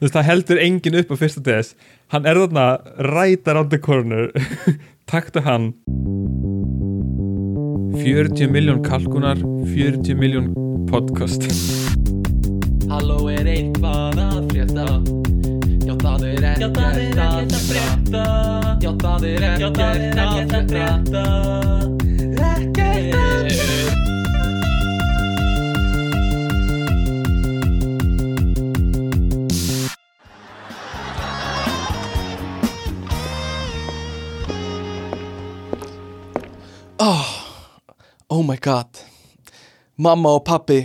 þú veist, það heldur enginn upp á fyrsta DS. Hann er þarna right around the corner. Taktu hann. 40 miljón kalkunar 40 miljón podcast. Halló er eitthvað að frétta. Já það er ekkert að frétta. Já það er ekkert að frétta. Ekkert að frétta oh, oh my god Mamma og pappi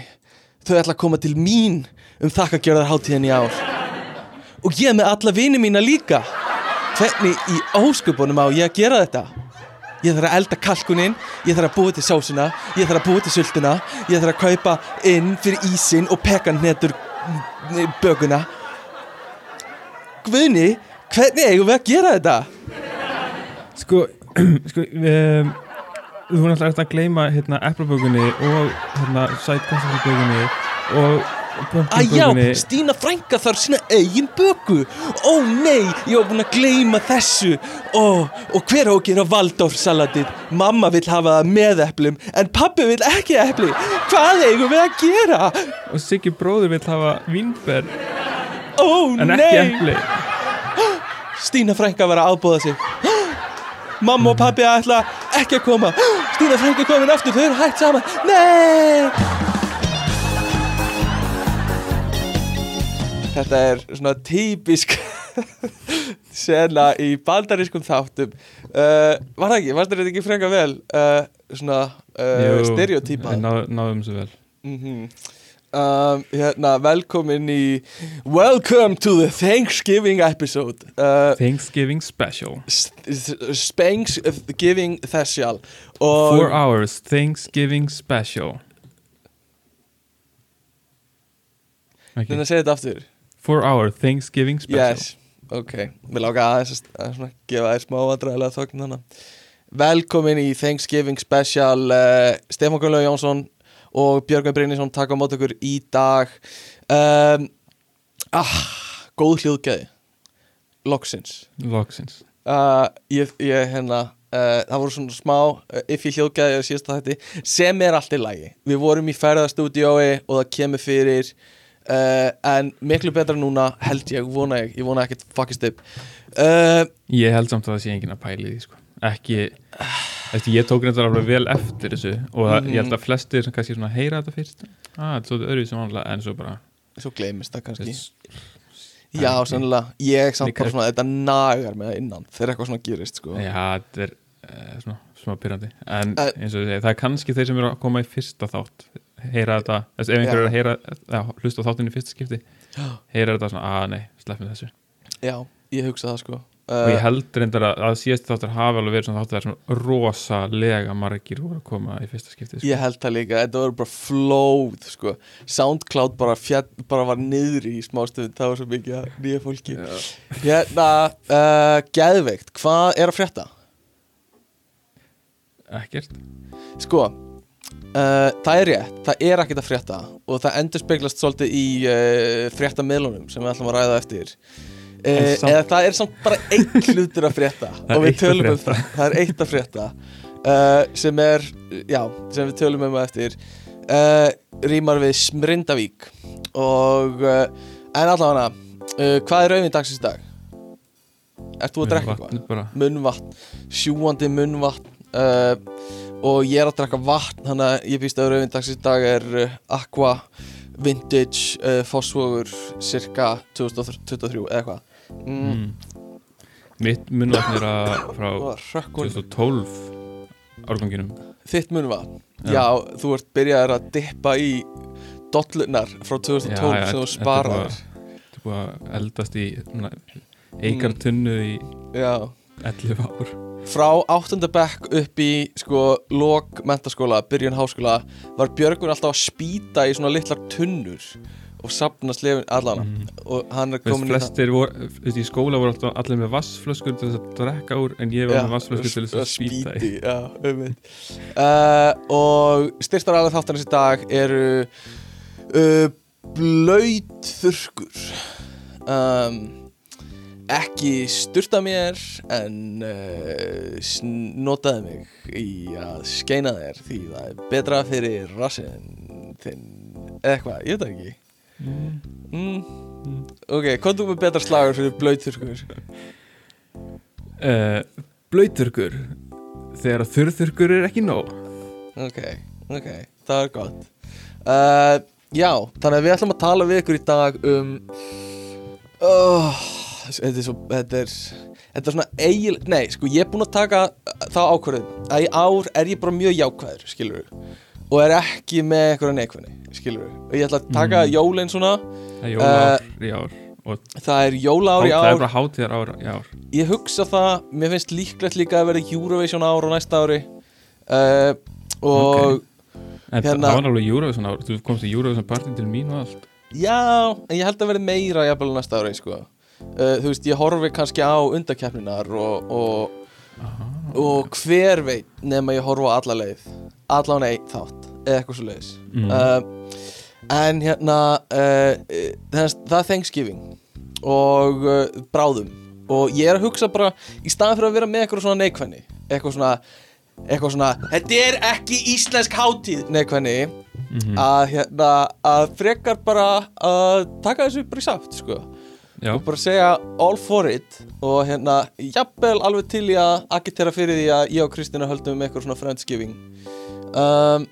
Þau ætla að koma til mín um þakkagjörðarháttíðin í ár Og ég með alla vini mína líka Hvernig í ósköpunum á ég að gera þetta? Ég þarf að elda kalkuninn, ég þarf að búa til sásuna, ég þarf að búa til sultuna, ég þarf að kaupa inn fyrir ísinn og pekan netur böguna. Guðni, hvernig eigum við að gera þetta? sko, sko um, þú voru alltaf að gleyma hérna eplabögunni og hérna sætkastabögunni og Æjá, pumpkinbögunni Stína frænka þarf sína eigin böku Ó nei, ég var búin að gleyma þessu. Ó, og hver á að gera valdórsalatið Mamma vill hafa það með eplum En pappi vill ekki epli. Hvað eigum við að gera? og Siggi bróður vill hafa vínber Ó en nei. ekki epli. Stína frænka var að ábúða sig Mamma og pappi ætla ekki að koma. Stína frænka er komin aftur, þau eru hægt saman. Nei! Þetta er svona típisk sena í bandarískum þáttum. Uh, Var það ekki? Varst þetta ekki frænka vel? Uh, svona uh, stereotýpa ná, náðum svo vel. Mm um, hérna, Velkomin í Welcome to the Thanksgiving episode. Uh, Thanksgiving special. Spanksgiving Thessial Four og hours Thanksgiving special. Okay. þannig að segja þetta aftur. Four hour Thanksgiving special. Yes, ok. Mér láka aðeins að, gefa þér smá vandræðilega þögn þannig Velkomin í Thanksgiving Special uh, Stefán Gunnlaug Jónsson og Björgvin Brynnisson taka á mót okkur í dag. Um, ah, Góð hljóðgæði. Loksins. Loksins. Uh, ég, ég hérna uh, það voru svona smá uh, if ég hljóðgæði á síðasta þetta sem er allt í lagi. Við vorum í ferðastúdiói og það kemur fyrir uh, en miklu betra núna held ég, vona ég. Ég vona ekkert fuckist upp Ég held samt að það sé enginn að pæli því sko. ekki eftir, ég tók reyndar alveg vel eftir þessu og það, ég held að flestir sem kannski heyra þetta fyrst ah, þetta er öðruvíð sem vanlega en svo bara svo gleymist það kannski. Já, sennilega, ég samt bara svona þetta nagar með það innan þegar eitthvað svona gerist sko. já, þetta er uh, svona smá pyrrandi en Eh. eins og þú segir, það er kannski þeir sem eru að koma í fyrsta þátt heyra þetta, þess, ef einhver Já. er að heyra já, hlusta þáttinni í fyrsta skipti heyra þetta svona, að nei, sleppum þessu. Já, ég hugsa það sko og ég uh, held reyndar að, að síðast þáttur hafi alveg verið svona þáttur það er svona rosalega margir voru að koma í fyrsta skipti sko. Ég held það líka, þetta var bara flóð sko. Soundcloud bara, fjall, bara var niðri í smástöðun það var svo mikið af nýja fólki Hérna, uh, geðveikt hvað er að frétta? ekkert Sko, uh, það er rétt það er ekkert að frétta og það endur speglast svolítið í uh, fréttamiðlunum sem við ætlum að ræða eftir samt- eða það er samt bara einn hlutur að frétta. Er og við eitt að tölum um það. Það er eitt að frétta. Uh, sem er, já, sem við tölum um á eftir. Uh, rýmar við Smrindavík og uh, en allavega uh, hvað er rauðin dagsins dag? Ert þú að drekka eitthvað? Munnvatn, sjúandi munnvatn. Og ég er að drekka vatn þannig að ég býst að rauðindags í dag er Aqua Vintage uh, Fossvogur cirka 2023 eða eitthvað mm. mm. mitt munnvatn er að frá og rökkun 2012 árganginum þitt munnvatn Já. já. þú ert byrjaðir að dippa í dollunar frá 2012 Já, já, sem þú sparaðir þetta er búið að eldast í eikar tunnu í já 11 ár frá 8. bekk upp í sko lok mentaskóla, byrjun háskóla var Björgun alltaf að spýta í svona litlar tunnur og sapna slefin allan. Mm. og hann er komin flestir voru, þú veist, í skóla voru alltaf allir með vassflöskur til þess að drekka úr en ég var með vassflöskur til þess að spýta í. um uh, og styrtar alveg þáttanins í dag eru uh, blöyt þurrkur um, ekki styrta mér en uh, sn- notaði mig í að skeina þér því það er betra fyrir rassin þinn. Eða eitthvað, ég veit það ekki mm. ok, hvað þú með betra slagur fyrir blöyturkur uh, Blöyturkur Þegar þurrþurkur er ekki nóg. Ok, ok, það er gott. Uh, já, þannig að við ætlum að tala við ykkur í dag um oh, þetta er svo þetta er, þetta er svona eigil, nei, sko, ég er búinn að taka þá ákvörðin að í ár er ég bara mjög jákvæður, skilur við og er ekki með eitthvað neikvæðni, skilur við og ég ætla að taka Mm. jólin svona Það er jólaár í ár Og það er jólaár í það er ár. bara hátíðar ár í ár. Ég hugsa það, mér finnst líklegt líka að vera Eurovision ár á næsta ári. Uh, og En Hérna- það var alveg Eurovision ár Þú komst í Eurovision partin til mín og allt. Já, en ég held að verði meira jafnvel næsta ári sko. uh, Þú veist, ég horfi kannski á undakeppninar og, og, og hver veit nema ég horfi á alla leið alla á einn þátt eða eitthvað svo leiðis Mm. uh, En hérna uh, það er Thanksgiving og uh, bráðum. Og ég er að hugsa bara í staðan fyrir að vera með eitthvað svona neikvæðni eitthvað svona eitthvað svona, þetta er ekki íslensk hátíð neikvæðni Mhm. að hérna að frekar bara að taka þessu bara í saft sko. Já, og bara segja all for it og hérna jafnvel alveg til í að agitera fyrir því að ég og Kristina höldum um eitthvað svona friendsgiving um,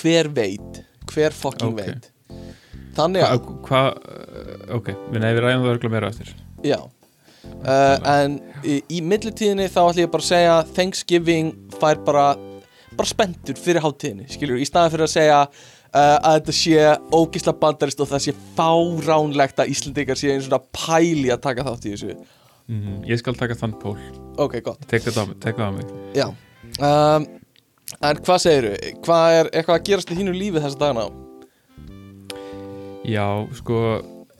hver veit hver fucking Ok. veit. Þannig að, hvað hva, uh, Ok, við nefnum við ræðum það örgulega meira eftir. Já. Uh, en í, í millitíðinni þá ætlum ég bara að segja Thanksgiving fær bara bara spenntur fyrir hátíðinni skilur, í staðan fyrir að segja uh, að þetta sé ógisla bandarist og það sé fáránlegt að Íslendingar sé einu svona pæli að taka þátt í þessu. Mm Ég skal taka þann pól. Ok, gott. Tek þetta á mig, tek það á mig Já. Um, En hvað segiru? Hvað er eitthvað að gerast í þínu lífi þessa dagana? Já, sko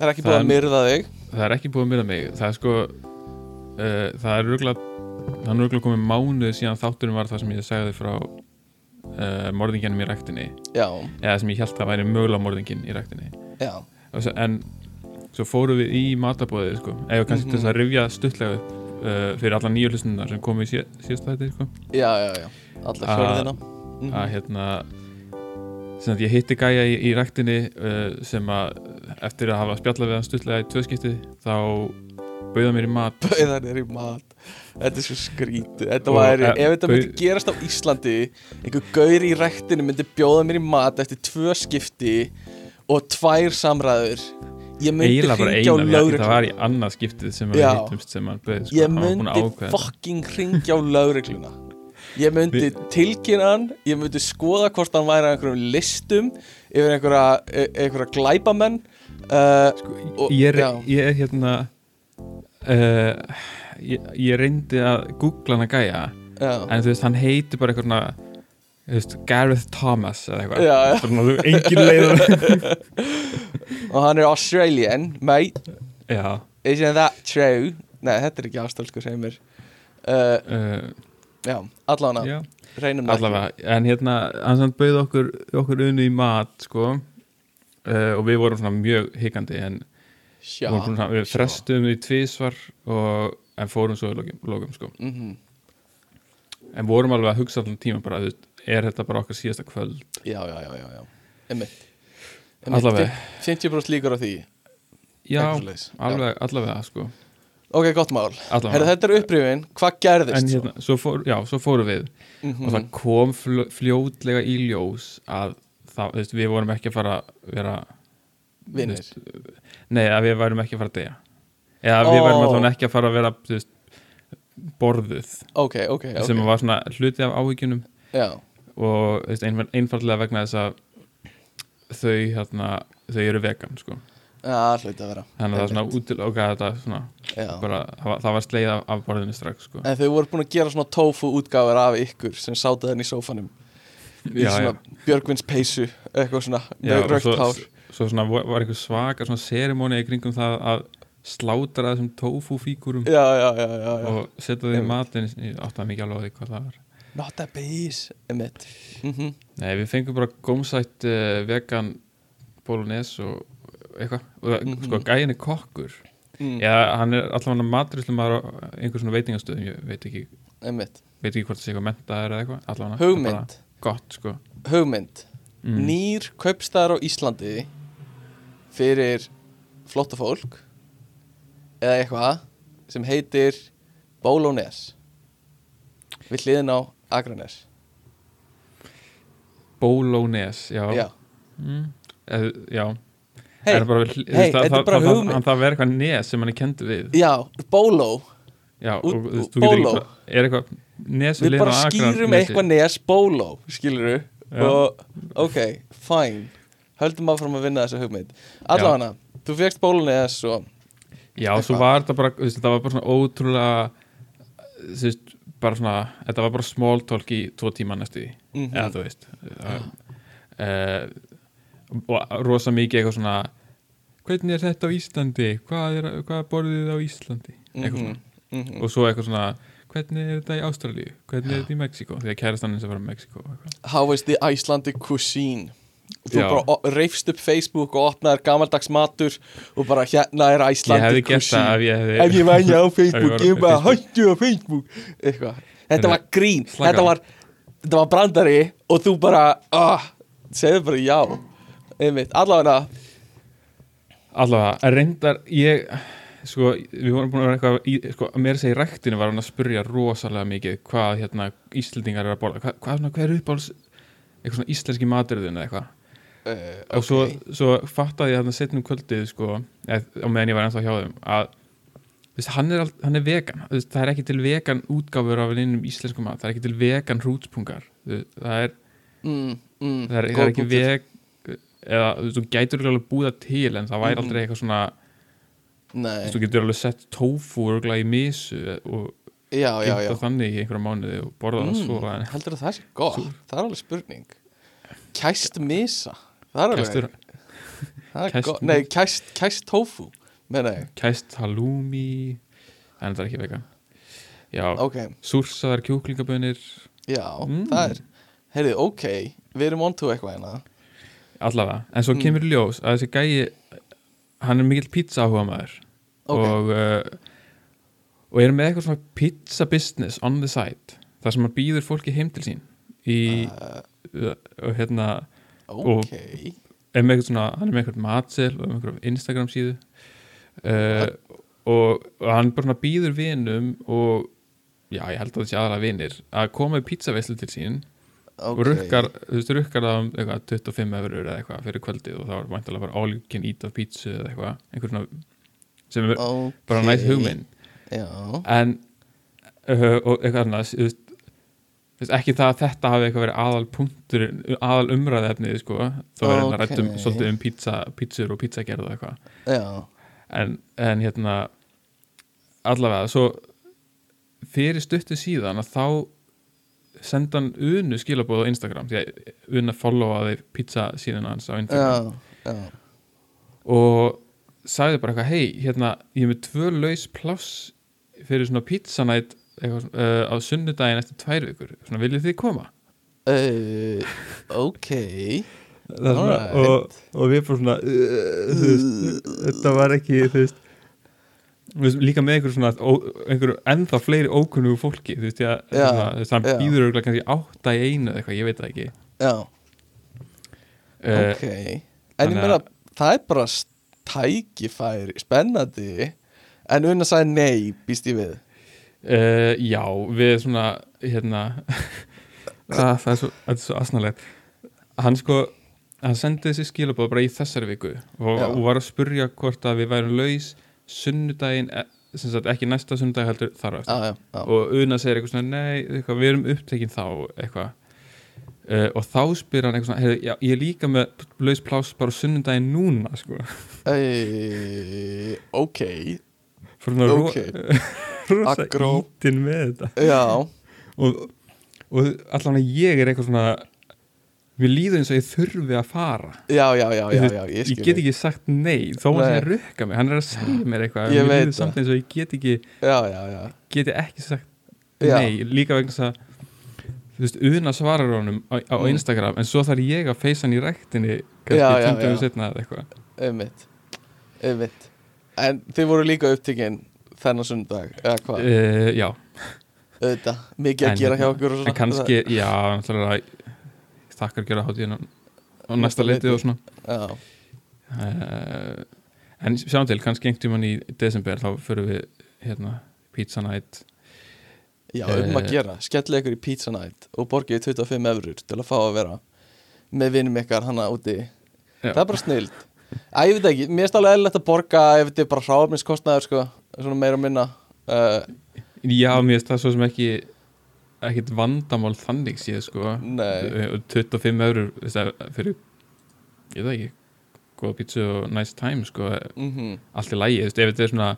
Það er ekki búið Það að er- myrða þig Það er ekki búið að myrða mig Það er sko uh, Það er örgulega Það er örgulega komið mánuð síðan þátturinn var það sem ég sagði frá uh, morðingjanum í ræktinni Já, eða sem ég held að væri mögulega morðingin í ræktinni já, svo- en svo fórum við í matabóðið sko. eða kannski Mhm. til þess að rifja stuttlega upp uh, fyrir alla nýju hlustunnar sem komu í síð, síðasta þetta sko. já, já, já Allar Að- fjörðina. að hérna að ég hitti gæja í, í ræktinni uh, sem að eftir að hafa spjallað við hann stuttlega í tvöskipti þá bauða mér í mat. Bauðan er í mat. Þetta er svo skrítið Þetta Og, eh, ef þetta myndi gerast á Íslandi einhver gaur í ræktinu myndi bjóða mér í mat eftir tvö skipti og tvær samræður. Ég myndi hringja á lögreglu það var í annað skiptið sem við hittumst sem hann bauð sko. ég var myndi fucking ringja á lögregluna ég myndi Vi- tilkynna hann ég myndi skoða hvort hann væri á einhverjum listum yfir einhverja, e- einhverja glæpamenn uh, og- ég, er, ég er hérna uh, ég, ég reyndi að googla hann að gæja já, en þú veist, hann heitir bara þú veist, Gareth Thomas eða eitthvað. Engin leið og hann er Australian mate, já, isn't that true? Nei, þetta er ekki ástálsku sem er uh, uh, já, allavega reynum það allavega, en hérna hann bauð okkur, okkur unni í mat sko uh, og við vorum svona mjög hikandi en Sjá, svona, við frestum í tvísvar og, en fórum svo í lokum sko. Mhm. en vorum alveg að hugsa allan tíma bara, þú veist, er þetta bara okkar síðasta kvöld já, já, já, já, já. Einmitt. Allavega. Einmitt, 50% líkur á því já, alveg, allavega sko. Ok, gott mál. Herra, þetta er upprifin, hvað gerðist? En hérna, svo, fór, já, svo fórum við. Svo? og það kom fl fljótlega í ljós að það, veist, við vorum ekki að fara að vera Vinnir veist, nei, að við værum ekki að fara að deyja. Eða að við værum allavega ekki að fara að vera veist, borðuð. Ok, ok, ok. Sem var svona hluti af áhyggjunum. Já, og einfallega vegna þess að þau, hérna, þau eru vegan sko. Já, hluti að vera. Þannig að það er svona útiloka þetta svona, Já. bara, það, var- það sleið af, borðinu strax sko. En þau voru búin að gera svona tofu útgáfur af ykkur sem sátu þenni í sófanum. Í Já, svona Björgvins peysu eitthvað svona Já, rögt hár. svo svona var einhver svaka svona seremóni í kringum það að slátra þessum tofu fígurum Já, já, já, já, já. og setja þau í ég átti að mikið alveg á því hvað það var. Not a Emmett mm Nei, við fengum bara gómsætt uh, vegan bolognese og eitthvað. Og það, Mhm. sko gæin er kokkur. Mm, eða hann er allavega maturuslu maður á einhver svona veitingastöðum ég veit ekki, einmitt. Veit ekki hvort það sé eitthvað mentaður eða eitthvað allavega. Hugmynd, gott sko. Hugmynd. Mm. Nýr kaupstæðar á Íslandi fyrir flotta fólk eða eitthvað sem heitir Bólónes við hliðin á Akranes Bólónes, já. Já, mm. eð, já Hey, Er það bara, hey, hey, það, það, bara það, það verður eitthvað nes sem hann er kendur við. Já, Bóló. Já, og þú veist, ú- þú getur bóló. ekki er eitthvað nes Við bara skýrum eitthvað nes Bóló, skilur og ok, fine. Höldum áfram að vinna þessa hugmynd. Allavega, þú fegst Bólónes og Já, svo Eitthvað. var þetta bara, þú veist, þetta var bara svona ótrúlega þú veist, bara svona þetta var bara small talk í tvo tíma næstu því, Mhm. eða þú veist uh, og rosa mikið eitthvað svona hvernig er þetta á Íslandi? Hvað er, hvað borðið þið á Íslandi? Eitthvað Mhm, svona, mhm. og svo eitthvað svona hvernig er þetta í Ástralíu, hvernig er þetta í Mexiko því að kærastanninn sem var í Mexiko og eitthvað. How is the Icelandic cuisine? Og þú Já. bara reifst upp Facebook og opnaðir gamaldags matur og bara hérna er ég hefði Icelandic það cuisine. ég hefði ef ég væri á Ef ég Facebook, var á ég bara Facebook. hættu á Facebook. Eitthvað, þetta var grín. þetta á. var, þetta var brandari og þú bara, ah, segðu bara já einmitt, allavega. Allavega, reyndar ég sko, við vorum búin að vera eitthvað í, sko, að mér segja í ræktinu var hann að spurja rosalega mikið hvað hérna Íslendingar er að borða. Hvað, hvað, svona, hvað er uppáhalds eitthvað svona íslenski maturðun eða eitthvað? Uh, og svo, svo fattaði ég þarna setnum kvöldið sko, eð, á meðan ég var ennþá hjá þeim að veist, hann, er, al- hann er vegan. Veist, það er ekki til vegan útgáfur af einum íslensku mat, það er ekki til vegan hrútspungar það er, mm, mm, það er, það er ekki veg eða þú veist, þú gætur alveg búða til en það væri Mhm. aldrei eitthvað svona Þú Nei, veist, þú getur alveg sett tofu örugglega í misu og geta þannig í einhverja mánuði og borða það svo en heldur að það sé gott, það er alveg spurning. Kæst misa? Það er alveg, það er gott. nei, kæst, kæst ég, kæst halloumi. En það er ekki vegan. Já, ok, súrsaðar kjúklingabönir. Já, Mm. það er heyrðu, ok, við erum on to eitthvað hérna allavega, en svo Mm. kemur í ljós að þessi gæi hann er mikill pizza áhuga maður Ok. og uh, og er með eitthvað svona pizza business on the side þar sem hann býður fólki heim til sín í uh, og hérna ok, er með eitthvað svona, hann er með eitthvað matsel og með eitthvað Instagram síðu. Uh, og, og hann bara býður vinum og já, ég held að það sé aðra vinir að koma í pizzaveislu til sín ok. Og rukkar, þú veist, rukkar það um eitthvað 25 eurur eða eitthvað fyrir kvöldið og það var væntalega bara all you can eat of pizza eða eitthvað, einhver svona sem er ok, bara nætt hugminn en uh, og eitthvað annars þú veist, ekki það að þetta hafi eitthvað verið aðal punktur aðal umræðefnið sko þá er hann Ok. rættum svolítið um pizza, pizzur og pizzagerð og eitthvað. En, en hérna allavega svo fyrir stuttu síðan að þá senda hann unu skilabóð á Instagram því að una followaði pizza síðan hans á Instagram. Já, já, og sagði bara eitthvað hei, hérna, ég er með tvö laus pláss fyrir svona pizzanætt uh, á sunnudaginn eftir tvær vikur, svona viljið þið koma? Uh, ok. Svona, Alright. og, og við fórum svona uh, þú veist, þetta var ekki þú veist líka með einhver svona ó, einhver ennþá fleiri ókunnugu fólki þú veist, hann já. býður örugglega kannski átta í einu eða eitthvað, ég veit það ekki. Já, uh, ok. En ég meina, að- það er bara tækifæri, spennandi. En unna sagði nei, býst ég við. Uh, já, við svona hérna það, það er svo, svo asnalegt. Hann sko hann sendi þessi skilabóð bara í þessari viku og, og var að spurja hvort að við værum laus sunnudaginn e- sem sagt ekki næsta sunnudag heldur þar eftir. Já, já, og Una segir eitthvað svona nei, eitthvað, við erum upptekinn þá eitthvað. Uh, og þá spyr hann eitthvað svona hey, já, ég er líka með laus pláss bara sunnudaginn núna sko. Ok. Fyrir svona Ok. ro rosa Aggró. ítin með þetta. Já, og, og allan að ég er eitthvað svona við líður eins og ég þurfi að fara. Já, já, já, já, já ég, ég get ekki sagt nei þó hann sé Nei. að rukka mig, hann er að segja mér eitthvað. Ég líður samt það. eins og ég get ekki já, já, já, geti ekki sagt nei, líka vegna þess að þú veist, Una svarar honum á, á Mm. Instagram en svo þarf ég að feysa hann í já, kannski 20 já. minútur setna eða eitthvað. Einmitt. Einmitt. En þið voru líka upptekinn þennan sundag eða hvað, uh, já, auðvitað. Mikið að En- gera hjá okkur en kannski já, náttúrulega þakkar gera hátíðin á, næsta leiti og svona. Uh, en sjáum til, kannski einhvern tímann í desember þá fyrir við hérna pizza night. Já um að Eh. gera. Skellið ykkur í pizza night og borgið 25 eurur til að fá að vera með vinnum ykkar hana úti. Já. Það er bara snild. Æ, ég veit ekki, mér er stálega eðlilegt að borga ef þetta er bara hráfniskostnaður sko, svona meira minna. Uh, já, mér finnst það svo sem ekki ekkit vandamál þannig séð sko. Nei. Eh, og 25 eurur þú veist, að- fyrir ég veit ekki góða pizza og nice time sko mm allt í lægi, ef þetta er svona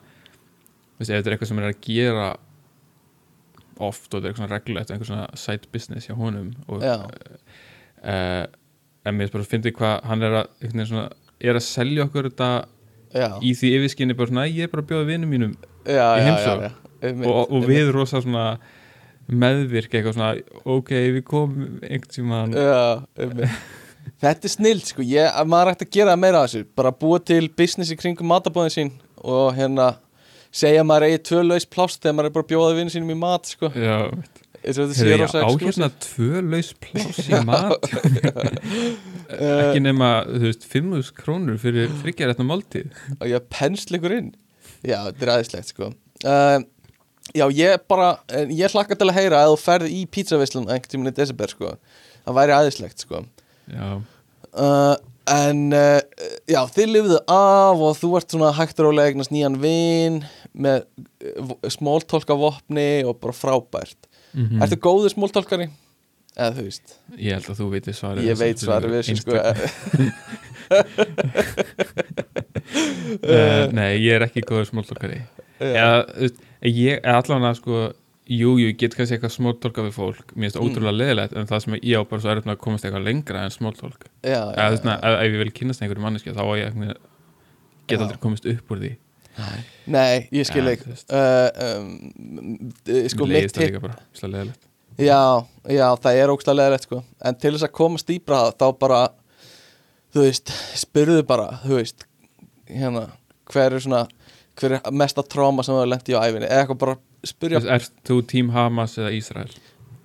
ef þetta er eitthvað sem er að gera oft og þetta er eitthvað reglulegt einhver svona side business hjá honum og Já, uh, en mér finnst fyndi hvað hann er að svona, er að selja okkur þetta já, í því yfirskinni bara svona, "Æ, ég er bara að bjóða vinnum mínum já, í einmitt, og, og við rosa svona meðvirk eitthvað svona ok, við komum Já, einmitt. Þetta er snild sko, ég, að maður ætti að gera meira af þessu. Bara búa til business í kringum matabóðin sín og hérna segja að maður eigi tvö laus plást þegar maður er bara að bjóða vinnu sínum í mat sko. Já, sé ég rosa á exclusive. hérna tvö laus pláss í mat. Ekki nema, þú veist, 5.000 krónur fyrir þryggjarétna máltíð. Og ég pensla ykkur inn. Já, þetta er aðeinslegt sko. Uh, Já, ég bara ég hlakka til að heyra að þú ferð í pizzavislun einhvern tíminn í desember sko. Það væri aðeinslegt sko. Já, uh, en uh, já, þið lifðu af og þú ert svona hægt og rólega eignast nýjan vin með uh, smóltólka vopni og bara frábært. Mm Ertu góður smóltólkari? Eða þú veist ég held að þú veitir svarið Ég veit svarið við sko. uh, nei, ég er ekki góður smóltólkari Já, þú veist, ég allavega sko jú, jú, ég get kannski eitthvað smóltólka við fólk. Mér finnst Mm. ótrúlega leðilegt en það sem ég á bara svo með að komast eitthvað lengra en smóltólk eða þú veist, ef, ég vil kynast einhverju manneski þá á ég veginn- get Já. aldrei komist upp úr því. Nei, ég skil ekki uh, um, Sko mitt leiðist það líka bara, svolítið leðilegt Já, já, það er ógstlega leðilegt sko. En til þess að komast dýbra þá bara Þú veist, spurðu bara Þú veist, hérna Hver er svona, hver er mesta tráma sem þú hefur lent í á æfinni Eða eitthvað bara spurja Er þú tím Hamas eða Ísrael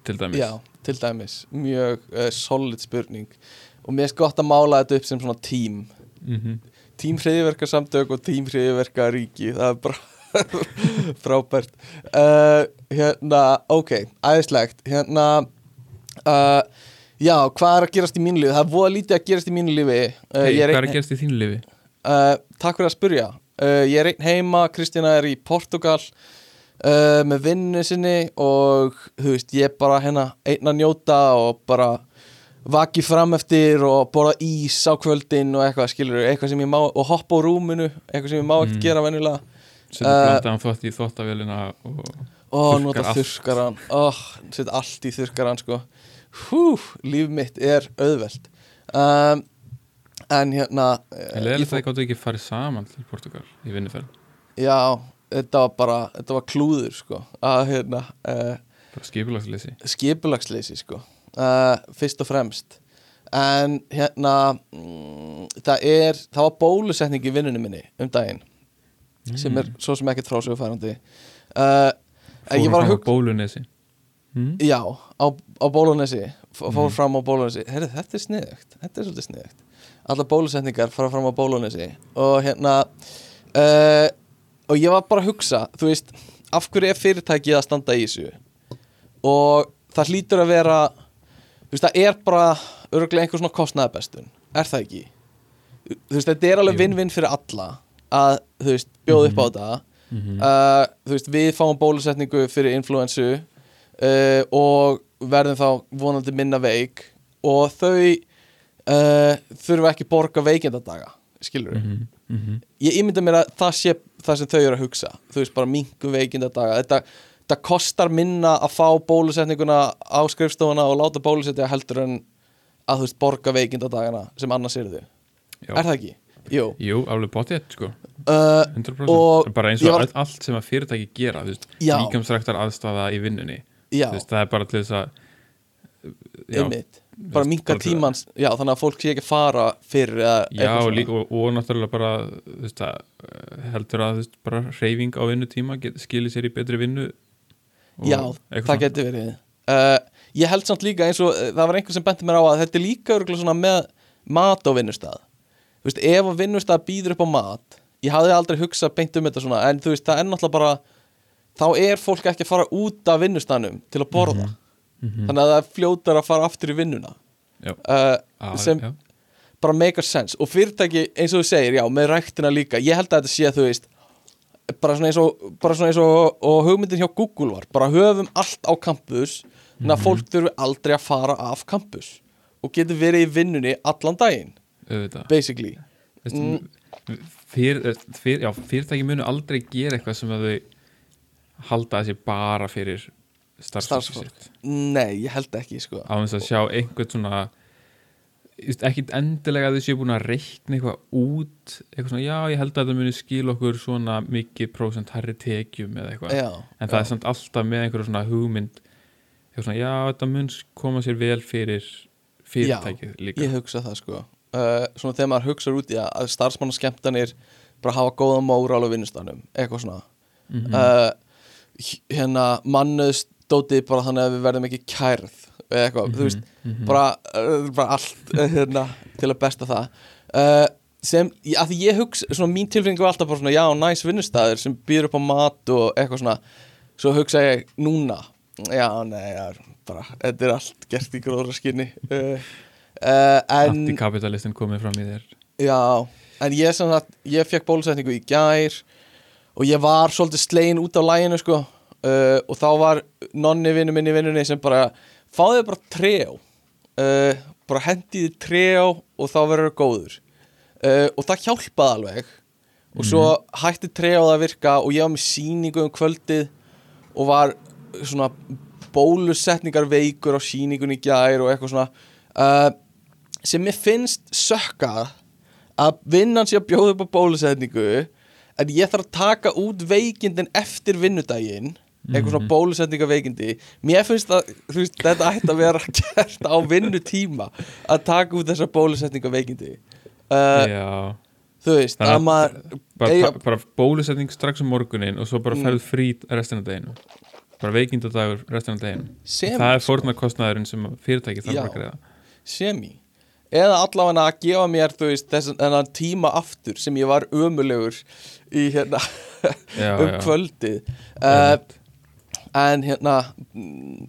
til dæmis? Já, til dæmis, mjög uh, solid spurning. Og mér er gott að mála þetta upp sem svona tím mm Tím hriðverka samtök og tím hriðverka ríki Það er bara frábært. Uh, Hérna, ok, æðislegt. Hérna uh, Já, hvað er að gerast í mínu lífi? Það er voða lítið að gerast í mínu lífi. Hey, Hvað er að gerast í þínu lifi? uh, Takk fyrir að spurja uh, Ég er einn heima, Kristina er í Portugal uh, með vinnu sinni og þú veist, ég er bara hérna einn að njóta og bara vaki fram eftir og borða ís á kvöldin og eitthvað skilur eitthvað sem ég má, og hoppa á rúminu eitthvað sem ég má ekkert Mm. gera venjulega Setur Uh, blandaðan þvott í þvottavélina og Þurrkar nota allt. þurrkaran oh, set allt í þurrkaran sko hú, líf mitt er auðvelt um, en hérna eh, er ég leðilegt að ég gáttu ekki farið saman til Portugal í vinnuferð. Já, þetta var bara, þetta var klúður sko, að hérna uh, skipulagsleysi. skipulagsleysi sko, uh, fyrst og fremst. En hérna mm, það er, það var bólusetning í vinnunum minni um daginn sem er svo sem ekkert frásögufærandi. Uh, en ég var að hugsa Bólunesi. Mm? Já, á, á bólunesi fór Mhm. fram á bólunesi. Herri, þetta er sniðugt, þetta er svolítið sniðugt Alla bólusetningar fara fram á bólunesi og hérna uh, og ég var bara að hugsa þú veist, af hverju er fyrirtækið að standa í þessu? Og það hlýtur að vera þú veist, það er bara örgulega einhver svona kostnaðabestun, er það ekki? Þú veist, þetta er alveg vinn-vinn fyrir alla að, þú veist, bjóða upp á þetta. Mm uh, þú veist, við fáum bólusetningu fyrir influensu uh, og verðum þá vonandi minna veik og þau uh, þurfa ekki borga veikindadaga skilur við, -hmm. Mm -hmm. ég ímynda mér að það sé það sem þau eru að hugsa, þú veist, bara minkum veikindadaga, þetta, þetta kostar minna að fá bólusetninguna á skrifstofuna og láta bólusetja heldur en að þú veist, borga veikindadagana sem annars eru þau, er það ekki? Jú, Jú, alveg potið sko, uh, 100% Og bara eins og var- allt sem að fyrirtæki gera Já. líkamsræktar aðstafa í vinnunni. Já, veist, það er bara til þess að já, bara minka tímans já, þannig að fólk sé ekki að fara fyrir Já, eitthvað og, og, og náttúrulega bara veist, að, eh, heldur að veist, bara hreyfing á vinnutíma skilir sér í betri vinnu Já, það getur verið. Uh, Ég held samt líka eins og uh, það var einhver sem benti mér á að þetta er líka örugglega svona með mat á vinnustað. Þú veist, ef að vinnustað býður upp á mat ég hafði aldrei hugsað beint um þetta svona en þú veist, það er náttúrulega bara þá er fólk ekki að fara út af vinnustaðnum til að borða Mhm. þannig að það fljótar að fara aftur í vinnuna. Uh, Já, sem já. bara make a sense. Og fyrirtæki eins og þú segir, já, með ræktina líka. Ég held að þetta sé, þú veist bara svona eins og, svona eins og, og hugmyndin hjá Google var, bara höfum allt á campus, þannig að fólk þurfi aldrei að fara af campus. Og getur verið í vinnunni allan daginn. Auðvitað. Basically. Veist, Mm. fyr, fyr, já, fyrirtæki munu aldrei gera eitthvað sem að þau halda að sé bara fyrir starfsfólk. Nei, ég held ekki, sko. Á þess að sjá einhvern svona ekki endilega að þau séu búin að reikna eitthvað út eitthvað svona, já ég held að það muni skil okkur svona mikið prósent herri tekjum eða eitthvað, já, en það já. er samt alltaf með einhverju svona hugmynd eitthvað svona, já þetta mun koma sér vel fyrir fyrirtækið líka. ég hugsa það, sko. Uh, svona þegar maður hugsa út í að, starfsmannaskemmtanir bara hafa góða móral á vinnustanum eitthvað svona. Mhm. uh, hérna mannuðstótið bara þannig að við verðum ekki kærð eða eitthvað, þú veist Mhm. bara, uh, bara allt uh, hérna, til að besta það. Uh, sem, að því ég hugsa, svona mín tilfinning var alltaf bara svona, já, næs vinnustæður sem býður upp á mat og eitthvað svona. Svo hugsa ég núna já, nei, já, bara, þetta er allt gert í gróðraskinni uh, uh, en Antikapitalistin komið fram í þér. Já, en ég sem sagt, ég fekk bólusetningu í gær og ég var svolítið slegin út á læginu sko uh, og þá var nonni vinnu minn í vinnunni sem bara fáðu bara trejó uh, bara hendiði trejó og þá verður það góður. Uh, og það hjálpaði alveg. Og svo hætti trejó að virka og ég var með sýningu um kvöldið og var svona bólusetningar veikur á sýningunni í gær og eitthvað svona. Sem mér finnst sökka að vinnan sé að bjóða upp á bólusetningu en ég þarf að taka út veikindin eftir vinnudaginn eitthvað svona bólusetninga veikindi mér finnst að veist, þetta ætti að vera gert á vinnutíma að taka út þessa bólusetninga veikindi uh, Já, þú veist, að að- maður bara, eiga- bara bólusetning strax um morgunin og svo bara Mm. ferð frí restina deginu bara veikindadagur restina deginu sem það er fórnarkostnaðurinn sem fyrirtæki þarf Já. að greiða. Semi. Eða allavega að gefa mér veist þessan tíma aftur sem ég var ömulegur í hérna Já, um já. kvöldið. Uh, en hérna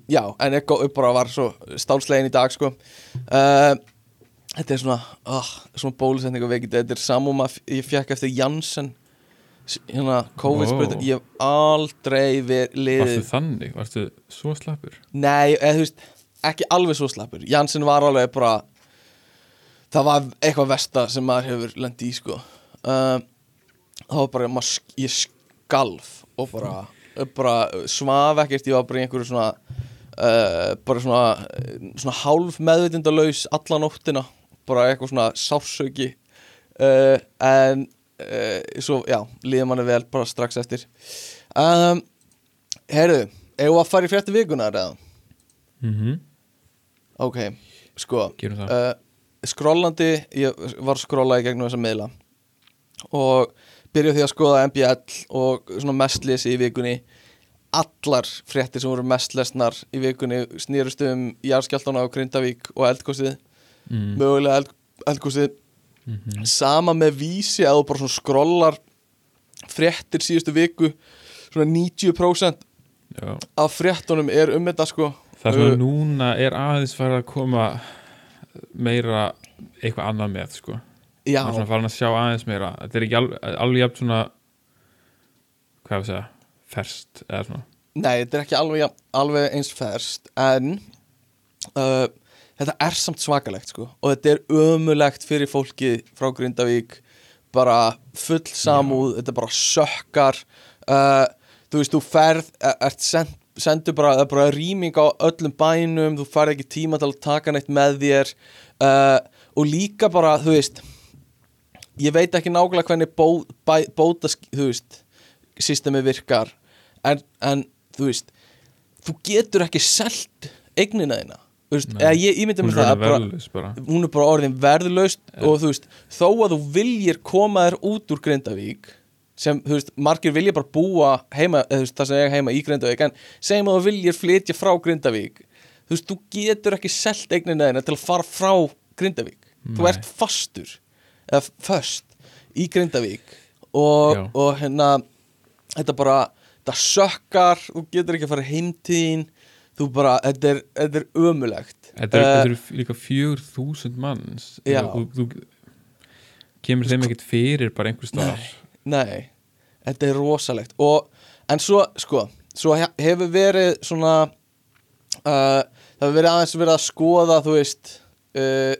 já, en ég gó- bara var svo stálslegin í dag sko uh, þetta er svona oh, svona bólusetning og veikindi, þetta er samum að ég fekk eftir Janssen hérna COVID-sprutur, Ó. ég hef aldrei verið liðið Varstu þannig? Varstu svo slappur? Nei, eða þú veist, ekki alveg svo slappur Janssen var alveg bara það var eitthvað versta sem maður hefur lendi í sko uh, það var bara, maður, ég skalf og bara, bara svaf ekkert, ég var bara í einhverju svona uh, bara svona svona hálf meðvitindalaus alla nóttina, bara eitthvað svona sársauki uh, en uh, svo, já, líður manni vel bara strax eftir um, Heyrðu, eigum við að fara í frétti vikunar eða? Mm -hmm. Ok, sko Skrollandi, ég var að skrolla í gegnum þessa miðla og byrja því að skoða MBL og svona mest lesi í vikunni allar fréttir sem voru mest lesnar í vikunni snýrust um Jarskjaldana á Grindavík og eldkostið mm. mögulega eld, eldkostið Mm sama með vísi að þú bara svona skrollar fréttir síðustu viku svona 90% Já. af fréttunum er um þetta sko Það sem Uh, núna er aðeins farið að koma meira eitthvað annað með sko. Já, Það er svona farin að sjá aðeins meira. Þetta er ekki alveg, alveg jafn svona hvað er að segja ferst eða svona. Nei, þetta er ekki alveg, alveg eins ferst en uh, þetta er samt svakalegt sko. Og þetta er ömulegt fyrir fólki frá Grindavík. Bara full samúð, þetta bara sökkar. Uh, þú veist, þú ferð er- ert send, sendur bara, það er bara rýming á öllum bænum, þú færð ekki tíma til að taka neitt með þér. Uh, og líka bara, þú veist ég veit ekki nákvæmlega hvernig bó, bæ, bóta, þú veist systemi virkar en, en þú veist þú getur ekki selt eignina þína Þú veist, ég, ég myndi með það orðin bara, bara. hún er bara orðin verðlaust og þú veist, þó að þú viljir koma þér út úr Grindavík sem, þú veist, margir vilja bara búa heima, eða þú veist, það sem ég heima í Grindavík en segjum að þú viljir flytja frá Grindavík þú veist, þú getur ekki selt eignina þeirna til að fara frá Grindavík. Þú Nei. ert fastur eða föst í Grindavík. Og, og hérna þetta bara, þetta sökkar þú getur ekki að fara heimtíðin þú bara, þetta er, þetta er ömulegt Þetta Eh, þetta er líka fjögur þúsund manns. Þú, þú kemur þeim ekkert fyrir bara einhver staðar. Nei, þetta er rosalegt. Og, en svo, sko svo he- hefur verið svona uh, það hefur verið aðeins verið að skoða, þú veist uh,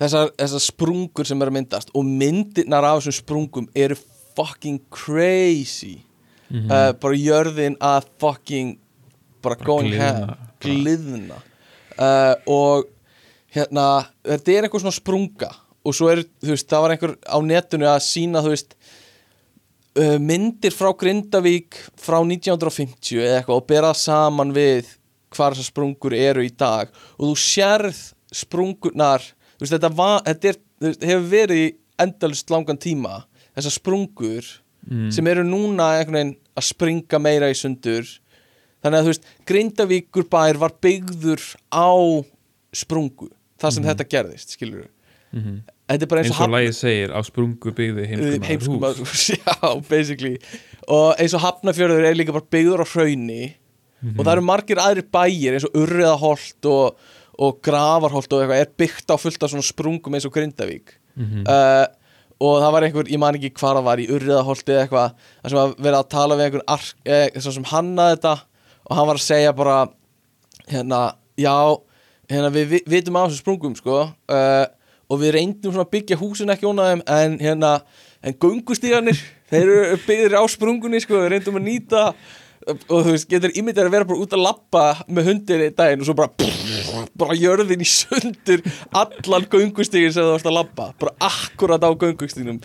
þessar, þessar sprungur sem eru myndast og myndirnar af þessum sprungum eru fucking crazy Mhm. uh, bara jörðin að fucking bara, Bara going ham bara. gliðna uh, og hérna, þetta er einhver svona sprunga og svo er, þú veist, það var einhver á netinu að sína, þú veist uh, myndir frá Grindavík frá 1950 eða eitthvað og bera það saman við hvar þessar sprungur eru í dag og þú sérð sprungurnar veist, þetta, var, þetta er, hefur verið í endalust langan tíma þessar sprungur Mm. sem eru núna einhvern veginn að springa meira í sundur. Þannig að þú veist, Grindavíkur bær var byggður á sprungu þar sem þetta gerðist, skilur þetta er bara eins eins og og lagið segir á sprungu byggði heimskum heimskum hús hús já, basically. Og eins og Hafnafjörður er líka bara byggður á hrauni. Og það eru margir aðrir bæir eins og Urriðaholt og, og Gravarholt og eitthvað er byggt á fullt af svona sprungum eins og Grindavík Mhm. uh, og það var einhver, ég man ekki hvað það var í Urriðaholti eða eitthvað þar sem að vera að tala við einhver ark, eh, sem hannaði þetta og hann var að segja bara hérna, já hérna, við vi, vitum á þessum sprungum sko uh, og við reyndum svona að byggja húsin ekki ónaðum en hérna en göngustíganir, þeir eru byggðir á sprungunni sko, við reyndum að nýta og þú veist, getur ímyndið að vera bara út að lappa með hundir í daginn og svo bara bara jörðin í sundur allan göngustígin sem þú varst að lappa bara akkurat á göngustígnum.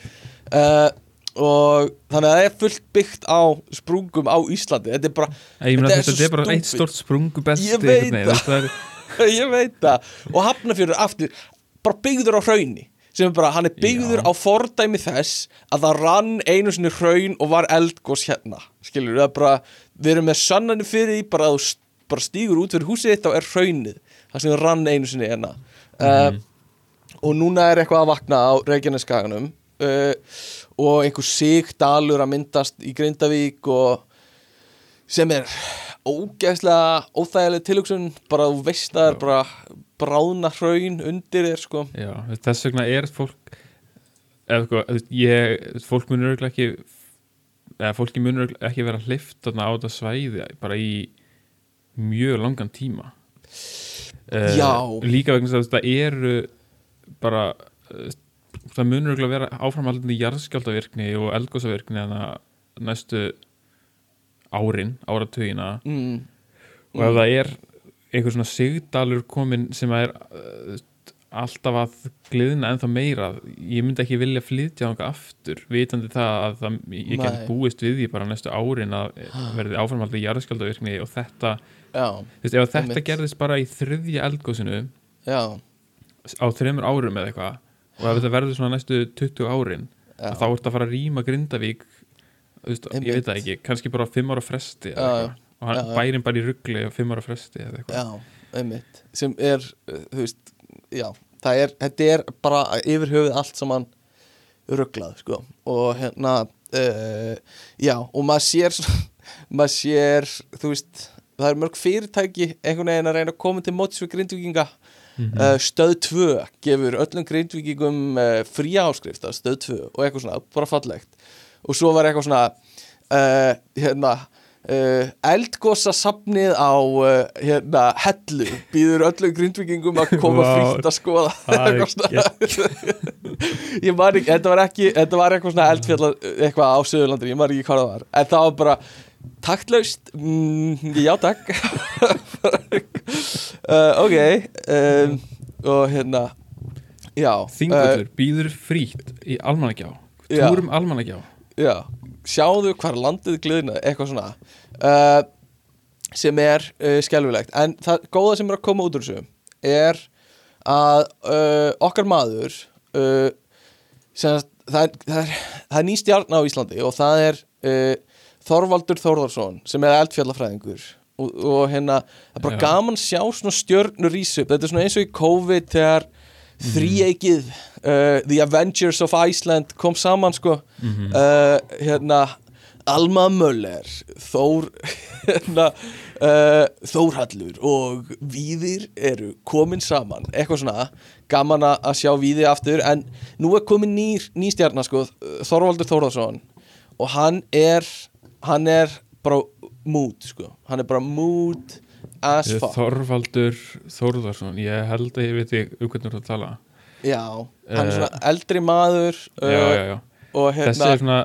Uh, og þannig að það er fullt byggt á sprungum á Íslandi. Þetta er bara, Þetta er þetta er bara eitt stort sprungubelti Ég veit það. ég veit það. Og Hafnarfjörður aftur bara byggður á hrauni sem er bara, hann er byggður Já. á fordæmi þess að það rann einu sinni hraun og var eldgós hérna skilur, það er bara, við erum með sannanir fyrir því bara að þú bara stígur út fyrir húsið þitt og er hraunið það sem rann einu sinni hérna. Uh, og núna er eitthvað að vakna á Reykjaneskaganum uh, og einhver sigdalur að myndast í Grindavík og sem er ógeðslega óþægileg tilhugsun bara þú veist að það er bara bráðna hraun undir þér sko. Já, þess vegna er fólk eða sko, veist, ég, fólk munur ekki eða fólki munur ekki vera hlift á þetta svæði bara í mjög langan tíma Eh, Já. líka vegna þess að þetta eru bara eh, það munur vera áframhaldandi jarðskjáltavirkni og eldgósavirkni næstu árin, áratugina mm. og ef það er einhver svona sigdalur komin sem er uh, alltaf að gliðna ennþá meira. Ég myndi ekki vilja flytja þangað aftur vitandi það að það, ég get búist við því bara næstu árin að verði áframhaldið jarðskjáldavirkni og þetta, já, veist, ef þetta Einmitt. gerðist bara í þriðja eldgósinu já, á þreymur árum eða eitthvað og ef þetta verður svona næstu 20 árin þá ert að fara að rýma Grindavík veist, ég veit það ekki, kannski bara á 5 ára fresti eða Já, og hann já, já. bærin bara í ruggli á 5 ára fresti eða eitthvað. Sem er, uh, þú veist já, það er, þetta er bara yfir höfuð allt saman rugglað sko. Og hérna uh, já, og maður sér maður sér, þú veist það er mörg fyrirtæki einhvern veginn að reyna að koma til mótis við grindvíkinga. Mhm. uh, stöð 2 gefur öllum grindvíkingum uh, fría áskrift stöð 2 og eitthvað svona, bara fallegt. Og svo var eitthvað svona hérna uh, eldgossa safnið á uh, hérna hellu. Býður öllum grindvíkingum að koma Vá. frítt að skoða. Ég man ekki, þetta var ekki þetta var eitthvað svona eldfjall eitthvað á Suðurlandir, ég man ekki hvað það var. En það var bara taktlaust mm, já takk. Uh, ok um, og hérna já Þingvöllur býður frýtt í almannagjá. Já. Túrum almannagjá. Já, sjáðu hvar landið gliðna eitthvað svona uh, sem er uh, skelfilegt. En það góða sem er að koma út úr þessu er að uh, okkar maður uh, sem það, er, það, er, er ný stjarn á Íslandi og það er uh, Þorvaldur Þórðarsson sem er eldfjallafræðingur og, og hérna, það er bara Já. gaman að sjá svona stjörnur rísu upp, þetta er svona eins og í COVID þegar þríeikið uh, The Avengers of Iceland kom saman sko. Mhm. uh, hérna Alma Möller Þór hérna, uh, Þórhallur og Víðir eru komin saman. Eitthvað svona gaman að sjá Víði aftur en nú er komin nýr, ný stjarnar sko Þorvaldur Þórðarsson og hann er hann er bara mood sko. Hann er bara mood as fuck. Þorvaldur Þórðarsson ég held að ég veit ég um hvernig þú ert að tala já, hann er Eh, svona eldri maður já, já, já. og þessi hérna er svona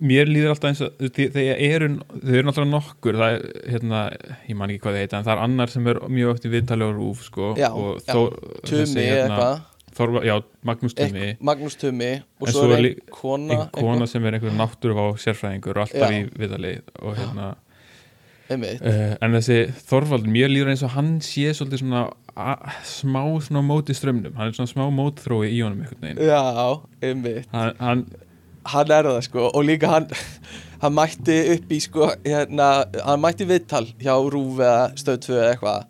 mér líður alltaf eins og þe- þegar eru þau eru náttúrulega nokkur það er, hérna, ég man ekki hvað þið heita en það er annar sem er mjög oft í viðtali á rúf sko, Já, og já. Tumi hérna, eitthvað Þorva, já, Magnús Tumi Eitth- Magnús Tumi og En svo er ein lí- kona, ein kona sem er einhver náttúruvá sérfræðingur og alltaf Já. í viðali og hérna uh, en þessi Þorvaldur, mér líður eins og hann sé svolítið svona smá svona móti strömmnum, hann er svona smá mótþrói í honum einhvern veginn. Já, einmitt. Hann, hann, Hann er það sko og líka hann hann mætti upp í sko hérna, hann mætti viðtal hjá Rúf eða Stöð 2 eða eitthvað.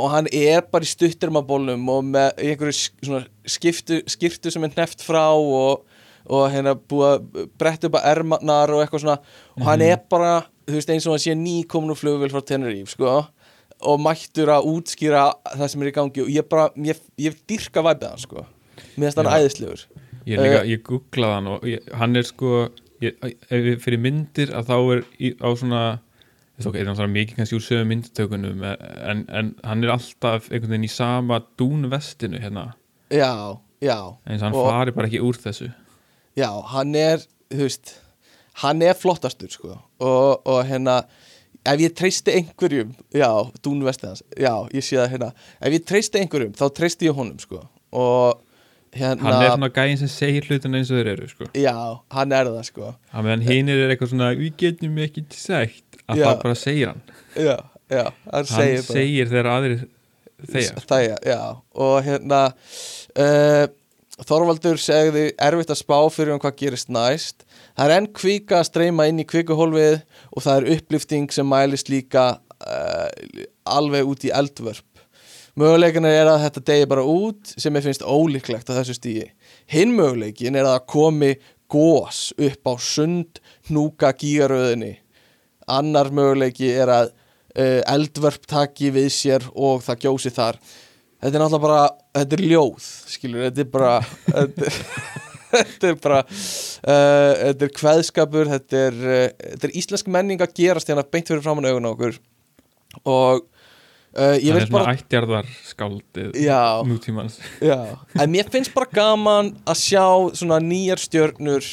Og hann er bara í stuttirmabólnum og með einhverju skiptu, skiptu sem er neft frá og, og hérna búið að bretta upp að ermarnar og eitthvað svona. Og hann er bara, þú veist, eins og hann sé nýkomin úr flugvél frá Tenerife, sko og mættur að útskýra það sem er í gangi og ég bara, ég, ég dyrka væpið hann, sko. Mér finnst hann æðislegur. Ég, er líka, Eh. ég googlaði hann og ég, hann er sko ég, ef ég fyrir myndir að þá er í, á svona ok, er hann svona mikið kannski úr sömu myndtökunum en, en hann er alltaf einhvern veginn í sama dúnvestinu hérna, Já, já. Eins og hann Og- fari bara ekki úr þessu. Já, hann er, þú veist hann er flottastur, sko. Og, og hérna, ef ég treysti einhverjum, já, Dún Vestins já, ég sé það hérna, ef ég treysti einhverjum þá treysti ég honum, sko. Og hérna, hann er svona gæinn sem segir hlutina eins og þeir eru sko. já, hann er það, sko. Að meðan hinir er eitthvað svona við getum ekki sagt að Já. það bara segir hann. Já, já, hann hann segir segir, bara þegar aðrir þegar Þægja, já, og hérna uh, Þorvaldur segði erfitt að spá fyrir um hvað gerist næst það er enn kvika að streyma inn í kvikuhólfið og það er upplifting sem mælist líka uh, alveg út í eldvörp. Möguleikin er að þetta degi bara út sem ég finnst ólíklegt á þessu stígi hinn möguleikin er að það komi gós upp á sund hnúka gígaröðinni. Annar möguleiki er að uh, eldvörp taki við sér og það gjósi þar. Þetta er náttúrulega bara, þetta er ljóð skilur, þetta er bara þetta, er- þetta er bara uh, þetta er kveðskapur þetta er, uh, þetta er íslensk menning að gerast hérna beint fyrir framann augun á okkur. Og uh, vil er svona bara ættjarðar skáldið já, nútímans. En mér finnst bara gaman að sjá svona nýjar stjörnur.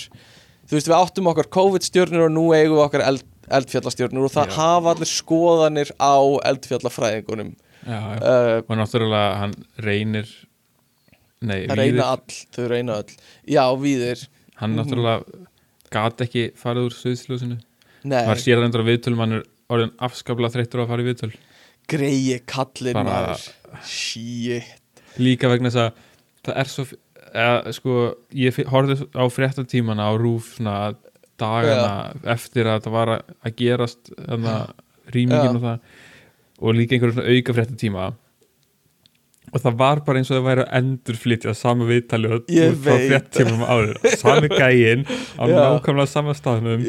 Þú veist við áttum okkar COVID stjörnur og nú eigum við okkar eld, eldfjallastjörnur og það Já. hafa allir skoðanir á eldfjallafræðingunum. Já, já. uh, og náttúrulega hann reynir nei, að reyna all, þau reyna all Já, víðir, hann náttúrulega gat ekki farið úr sviðsljósinu nei, var sér endur á viðtölum hann er orðin afskaplega þreyttur á að fara í viðtöl. Greiði kallin Bara- maður. Shit. Líka vegna þess að það er svo eða, sko, ég fi- horfði á fréttatímana á rúf svona dagana eftir að það var að, að gerast að rýmingin Já. og það. Og líka einhverjum svona auka fréttatíma og það var bara eins og það væri að endur flytja sama viðtali og frá veit. fréttatímum áður sami gæinn á Já. nákvæmlega sama staðnum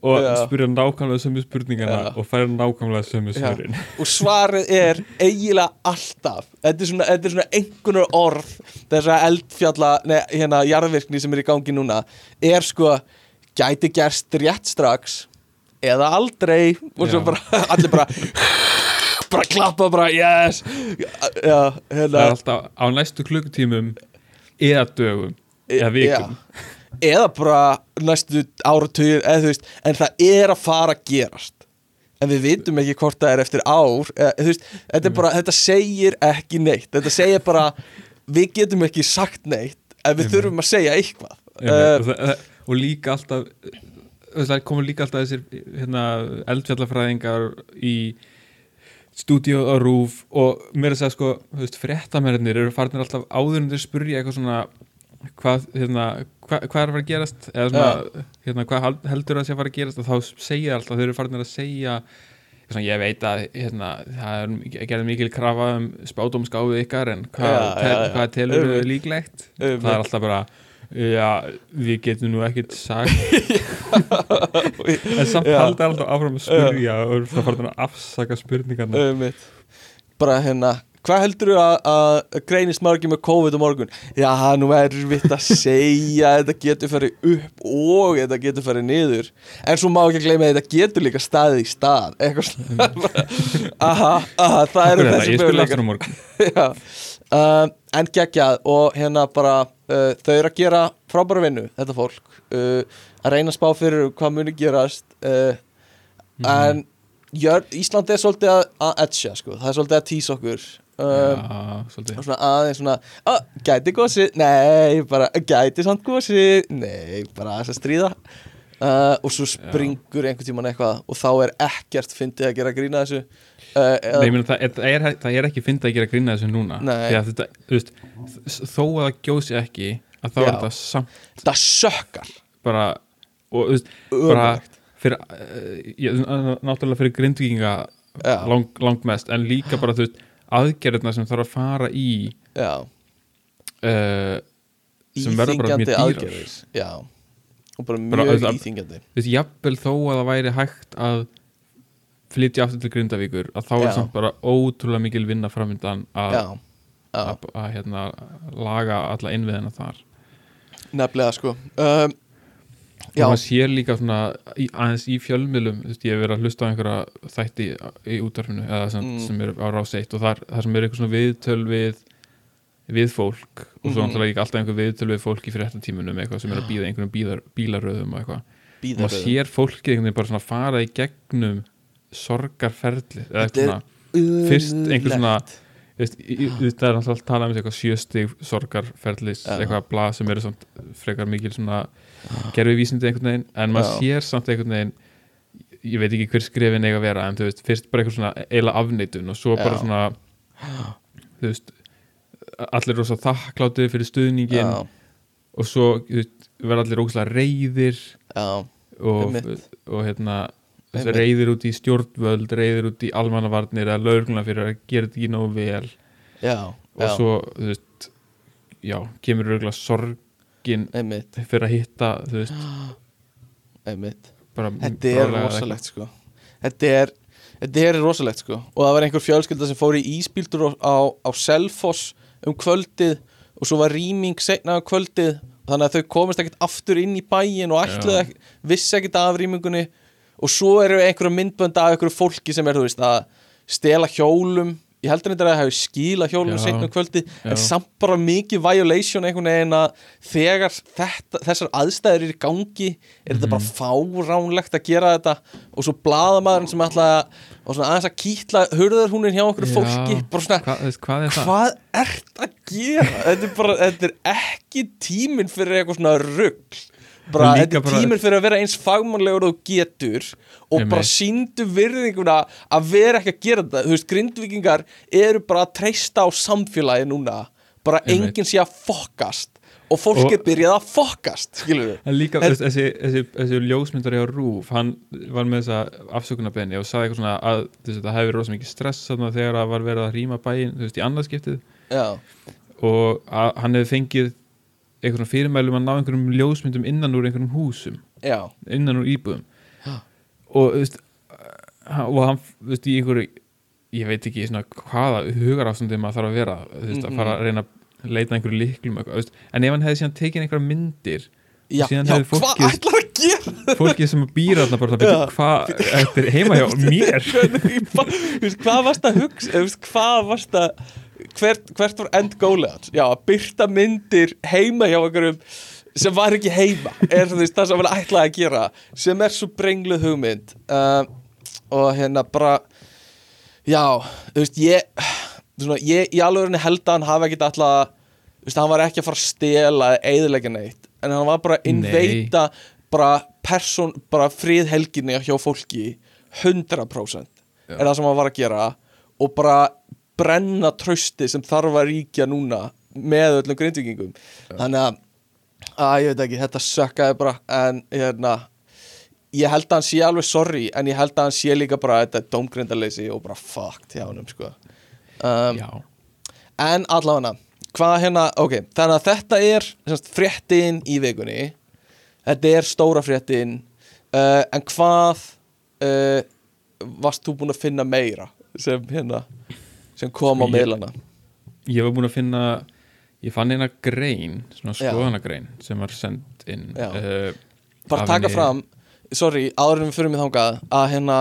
og Já. spyrja nákvæmlega sömu spurningana Já. og færa nákvæmlega sömu svörin og svarið er eiginlega alltaf þetta er svona, þetta er svona einhverjur orð þess að eldfjalla nei, hérna jarðvirkni sem er í gangi núna er sko, gæti gerst rétt strax eða aldrei og svo bara, allir bara bara klappa bara, yes. Já, það hérna er alltaf á næstu klukkutímum eða dögum eða vikum. já. eða bara næstu áratugir eða þú veist, en það er að fara að gerast. En við vitum ekki hvort það er eftir ár eða, veist, þetta, bara, þetta segir ekki neitt. Þetta segir bara, við getum ekki sagt neitt en við þurfum að segja eitthvað. Uh, og, það, það- og líka alltaf það komur líka alltaf þessir hérna, eldfjallafræðingar í stúdíó á rúf og mér er að segja sko, þú veist, fréttamennir eru farnir alltaf áður en þeir spurja eitthvað svona hvað, hérna, hva, hvað er að fara að gerast? Eða svona, hérna, hvað heldur að sé að fara að gerast? Og þá segja alltaf, þeir eru farnir að segja svona, ég veit að hérna, það er gerði mikil krafa um spátumskáfið ykkar en hvað, já, já. hvað telur þau líklegt? Einmitt. það er alltaf bara já, við getum nú ekkert sagt. En samt Já. halda alltaf áfram að spurja og eru svona farin að afsaka spurningarna um, bara hérna hvað heldur þú að, að greinist margir með COVID á morgun? Já, nú er erfitt að segja þetta getur farið upp og þetta getur farið niður. En svo má ekki að gleyma að þetta getur líka staðið í stað. Eitthvað svona. Aha, aha, það eru er það, þessi möguleikar. morgun. Já. Um, en geggjað og hérna bara uh, þau eru að gera frábæra vinnu þetta fólk. Uh, að reyna að spá fyrir hvað muni gerast uh, Mhm. en jör, Ísland er svolítið að, að etja sko. það er svolítið að tísa okkur. Um, já, svolítið. svona aðeins svona að, gæti gósi, nei bara gæti samt gósi, nei bara aðeins að stríða uh, og svo springur einhvern tímann eitthvað og þá er ekkert fyndið að gera grína þessu. Uh, Nei, meina, það, er, það, er, ekki fyndið að gera grína þessu núna. Þetta, veist, þó að það gjósi ekki að þá Já. er þetta samt það sökkar. Bara og veist, bara fyrir, uh, náttúrulega fyrir grindvíkinga Já. lang, langmest en líka bara, veist, aðgerðina sem þarf að fara í já, sem verður bara mjög íþingjandi dýrar. aðgerðir já, og bara Bara, mjög það- íþingjandi þú veist, jafnvel þó að það væri hægt að flytja aftur til Grindavíkur að þá Já. er samt bara ótrúlega mikil vinna framöndan að, já, já, að, að hérna, laga alla innviðina þar. Nefnilega sko. Um, og já, maður sér líka svona í, aðeins í fjölmiðlum, þú veist, ég hef verið að hlusta á einhverja þætti í útvarfinu eða sem, Mm. sem eru á rás 1 og þar, þar sem eru eitthvað svona viðtöl við við fólk og svo Mhm. náttúrulega líka alltaf einhver viðtöl við fólk í fréttatímunum eitthvað sem er að býða einhverjum bílar, bílaröðum og eitthvað. Og maður sér fólkið einhvern veginn bara svona fara í gegnum sorgarferli eða Þetta eitthvað fyrst einhver svona það er alltaf að tala um eitthvað sjöstig sorgarferlis Já. eitthvað blað sem eru samt frekar mikil svona gerfi vísindi einhvern veginn en maður sér samt einhvern veginn ég veit ekki hver skrifin eiga að vera en þú veist, fyrst bara eitthvað svona eila afneitun og svo bara svona þú veist allir rosa þakklátið fyrir stuðningin já, og svo verða allir ógæslega reyðir já, og, og hérna reyðir út í stjórnvöld reyðir út í almannavarnir eða lögregluna fyrir að gera þetta ekki nógu vel. Já, og svo, veist já, kemur lögregla sorgin einmitt, fyrir að hitta, veist bara Þetta er rosalegt sko. Þetta er, þetta er rosalegt sko. Og það var einhver fjölskylda sem fór í íspíldur á, á, á Selfoss um kvöldið og svo var rýming seinna á kvöldið þannig að þau komist ekkert aftur inn í bæin og ætluðu Já. ekki, vissi ekkert af rýmingunni og svo eru einhverja myndbönd af einhverju fólki sem er, þú veist, að stela hjólum ég heldur þetta að það hefur skila hjólum Já. seinna um kvöldið, Já. en samt bara mikið violation einhvern veginn að þegar þetta, þessar aðstæður eru í gangi er þetta Mhm. bara fáránlegt að gera þetta og svo blaðamaðurinn sem svona aðeins að kýtla hurðarhúnin hjá okkur fólki svona, Hvað, þú veist, hvað er það? hvað ert að gera þetta er bara, þetta er ekki tíminn fyrir eitthvað svona rugg bara, þetta er tíminn fyrir að vera eins fagmannlegur og getur og bara síndu virðinguna að vera ekki að gera þetta. Þú veist, grindvikingar eru bara að treysta á samfélagi núna. Bara enginn sé að fokkast og fólk er byrjað að En líka, þessi, þessi, þessi ljósmyndari á Rúf, hann var með þessa afsökunarbenni og sagði eitthvað svona að veist, það hefði verið rosa mikið stress þegar það var verið að rýma bæinn, þú veist, í annarskiptið já, og að, hann hefði fengið svona fyrirmælum að ná einhverjum ljósmyndum innan úr einhverjum húsum, já, innan úr íbúðum. Já. og þú veist og hann, þú veist, í einhverju ég veit ekki svona hvaða hugarástandi maður þarf að vera, þú veist, að fara að reyna að leita einhverju líklum eitthvað, þú veist, en ef hann hefði síðan tekið einhverja myndir já, já hvað ætlar að gera? fólkið sem býr þarna bara, hvað, þetta er heima hjá mér. Hvað varst að hugsa hvað varst að hvert, hvert var end goalið hans? Já, að byrta myndir heima hjá einhverjum sem var ekki heima er veist, það sem hann ætlaði að gera sem er svo brengluð hugmynd. Uh, og hérna bara já, þú veist, ég svona, ég í alveg held að hann hafi ekkit alltaf þú veist, hann var ekki að fara að stela eða eðilegja neitt, en hann var bara að inveita bara person, bara friðhelginni hjá fólki 100% er það sem hann var að gera og bara brenna trausti sem þarf að ríkja núna með öllum grindvíkingum. Þannig að, að ég veit ekki, þetta sökkaði bara en hérna ég held að hann sé alveg sorry en ég held að hann sé líka bara þetta dómgrindaleysi og bara fucked hjá hann sko. um, En allavega, hvað hérna, ok, þannig að þetta er semst, fréttin í vikunni, þetta er stóra fréttin, uh, en hvað uh, varst þú búin að finna meira sem hérna, sem kom á Sko, ég- var búin að finna ég fann eina grein, svona skoðanagrein sem var sendt inn uh, Bara taka henni- fram, sorry, áður en við fyrir mig þangað, að hérna,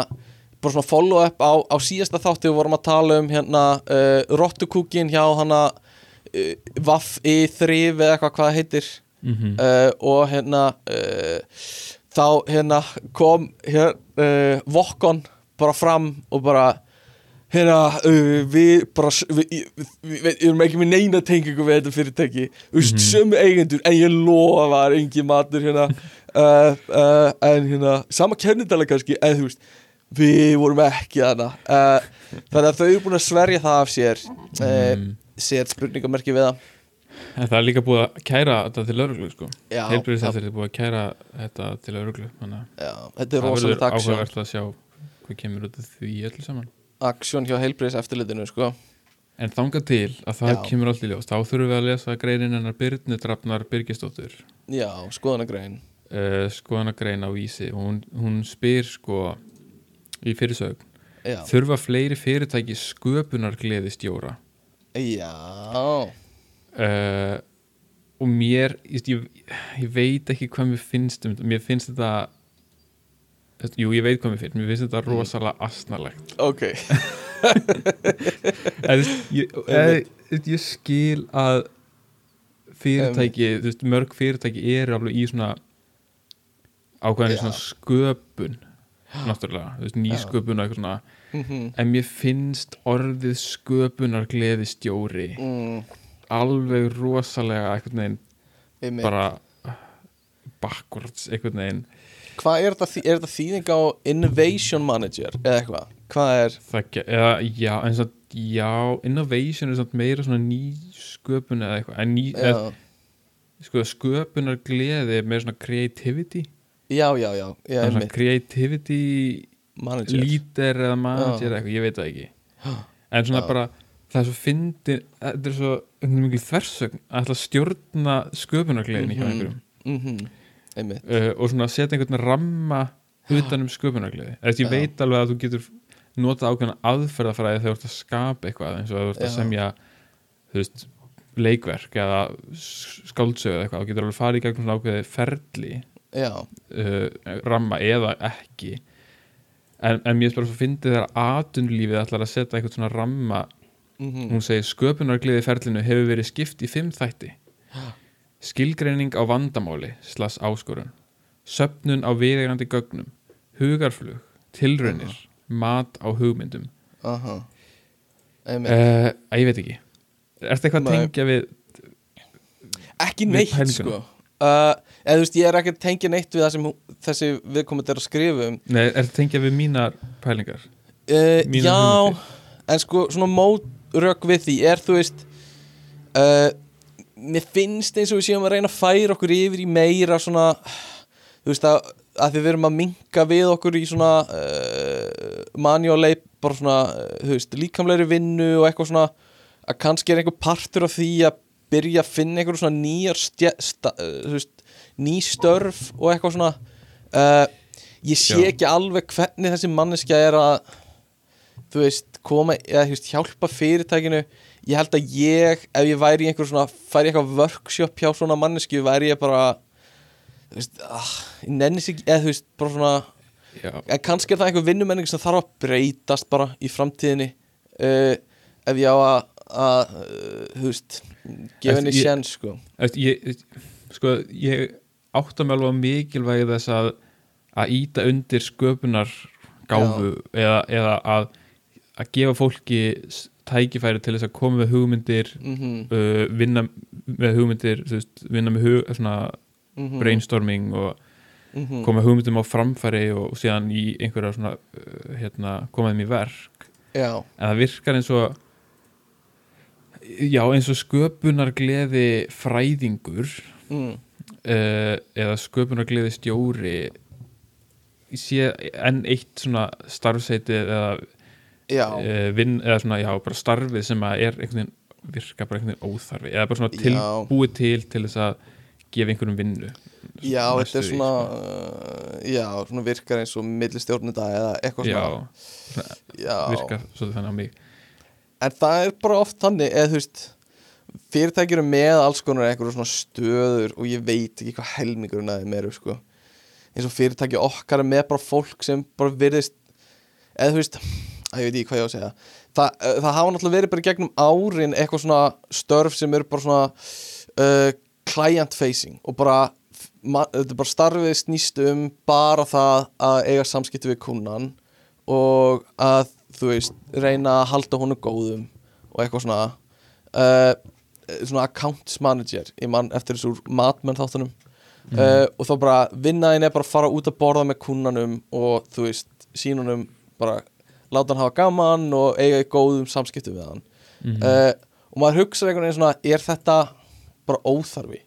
bara svona follow up á, á síðasta þátti við vorum að tala um hérna uh, rottukúkin hjá hana uh, Vaff í þrif eða eitthvað hvað heitir. Mm uh, og hérna þá hérna kom hér, Vokkon bara fram og bara hérna uh, við bara við, við, við, erum ekki með neina tengingu við þetta fyrirtæki þú veist, Mhm. sömu eigendur en ég lofa var engin matur hérna uh, uh, en hérna sama kennitala kannski en þú veist við vorum ekki þarna þannig að þau eru búin að sverja það af sér mm. sér spurningamerki við það En það er líka búið að kæra þetta til lauruglu sko. Já, Heilbriðsættir er búið að kæra þetta til lauruglu Þannig að er það verður áhugavert að sjá hvað kemur út af því öllu saman aksjón hjá heilbriðs eftirlitinu sko. En þangað til að það Já. kemur allt í ljós þá þurfum við að lesa greinin hennar Byrnu Drafnar Byrgisdóttur já, skoðanagrein. Uh, skoðanagrein á vísi. Og hún, hún spyr sko í fyrirsögn já, þurfa fleiri fyrirtæki sköpunar gleði stjóra já, uh, og mér ég, ég, veit ekki hvað mér finnst um þetta mér finnst þetta- jú, ég veit hvað mér finnst. Mér finnst þetta Mm. rosalega asnalegt. Ok. Veist, ég, eða, þú veist, ég skil að fyrirtæki þú veist, mörg fyrirtæki eru alveg í svona ákveðinni Já. svona sköpun náttúrulega, þú veist, nýsköpun og eitthvað svona. Mm en mér finnst orðið sköpunar gleði stjóri mm, alveg rosalega veginn einmitt. bara backwards einhvern veginn hvað er þetta, er þetta þýðing á innovation manager eða eitthvað, hvað er það, eða, já, en svo, já innovation er samt meira svona nýsköpun eða eitthvað en ný, eða, sko, sköpunar gleði er meira svona creativity. Já, já, já, já svona creativity manager. líder eða manager eða eitthvað, ég veit það ekki. En svona Já. bara það er svo fyndin, þetta er svo einhvern mikil þversögn að ætla að stjórna sköpunargleðinni hjá Mhm. einhverjum. Mm einmitt uh, og svona setja einhvern ramma utan um sköpunargleði. Eða ég veit alveg að þú getur nota ákveðna aðferðafræði þegar þú ert að skapa eitthvað eins og að þú ert að semja þú veist, leikverk eða skáldsögu eða eitthvað þú getur alveg farið í gegnum svona ákveði ferli uh, ramma eða ekki. En, en mér bara svo fyndið þegar atunlífið ætlar að setja eitthvað svona ramma. Mm hún segir sköpunargleði ferlinu hefur verið skipt í fimm þætti skilgreining á vandamáli slags áskorun. Söpnun á viðeigandi gögnum. Hugarflug, tilraunir mat á hugmyndum. Aha. Einmitt, uh, að ég veit ekki. Er þetta eitthvað að tengja við ekki við neitt pælinguna. sko. Uh, eða þú veist, ég er ekki að tengja neitt við það sem þessi viðkomandi er að skrifa um. Nei, er þetta tengja við mínar pælingar? Uh, Mínar já, hugmyndir. en sko svona mótrök við því er þú veist uh, mér finnst eins og við séum að reyna að færa okkur yfir í meira svona þú veist að, að við verum að minka við okkur í svona uh, manjólei bara svona uh, veist líkamlegri vinnu og eitthvað svona að kannski er einhver partur af því að byrja að finna einhver svona nýjar uh, þú veist, ný störf og eitthvað svona ég sé Já. ekki alveg hvernig þessi manneskja er að þú veist, koma eða þú veist, hjálpa fyrirtækinu ég held að ég, ef ég væri í einhver svona færi eitthvað workshop hjá svona mannesku væri ég bara þú veist, ah, ég nenni sig eða þú veist, bara svona en kannski er það einhver vinnumenning sem þarf að breytast bara í framtíðinni uh, ef ég á að, að uh, þú veist gefa henni sjens sko. ég, sko, ég átta mig alveg á mikilvægi þess að að íta undir sköpunar gáfu eða, eða að að gefa fólki tækifæri til þess að koma með hugmyndir mm uh, vinna með hugmyndir veist, vinna með hug, svona -hmm. brainstorming og -hmm. koma hugmyndum á framfæri og síðan í einhverja svona uh, hérna, koma þeim í verk já, en það virkar eins og já, eins og sköpunargleði fræðingur mm, uh, eða sköpunargleði stjóri sé enn eitt svona starfseiti eða, vinn, eða svona, já, bara starfið sem að er einhvern veginn virka bara einhvern veginn óþarfi eða bara svona Já. tilbúið til til þess að gefa einhverjum vinnu já, þetta er svona sko. uh, já, svona virkar eins og millistjórnunda eða eitthvað já, svona já, virkar svolítið þannig á mig en það er bara oft þannig eða þú veist fyrirtækjur eru með alls konar eitthvað svona stöður og ég veit ekki hvað helmingurinn að þeim eru sko. eins og fyrirtæki okkar er með bara fólk sem bara virðist eða þú veist, ég veit ekki hvað ég á að segja. Þa, uh, það hafa náttúrulega verið bara í gegnum árin eitthvað svona störf sem eru bara svona uh, client facing og bara er bara starfið snýst um bara það að eiga samskipti við kunnan og að þú veist, reyna að halda honum góðum og eitthvað svona uh, svona accounts manager ég mann eftir þessu matmenn þáttunum. Uh, og þá bara vinnaðin er bara að fara út að borða með kunnanum og þú veist, sínunum bara láta hann hafa gaman og eiga í góðum samskiptum við hann. Mhm. uh, og maður hugsa einhvern veginn svona er þetta bara óþarfi?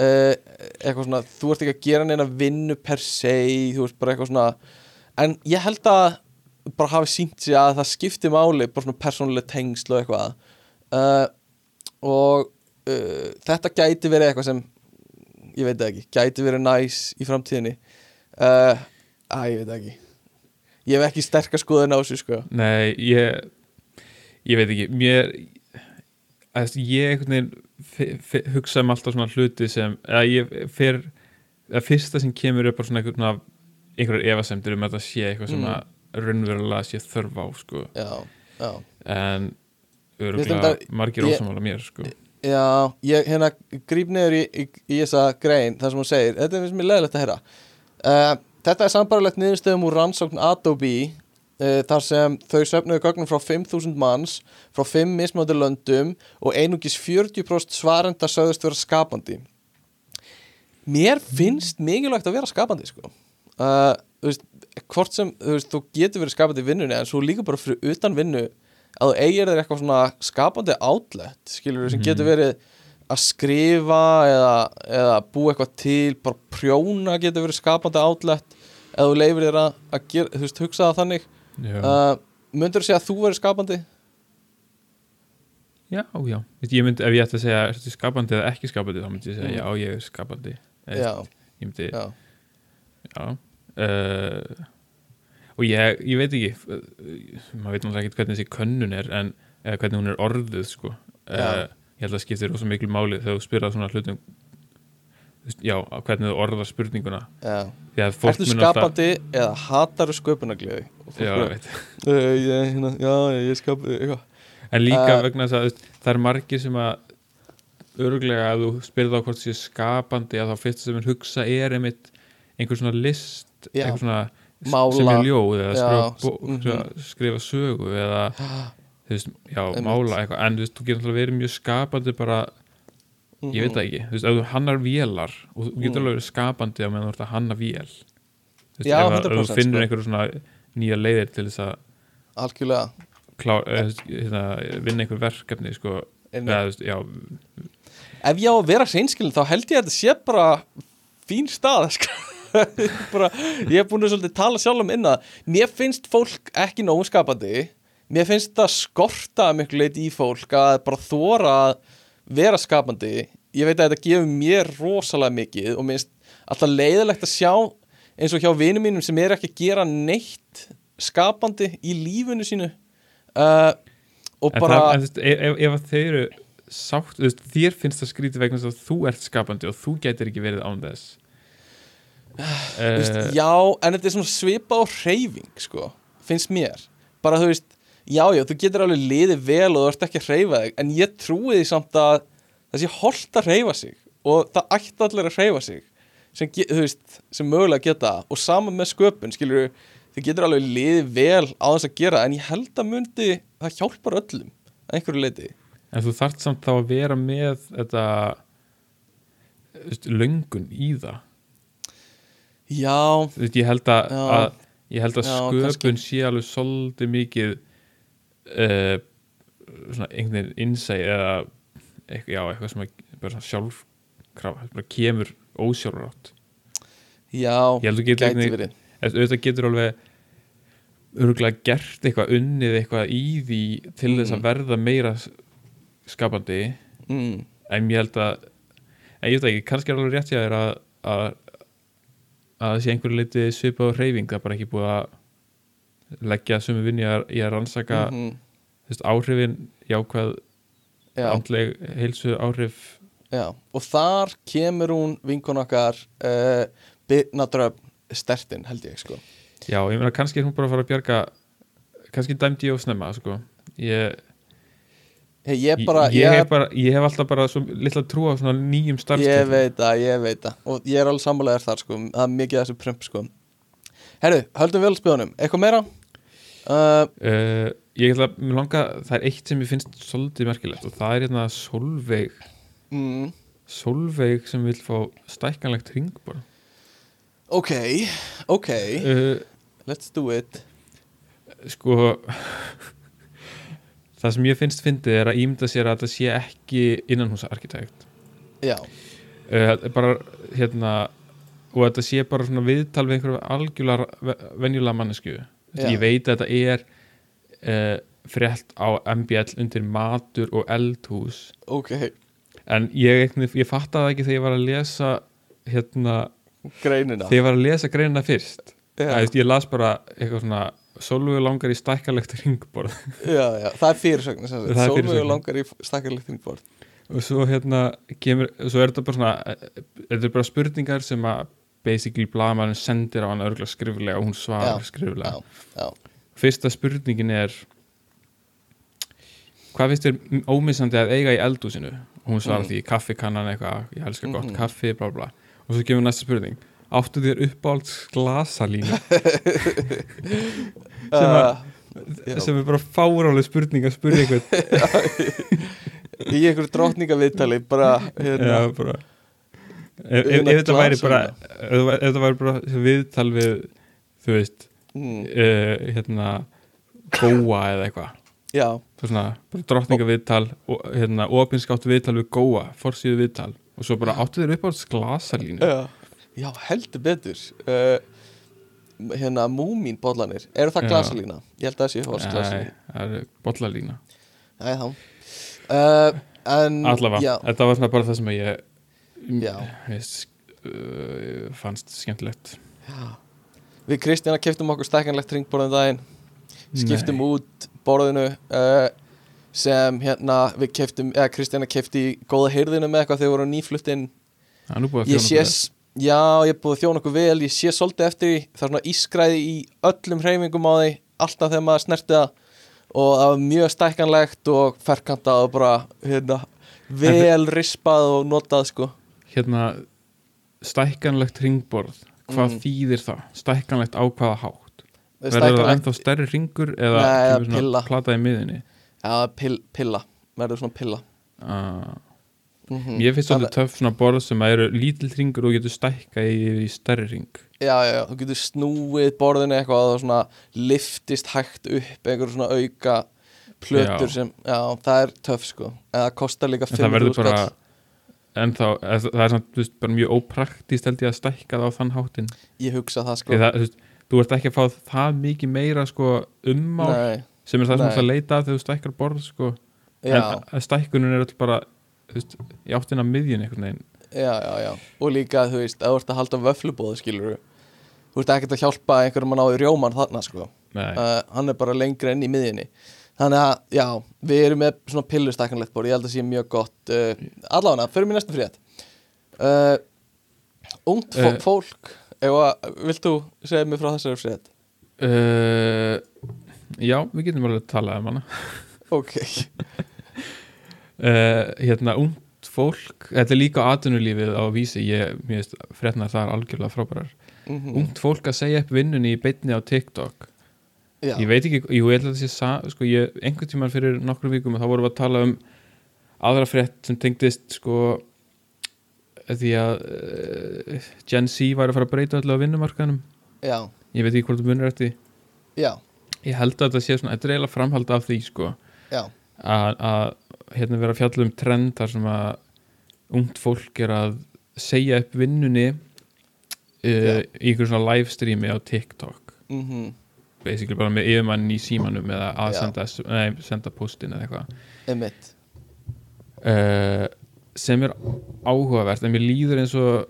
Uh, eitthvað svona þú ert ekki að gera neina vinnu per se þú veist bara eitthvað svona en ég held að bara hafi sínt sig að það skipti máli bara svona persónuleg tengsl og eitthvað. Uh, og þetta gæti verið eitthvað sem ég veit ekki, gæti verið næs í framtíðinni. Að ég veit ekki ég hef ekki sterkar skoðun á þessu sko Nei, ég ég veit ekki, mér að ég einhvern veginn hugsa um alltaf svona hluti sem að ég fer að fyrsta sem kemur upp á svona einhvern einhverjar efasemdir um að þetta sé eitthvað sem Mm. að raunverulega sé þörf á sko. já, já en öruglega margir ósamála mér sko. Já, ég hérna gríp niður í, í, í þessa grein þar sem hún segir, þetta er mér leðilegt að heyra uh, Þetta er sambarlegt niðurstöðum úr rannsókn Adobe uh, þar sem þau söfnuðu gögnum frá 5.000 manns frá 5 mismöndi löndum og einungis 40% svarenda sögðust vera skapandi Mér finnst mikilvægt að vera skapandi sko uh, þú veist, hvort sem þú, veist, þú getur verið skapandi í vinnunni en svo líka bara fyrir utan vinnu að þú eigir þér eitthvað svona skapandi outlet skilur sem Mhm. getur verið að skrifa eða, eða búa eitthvað til bara prjóna getur verið skapandi outlet eða þú leifir þér að, að gera, þú veist, hugsa það þannig uh, myndur þú segja að þú verið skapandi? já, já ég myndi, ef ég ætti að segja skapandi eða ekki skapandi þá myndi ég segja Mm. já, ég er skapandi Eða, Já, ég myndi, já, Já uh, og ég, ég veit ekki uh, maður veit náttúrulega ekki hvernig þessi könnun er en hvernig hún er orðuð sko. uh. Ég held að skiptir rosa miklu máli þegar þú spyrðað svona hlutum já, hvernig þú orðar spurninguna Ertu mun alltaf- skapandi eða hatar sköpunagliði? já, veit. uh, ég, hérna, já, ég skapandi eitthvað en líka Uh, vegna þess að það er margir sem að öruglega að þú spyrð á hvort sé skapandi að þá fyrst sem er hugsa er einmitt einhver svona list Já. einhver svona Mála. sem er ljóð eða Já, skrifa, mhm. skrifa, skrifa sögu eða þú veist, já, Einmitt. mála eitthvað en þú veist, þú getur alltaf verið mjög skapandi bara, ég veit það ekki þú veist, ef þú hannar vélar og þú getur Mhm. alveg verið skapandi á meðan þú ert að hanna vél þú veist, Já, ef, að- ef 100% þú finnur sko. einhverju svona nýja leiðir til þess að Algjörlega klá, eh, hérna, vinna einhver verkefni sko, eða, þú veist, já, Ef ég á að vera hreinskilin þá held ég að þetta sé bara fín stað sko. bara, ég hef búin að svolítið tala sjálf um innan mér finnst fólk ekki nógu skapandi mér finnst það skorta miklu leiti í fólk að bara þóra að vera skapandi. Ég veit að þetta gefur mér rosalega mikið og minnst alltaf leiðilegt að sjá eins og hjá vinum mínum sem er ekki að gera neitt skapandi í lífinu sínu. Uh, og en, bara það, en þú veist, ef, ef, þeir eru sátt, veist, þér finnst það skrítið vegna þess að þú ert skapandi og þú gætir ekki verið án þess. Þú veist, uh, já, en þetta er svona svipa á hreyfing sko, finnst mér. Bara þú veist, já, já, þú getur alveg liðið vel og þú ert ekki að hreyfa þig en ég trúi því samt að sé holdt að hreyfa sig og það ætti allir að hreyfa sig sem, þú veist, sem mögulega geta og saman með sköpun, skilur þið getur alveg liðið vel á þess að gera en ég held að myndi, það hjálpar öllum að einhverju leiti en þú þarft samt þá að vera með þetta þú löngun í það Já, þú veist, ég held að, Já. að ég held að Já, sköpun kannski. sé alveg svolítið mikið uh, svona einhvern veginn innsæ eða eitthvað, já, eitthvað sem að bara svona sjálfkraf, bara kemur ósjálfrátt Já, ég að gæti verið auðvitað getur alveg örgulega gert eitthvað unnið eitthvað í því til þess að Mhm. verða meira skapandi mm. en ég held að en ég veit ekki, kannski er alveg rétt þér að að, að það sé einhverju leiti svipað á hreyfing, það er bara ekki búið að leggja sömu vinni í að rannsaka mm Mhm. veist, áhrifin jákvæð Já, andleg heilsu áhrif já Og þar kemur hún vinkun okkar uh, Birna Dröfn stertin held ég sko. Já, ég meina kannski er hún bara að fara að bjarga kannski dæmdi ég of snemma sko. ég, Hey, ég, bara, ég, ég, hef bara, ég hef alltaf bara svo litla trú á svona nýjum Ég starfstöðum veit það, ég veit það. Og ég er alveg sammálaðir þar sko. Það er mikið þessu prump sko. Herru, höldum vel spjónum. Eitthvað meira? Uh, uh, ég ætla að mér langa það er eitt sem ég finnst svolítið merkilegt og það er hérna Solveig. Mm, Solveig sem vil fá stækkanlegt ringborð ok, ok. Uh, Let's do it. Sko það sem ég finnst fyndið er að ímynda sér að það sé ekki innanhúsarkitekt. Já, uh, bara hérna og þetta sé bara svona viðtal við einhverju algjörlega ve- venjulega mannesku. Ég veit að þetta er uh, frétt á MBL undir matur og eldhús. Ok. En ég, ég fattaði það ekki þegar ég var að lesa hérna, Greinina. þegar ég var að lesa greinina fyrst. Að, ég las bara eitthvað svona Solveig langar í stækkalegt ringborð. Já, já, það er fyrirsögn fyrirsögn. langar í stakkarlegt þingborð og svo hérna kemur, svo er þetta bara svona eh, þetta er bara spurningar sem að basically blaðmann sendir á hann örgulega skriflega og hún svarar skriflega já, já. fyrsta spurningin er hvað finnst þér ómissandi að eiga í eldúsinu og hún svarar Mm. því kaffikannan eitthvað, ég elska gott Mhm. kaffi bla bla, og svo kemur næsta spurning áttu þér uppáhalds glasalínu sem, að, Já. sem er bara fárálega spurning að spurja eitthvað Í einhverju drottningaviðtali bara hérna, bara Ef, ef, ef þetta væri bara ef, það þetta væri bara viðtal við þú veist mm, uh, hérna góa eða eitthvað. Drottningaviðtal og hérna, opinskátt viðtal við góa forsýðu viðtal. Og svo bara áttu þér upp á glasalínu. Já, já, heldur betur. Uh, Hérna, múmín bollanir Eru það glasalína? Ég held að það sé hos Nei, glasalína það er bollalína. Æ, þá. Uh, En allavega, þetta var svona bara það sem ég uh, fannst skemmtilegt. Já. Við Kristjana keftum okkur stekkanlegt ringborðum daginn. Skiptum Nei. út borðinu uh, sem hérna við keftum, eða Kristjana kefti góða heyrðinu með eitthvað þegar við vorum nýflutt inn. Það nú búið að ég sé, já, ég er búið að þjóna okkur vel. Ég sé svolítið eftir það er svona ískræði í öllum hreyfingum á því alltaf þegar maður snerti það. Og það var mjög stækkanlegt og ferkantað og bara hérna, vel rispað og notað sko hérna stækkanlegt ringborð hvað Mm. þýðir það? Stækkanlegt á hvaða hátt? Verður það ennþá stærri ringur eða Nei, svona pilla. plata í miðinni? Já, pill, pilla, verður svona pilla Uh, mm Ég finnst svolítið töff svona borð sem að eru lítill ringur og getur stækka í, í stærri ring Já, já, já, þú getur snúið borðinu eitthvað og það svona liftist hægt upp einhver svona auka plötur Já. sem, já, það er töff sko en það kostar líka en það 500 verður bara skall en þá, það er samt þú veist, bara mjög ópraktist held ég að stækka það á þann háttin Ég hugsa það sko. Það, þú, veist, þú ert ekki að fá það mikið meira sko, ummál Nei, sem er það sem þú ert að leita að þegar þú stækkar borð sko. já, en að stækkunin er alltaf bara þú veist, í áttina miðjun einhvern veginn. Já, já, já. Og líka, þú veist, að þú ert að halda vöflubóðu skilur Þú ert ekkert að hjálpa einhverjum að ná í rjóman þarna sko. Uh, Hann er bara lengra inn í miðjunni Þannig að, já, við erum með svona pillustækkanlegt borð Ég held að sé mjög gott uh, Allavega, förum í næstu frétt. Uh, Ungt fó Eh. fólk Eða, vilt þú segja mér frá þessari frétt? uh, Já, við getum alveg að tala um hana. Ok. Uh, Hérna, ungt fólk Þetta er líka atvinnulífið á vísi Ég, mér veist, frétnar það er algjörlega frábærar. Mm Ungt fólk að segja upp vinnunni í beinni á TikTok Já, Ég veit ekki, jú, ég held að það sé sa, sko, ég, einhvern tímann fyrir nokkrum vikum þá vorum við að tala um aðra frétt sem tengdist sko því að uh, Gen Z væri að fara að breyta öllu á vinnumarkaðnum. Já, ég veit ekki hvort þú munir eftir já. Ég held að þetta sé svona, þetta er eiginlega framhald af því sko, að, hérna vera að fjalla um trend þar sem að ungt fólk er að segja upp vinnunni uh, í einhverjum svona livestreami á TikTok. Mhm, basically bara með yfirmann í símanum eða að Já. senda, nei, senda postin eða eitthvað. Einmitt. Uh, sem er áhugavert en mér líður eins og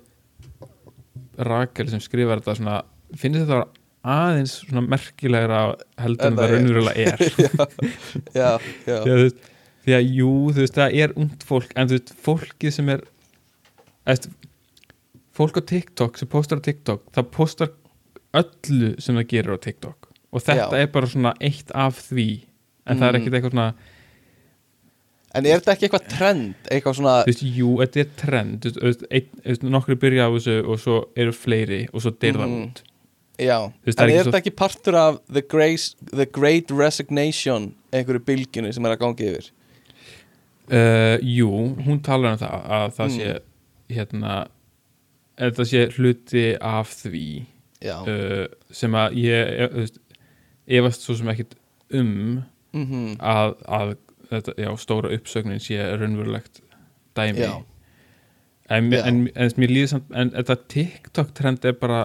Rakel sem skrifar þetta svona, finnst þetta aðeins svona merkilegra heldur En það er. raunverulega er. Já, já, því, að, því að jú, þú veist, það er ungt fólk en þú veist, fólkið sem er eftir, fólk á TikTok sem postar á TikTok, það postar öllu sem það gerir á TikTok og þetta Já. er bara svona eitt af því en það er Mm. ekkit eitthvað svona en er þetta ekki eitthvað trend eitthvað svona, þú veist, jú, þetta er trend nokkru byrja á þessu og svo eru fleiri og svo deyr það Mhm. út já veist, það en er þetta ekki partur af the, grace, the Great Resignation einhverju bylginu sem er að gangi yfir uh, jú, hún talar um það að það Mm. sé hérna að það sé hluti af því uh, sem að ég e- þú veist, efast svo sem ekkit um mhm, að, að þetta, já, stóra uppsögnin sé raunverulegt dæmi. Já. En, Já. en, en, mér líður samt en þetta TikTok trend er bara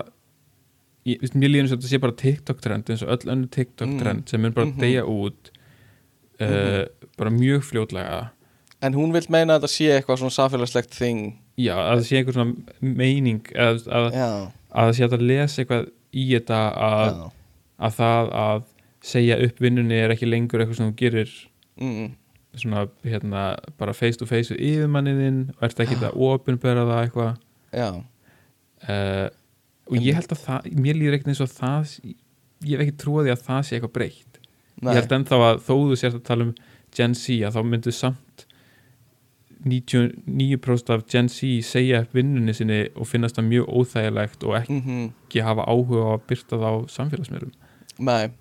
ég, mér líður eins og þetta sé bara TikTok trend eins og öll önnu TikTok Mm. trend sem mun bara Mhm. deyja út uh, bara mjög fljótlega. En hún vil meina að þetta sé eitthvað svona samfélagslegt thing. Já, að það sé einhver svona meining að, að, að það sé að lesa eitthvað í þetta að, að það að segja upp vinnunni er ekki lengur eitthvað sem þú gerir mm, svona hérna bara face to face við yfirmanniðinn og ert ekki að opinbera það eitthvað. Já, uh, og ég held að það mér líður ekkert eins og það ég hef ekki trúið að það sé eitthvað breytt. Nei, ég held ennþá að þó þú sért að tala um Gen Z að þá myndu samt 99% af Gen Z segja upp vinnunni sinni og finnast það mjög óþægilegt og ekki hafa áhuga á að byrta það á samfélagsmiðlum Nei,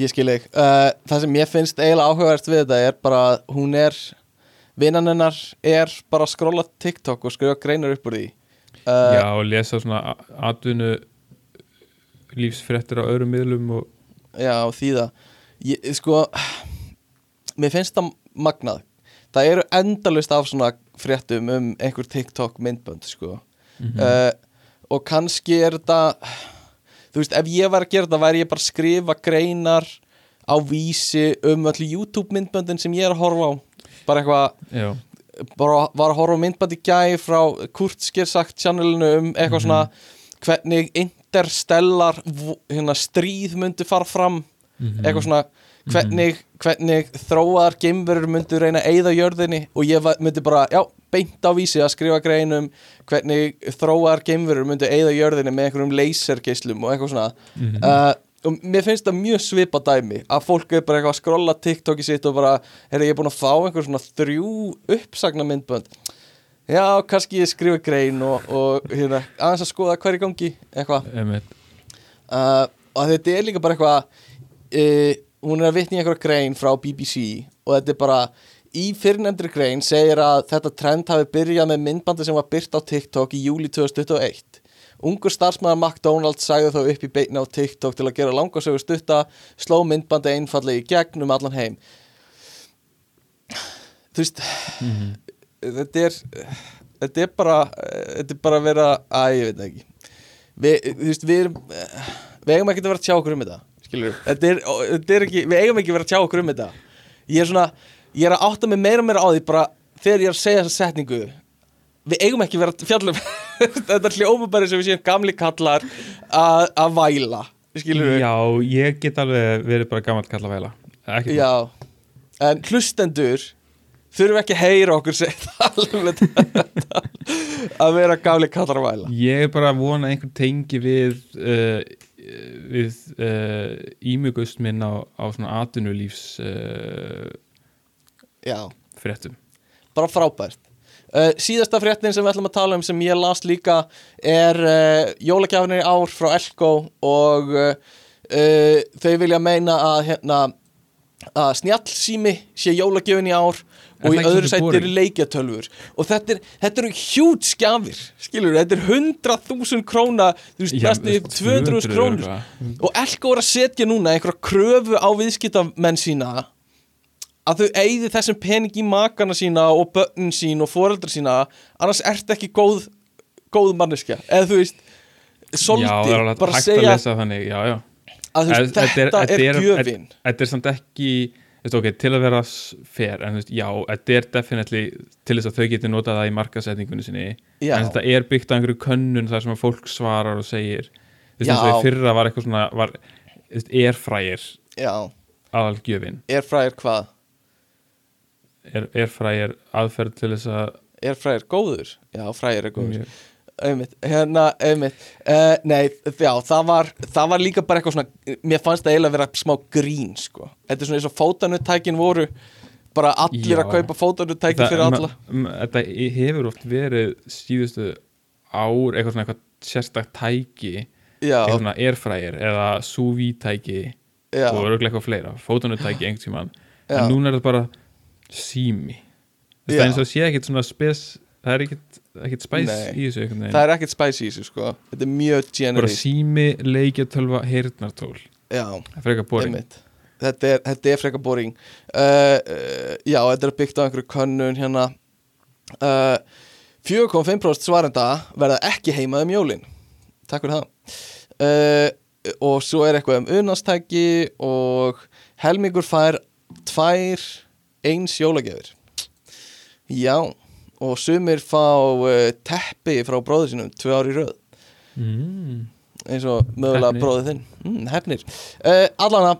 ég skil ekki uh, Það sem ég finnst eiginlega áhugavert við þetta er bara að hún er vinnan hennar er bara að skrolla TikTok og skrifa greinar upp úr því uh, já og lesa svona atvinnu lífsfrettir á öðrum miðlum og Já, þýða ég, Sko, mér finnst það magnað Það eru endalust af svona fréttum um einhver TikTok myndbönd sko. Mhm. uh, og kannski er þetta þú veist, ef ég var að gera þetta væri ég bara að skrifa greinar á vísi um öllu YouTube myndböndin sem ég er að horfa á. Bara eitthvað bara var að horfa í gæði frá Kurtskir sagt channelinu um eitthvað svona hvernig interstellar hérna, stríð myndi fara fram. Mhm. eitthvað svona hvernig, hvernig þróaðar geimverur myndu reyna að eyða jörðinni? Og ég myndi bara, já, beint á vísi að skrifa greinum hvernig þróaðar geimverur myndu eyða jörðinni með einhverjum lasergeislum og eitthvað svona. Mhm. uh, og mér finnst það mjög svipa dæmi að fólk er bara eitthvað að skrolla TikTok í sitt og bara, er ég er búin að fá einhver svona þrjú uppsagna myndbönd já, kannski ég skrifa grein og, og hérna, aðeins að skoða hver í gangi eitthvað. Uh, og þetta er líka bara eitthvað uh, hún er að vitna í einhverja grein frá BBC og þetta er bara í fyrrnefndri grein segir að þetta trend hafi byrjað með myndbandi sem var byrt á TikTok í júli 2021 Ungur starfsmæður McDonalds sagði þó upp í beina á TikTok til að gera langarsögur stutta sló myndbandi einfallega í gegn um allan heim. Þú veist Mhm. þetta er þetta er bara þetta er bara að vera, að ég veit ekki. Við, þú veist, við erum við eigum ekki að vera að tjá okkur um þetta þetta er, þetta er ekki, við eigum ekki að vera að tjá okkur um þetta. Ég er svona, ég er að átta mig meira og meira á því bara þegar ég er að segja þessa setningu við eigum ekki að vera að fjalla um þetta hljóma bara sem við séum gamli kallar að, að væla. Skilur við já, ég get alveg verið bara gammal kalla væla ekki Já, en hlustendur þurfum ekki að heyra okkur segja það alveg þetta að vera gáli kallar að væla Ég er bara að vona að einhver tengi við uh, við uh, ímugust minn á, á svona atvinnulífs uh, Já, fréttum. Bara frábært. Uh, Síðasta fréttin sem við ætlum að tala um sem ég las líka er uh, jólagjafinir ár frá Elko og uh, þau vilja meina að hérna að snjallsími sé jólagjöfin í ár og í öðru boring? eru leikjatölfur og þetta, er, þetta eru hjút skjafir skilur, þetta er 100.000 króna þú veist, næstu 200.000 krónur. og Elko er að setja núna einhverja kröfu á viðskiptamenn sína að þau eigði þessum pening í makana sína og börnin sín og foreldra sína. Annars ert ekki góð góð manneskja, eða þú veist alveg bara að segja þannig, já, já. að þú veist, Þetta er- þetta er, er- gjöfin. Þetta er samt ekki, veist, ok, til að vera fair, en þú veist, já, þetta er definitely til þess að þau geti notað það í markasetningunni sinni, Já. en þetta er byggt á einhverju könnun þar sem að fólk svarar og segir þú veist, í fyrra var eitthvað svona var, erfrægir já, aðalgjöfin, er fræðir hvað? er, erfrægir aðferð til þess að er fræðir góður? já, fræðir er góður Mjög- einmitt, hérna, einmitt. Uh, nei, já, það var það var líka bara eitthvað svona, mér fannst það eiginlega vera smá grín, sko. Þetta er svona eins og fótanuttækin voru bara allir Já. að kaupa fótanuttækin fyrir alla. Þetta hefur oft verið síðustu ár eitthvað svona eitthvað sérstakt tæki já, eitthvað svona airfryer eða sous vide tæki já, og örgulega eitthvað fleira fótunutæki einhvern tímann. Já. en núna er þetta bara sími. Það er eins og sé ekkert svona spes það er ekkert, ekkert spæs í þessu einhvern það er ekkert spicy í þessu, sko. Þetta er mjög bara generic. sími, leikjatölva, heyrnartól. Já, eitthvað einmitt. Þetta er, þetta er frekar boring. Uh, uh, já, þetta er byggt á einhverju könnun hérna. Uh, 4,5% svarenda verða ekki heima um jólin. Takk fyrir það. Uh, og svo er eitthvað um unastæki og helmingur fær tvær eins jólagefir já og sumir fá uh, teppi frá bróður sínum tvö ár í röð. Mm. eins og mögulega bróðið þinn. Mm, hefnir uh, allana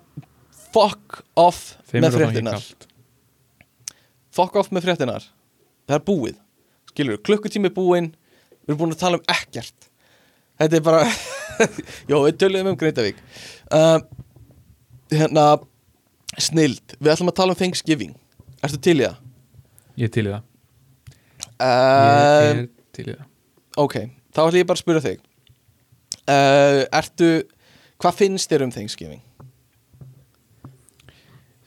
fuck off þeim með fréttinar fuck off með fréttinar það er búið. Skilur, klukkutími búinn. Við erum búin að tala um ekkert. Þetta er bara jó, við töluðum um Greindavík uh, hérna snild, við ætlum að tala um Thanksgiving. Ertu til í það? ég er til í það ég er til í það. ok, þá ætlum ég bara að spyrja þig. Uh, ertu hvað finnst þér um Thanksgiving?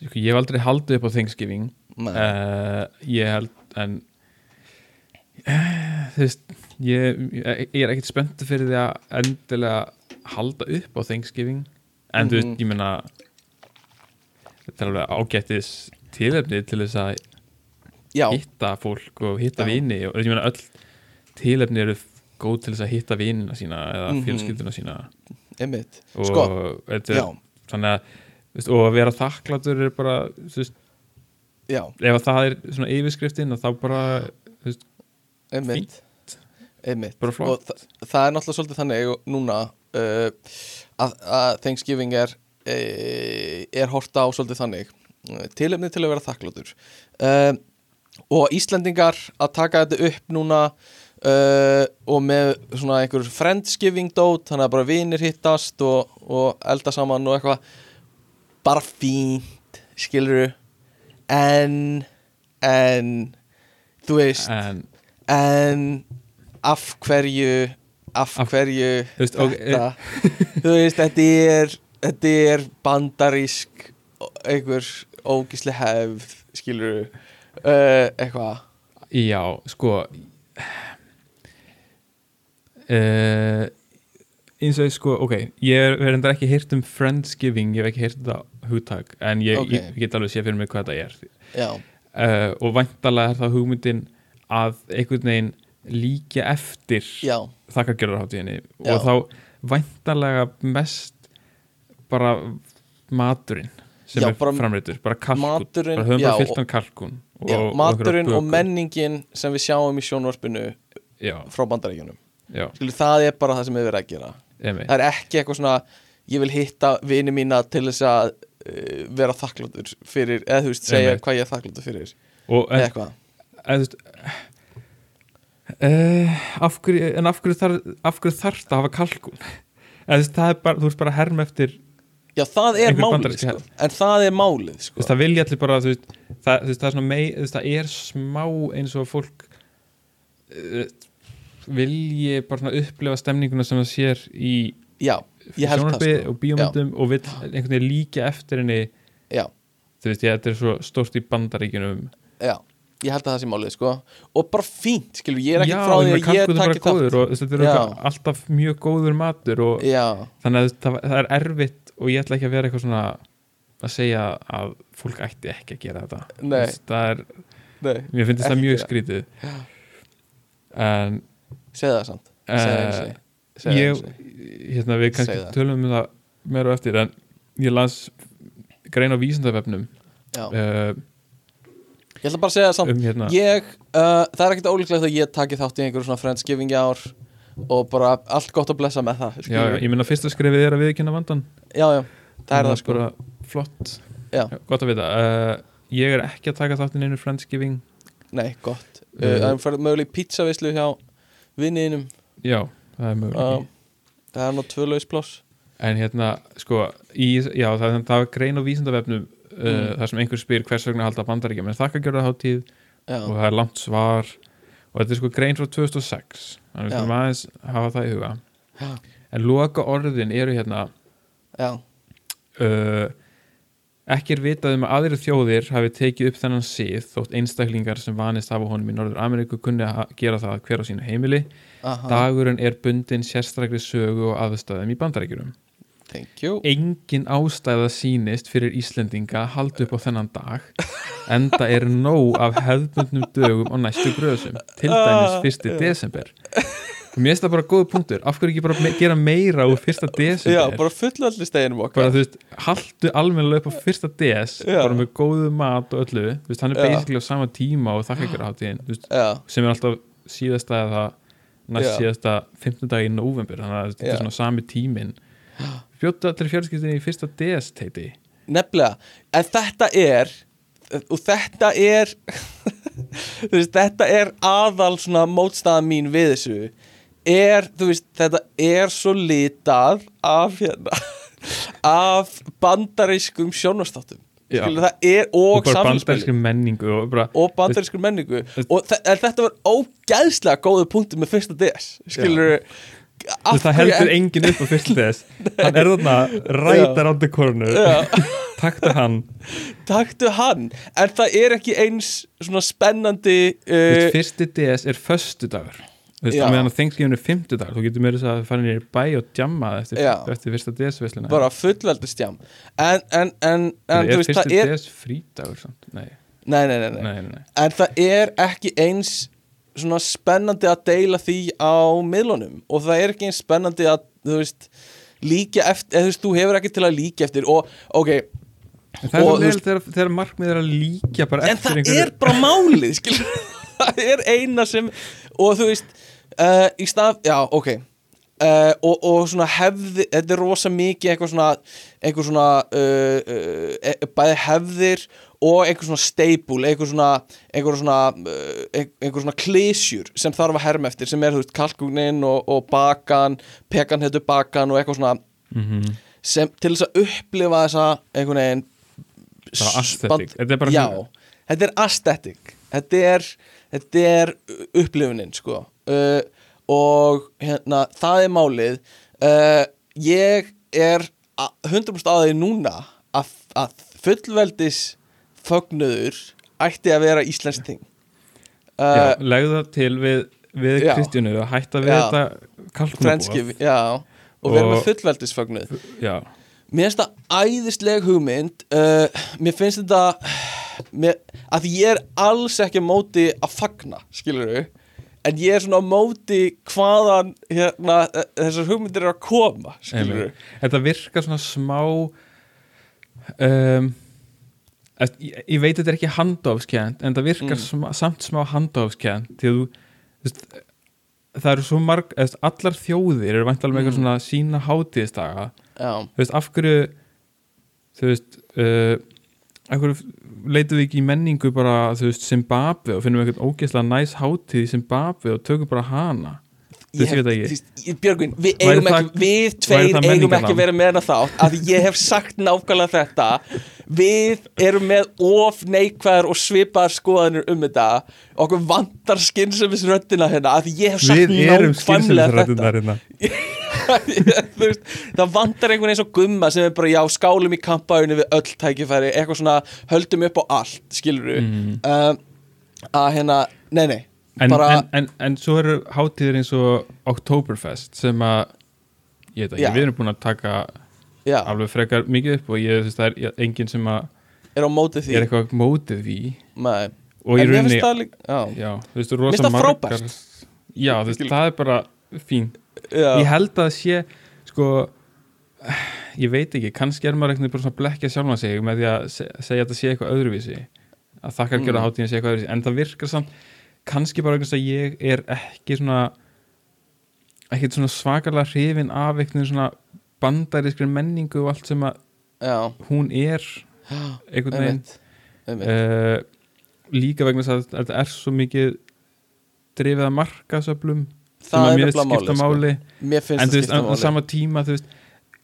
Sko, ég hef aldrei haldið upp á Thanksgiving. Uh, ég held en uh, þú veist ég, ég er ekkert spenntu fyrir því að endilega halda upp á Thanksgiving. En þú Mhm. veist, ég meina þetta er alveg ágættis tilefni til þess að já, hitta fólk og hitta vini og ég meina öll tilefni eru góð til þess að hitta vinina sína eða Mhm. fjölskylduna sína. Einmitt. Og sko, er þannig að veist, og að vera þakkláttur er bara veist, ef að það er svona yfirskriftin þá bara veist, einmitt. bara flott. Þa það er náttúrulega svolítið þannig núna uh, að, að Thanksgiving er uh, er horta á svolítið þannig uh, tilefni til að vera þakkláttur uh, og Íslendingar að taka þetta upp núna uh, og með svona einhver friendsgiving dót, þannig að bara vinir hittast og, og elda saman og eitthvað. Bara fínt skilur en en þú veist en. En af hverju af Af- hverju Þú veist, ok, þetta? þú veist, þetta er þetta er bandarísk einhver ógísli hefð skilur uh, eitthvað? Já, sko uh, eins og sko, ok ég er verður ekki heyrt um Friendsgiving ég hef ekki heyrt þetta hugtak en ég, Ok. ég get alveg sé fyrir mig hvað þetta er. Já, uh, og væntalega er það hugmyndin að einhvern veginn líka eftir þakkargjörðarháttíðinni og þá væntalega mest bara maturinn sem Já, er bara framreitur, bara kalkun bara höfum og- hann kalkun og, já og maturinn og menningin sem við sjáum í sjónvarpinu já, frá skilur, það er bara það sem við verðum að gera. Emi það er ekki eitthvað svona ég vil hitta vini mína til þess að uh, vera þakkláttur fyrir, eða þú veist, segja Einmitt. hvað ég er þakkláttur fyrir. Og eða en, eitthvað veist uh, af hverju en af hverju þarf af hverju þarf það að hafa kalkun eða þú veist, það er bara, þú veist bara herm eftir Já, það er málið, sko. En það er málið, sko. það vilja allir bara veist, það, veist, það er mei, veist, það er smá eins og fólk uh, vilji bara svona upplifa stemninguna sem það sér í Já, það, sjónarbi sko. og bíómyndum og vill einhvern veginn líka eftir henni Já, þú veist, ég, þetta er svo stórt í bandaríkjunum Já, ég held að það sé málið sko og bara fínt, skilur, ég er ekki Já, frá því að ég góður þátt og þetta er Já. alltaf mjög góður matur og Já, þannig að það, það er erfitt og ég ætla ekki að vera eitthvað svona að segja að fólk ætti ekki að gera þetta. Nei. Það er, nei, mér finnst það mjög skrítið. En segð það samt. Segðu það ég, sinni. hérna við kannski það. tölum um það meira á eftir en ég las grein á vísindavefnum. Já. uh, Ég ætla bara að segja það samt. um hérna Ég, uh, það er ekkert ólíklegt að ég taki þátt í einhverjum svona friendsgiving ár og bara allt gott að blessa með það já, já, ég minna fyrsta skrefið er að viðkynna vandan já, já, það er það sko. flott, Já. gott að vita. Uh, ég er ekki að taka þáttin einu friendsgiving. Nei, gott. Uh, Uh, Það er fyrir möguleg pizzavislu hjá vinniðinum já, það er mögulega uh, Það er nú tvö lausplás en hérna, sko í, já, það, það er grein á vísindavefnum Mm. þar sem einhver spyr hvers vegna halda bandaríkja menn þakka gjörða hátíð Já, og það er langt svar og þetta er sko grein frá 2006 þannig að aðeins hafa það í huga. Já, en loka orðin eru hérna uh, ekki er vitað um að aðrir þjóðir hafi tekið upp þennan sið þótt einstaklingar sem vanist hafa honum í Norður Ameríku kunni að gera það hver á sínu heimili. Aha, dagurinn er bundin sérstakri sögu og aðstæðum í you engin ástæða sýnist fyrir Íslendinga að halda upp á þennan dag enda er nóg af hefðbundnum dögum á næstu gröðsum til dæmis 1. desember og mér finnst það bara góð punktur af hverju ekki bara me gera meira úr 1. desember Já, bara fulla allir steginum bara okkar þú veist, haldu almennilega upp á 1. des Já. bara með góðu mat og öllu þú veist, hann er Já. basically á sama tíma og þakka hátíðin þú veist, Já, sem er alltaf síðasta eða næst síðasta 15 dag í november þannig að þetta er svona sami tímin bjóta allir fjölskyldinni í 1. des teiti. Nefnilega. En þetta er og þetta er þú veist, þetta er aðal svona mótstaða mín við þessu. Er, þú veist, þetta er svo litað af hérna af bandarískum sjónastáttum Já. Skilu, það er, og, og bandarískri menningu og bara og bandarískur menningu. og þetta var ógæðslega góðu punktur með fyrsta DS skilur Þú veist, það heldur enginn upp á fyrst þess hann er þarna rætar á the corner takta hann. Taktu hann. En það er ekki eins svona spennandi uh, uh, fyrsti DS er Já. á meðan að þengskifin er fimmtudagur þú getur meira þess að fara nýr í bæ og djamma eftir, eftir fyrsta DS veslina bara fullveldistjám en, en, en, en það er DS frídagur nei, nei, nei. nei, nei, nei. en það er ekki eins svona spennandi að deila því á miðlunum. Og það er ekki eins spennandi að þú veist líka eftir, eða þú veist, þú hefur ekki til að líka eftir og ok, En það er Og, þú leiðilegt þegar, þegar markmið er að líka bara en eftir það er bara málið skilur, það er eina sem og þú veist uh, í stað, já, ok. Uh, og, og svona hefði þetta er rosa mikið eitthvað svona einhver svona uh, uh, bæði hefðir og einhver svona staple, einhver svona einhver svona, uh, einhver svona klísjur sem þarf að herma eftir sem er, þú veist, kalkugnin og, og bakan pekan heitur bakan og eitthvað svona mm sem til þess að upplifa þessa einhvern veginn aesthetic. Þetta er bara já, þetta er aesthetic. Þetta er, þetta er upplifunin sko. Uh, og hérna, það er málið. Uh, ég er a- 100% að því núna að, að fullveldis fögnuður ætti að vera íslensk ting uh, legðu það til við, við Já. Kristjánu og hætta við Já. þetta kalkunabóð og vera með fullveldisfögnuð. Já, Mér finnst það æðisleg hugmynd uh, Mér finnst þetta mér, að ég er alls ekki móti að fagna, skilur en ég er svona á móti hvaðan hérna, eh, þessar hugmyndir eru að koma, skilur einmitt. Þetta virkar svona smá um, að, ég, ég veit þetta er ekki handofskjönd en það virkar Mm. sma, samt smá handofskjönd því að þú það eru svo marg eða, allar þjóðir eru væntalega með eitthvað Mm. svona sína hátíðisdaga Já, þú veist, af hverju þú veist uh, af hverju leitum við ekki í menningu bara, þú veist, Zimbabwe og finnum við eitthvað ógeðslega næs hátíð í Zimbabwe og tökum bara hana Þú veist, ég veit ekki. ég- Björgvin, við eigum það- ekki við tveir eigum ekki verið með hana þátt að ég hef sagt nákvæmlega þetta við erum með of neikvæðar og svipaðar skoðanir um þetta. Okkur vantar skynsefisröddina hérna að ég hef sagt nákvæmlega þetta. Skilsefisrættunar hérna veist, það vantar einhvern eins og gumma sem er bara, já, skálum í kampaðunni við öll tækifæri, eitthvað svona höldum upp á allt, skilur við mm. að hérna, nei, nei en, bara, en, en, en svo eru hátíðir eins og Oktoberfest sem að ég veit ekki, við erum búin að taka já, alveg frekar mikið upp og ég veist það er enginn sem að er á móti því. Er eitthvað mótið því. Nei. og í en mér rauninni finnst það líka, já, já, þú veist, rosa finnst það margar frábært. já, þú veist, það er bara fín. Já, ég held að það sé sko ég veit ekki, kannski er maður eitthvað bara svona að blekja sjálfan sig með því að se- segja að það sé eitthvað öðruvísi. Að þakkar Mm. hátíðin sé eitthvað öðruvísi en það virkar samt, kannski bara eitthvað að ég er ekki svona ekkert svona svakalega hrifin af eitthvað svona bandarískri menningu og allt sem að já, hún er einhvern veginn. uh, líka vegna þess að þetta er svo mikið drifið að markasöflum það að er mér skipta máli, máli sko. en þú veist, á, sama tíma þú veist,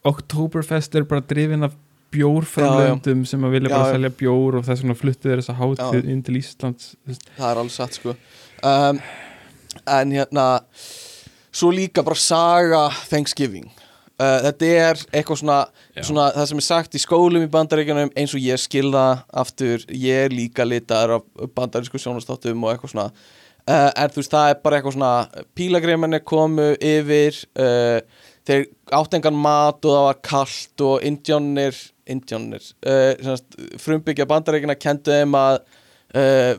Oktoberfest er bara drifin af bjórframlöndum sem að vilja Já, bara já. selja bjór og þess vegna fluttu þeir þessa hátíð Já. inn til Íslands það er alveg satt sko. Um, en hérna svo líka bara saga Thanksgiving uh, þetta er eitthvað svona, svona það sem er sagt í skólum í bandaríkjunum eins og ég skilða aftur, ég er líka litaður af bandarísku sjónastáttum og eitthvað svona. Uh, þú veist það er bara eitthvað svona pílagreimanni komu yfir uh, þeir átt engan mat og það var kalt og indjónir indjónir frumbyggja bandaríkjuna kendu þeim að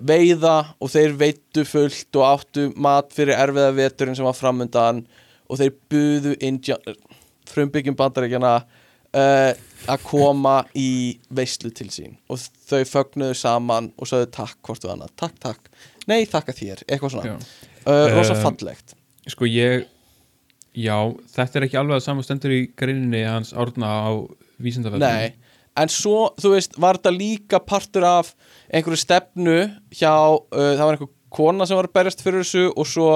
veiða og þeir veittu fullt og áttu mat fyrir erfiða veturinn sem var framundan og þeir buðu indján, frumbyggjum bandaríkjana uh, að koma í veislu til sín. Og þau fögnuðu saman og sagðu takk hvort við annað, takk, takk. Nei, þakka þér, eitthvað svona. Uh, rosa Um, fallegt. sko ég já, þetta er ekki alveg að saman stendur í greininni hans árna á vísindafellum Nei, en svo, þú veist, var þetta líka partur af einhverju stefnu hjá, uh, það var einhver kona sem var að berjast fyrir þessu og svo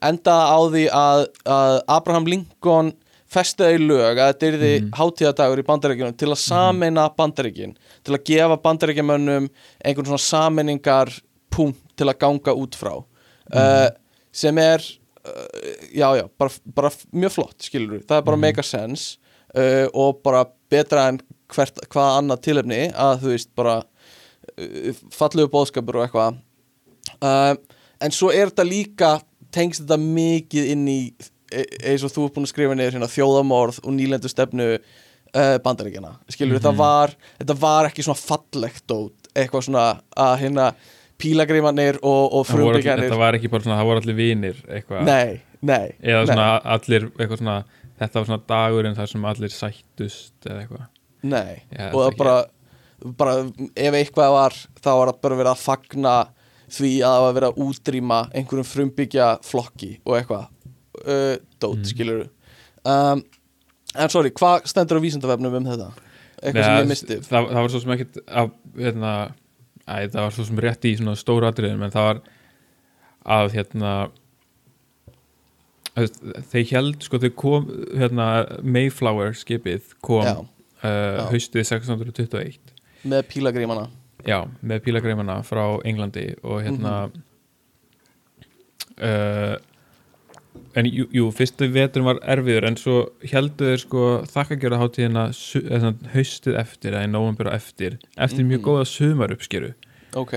endaði á því að, að Abraham Lincoln festiði í lög að þetta yrði mm. hátíðadagur í bandaríkjunum til að sameina bandaríkin til að gefa bandaríkjamönnum einhvern svona sameiningar punkt til að ganga út frá. Uh, sem er uh, já já, bara, bara mjög flott skilur við, það er bara mega sense uh, og bara betra en hvert, hvaða annað tilefni að þú veist bara fallegu bóðskapur og eitthvað. En svo er þetta líka tengst þetta mikið inn í eins og þú er búin að skrifa niður hérna, þjóðamorð og nýlendu stefnu uh, bandaríkjana, skilur við, Mhm. þetta var þetta var ekki svona fallegt dót eitthvað svona að hérna pílagrimanir og, og frumbyggjanir þetta var ekki bara svona, það voru allir vinir eitthvað, nei, nei, eða nei, svona allir eitthvað svona, þetta var svona dagurinn þar sem allir sættust eða eitthvað? Nei. Held og það bara, bara ef eitthvað var þá var það bara verið að fagna því að það var verið að útrýma einhverjum frumbyggja flokki og eitthvað uh, dót, Mm. skilur um, en sorry, hvað stendur á vísindavefnum um þetta? eitthvað sem Nei, ég misti það, það var svo sem ekkit að, hérna, æ, það var svo sem rétt í svona stóra atriðum en það var að hérna þeir held sko þau kom hérna, Mayflower skipið kom já, uh, haustið 1621 með pílagrímana. Já, með pílagreimana frá Englandi og hérna uh, en jú, jú, fyrstu vetur var erfiður en svo heldu þeir sko þakkagjörða hátíðina su- eða svona haustið eftir eða í nóvambur á eftir eftir mjög Mhm. góða sumar uppskeru ok,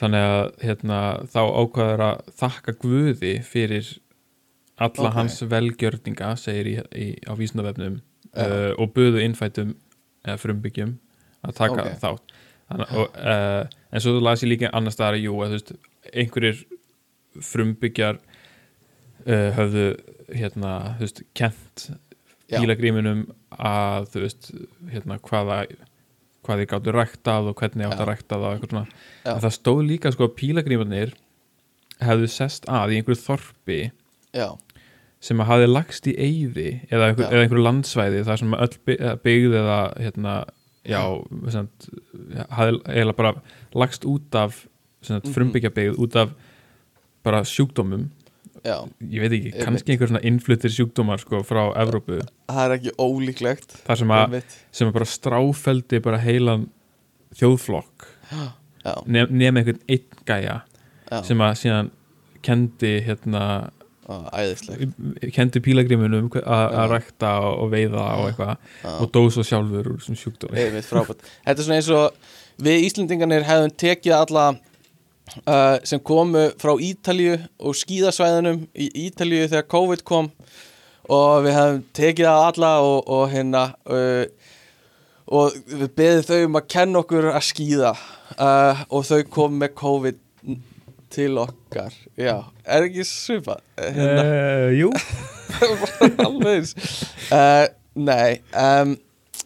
þannig að hérna, þá ákvaður að þakka Guði fyrir alla Ok. hans velgjörninga segir í, í, á vísindavefnum Já. uh, og buðu innfætum eða frumbyggjum að taka Ok. þátt Þannig, og, uh, en svo las ég líka annars staðar jú, að þú veist, einhverjir frumbyggjar uh, höfðu hérna, þú veist, kent Já. pílagríminum að þú veist, hérna, hvaða hvað þið gáttu ræktað og hvernig Já. að ræktað og eitthvað svona Já. en það stóð líka sko að pílagrímanir hefðu sest að í einhverju þorpi já, sem að hafi lagst í eyði eða, einhver, Já. eða einhverju landsvæði þar sem öll by- eða hérna, já, samt, hafi eiginlega bara lagst út af Mhm. frumbyggja byggð út af bara sjúkdómum já. Ég veit ekki, kannski einhver svona innfluttir sjúkdómar sko frá Evrópu. Það er ekki ólíklegt. Þar sem að, sem að bara stráfeldi bara heilan þjóðflokk. Já, nef, einhvern einn gæja já, sem að síðan kendi hérna Á, æðisleg kendi pílagrimunum að rækta og veiða og eitthvað og dó svo sjálfur úr þessum sjúkdómi. Þetta er svona eins og við Íslendingarnir hefðum tekið alla uh, sem komu frá Ítalíu og skíðasvæðunum í Ítalíu þegar COVID kom. Og við hefðum tekið það alla og, og hérna uh, og við beðið þau um að kenna okkur að skíða. Uh, og þau kom með COVID til okkar. Já, er ekki svipað hérna, Jú. Alveg Nei um,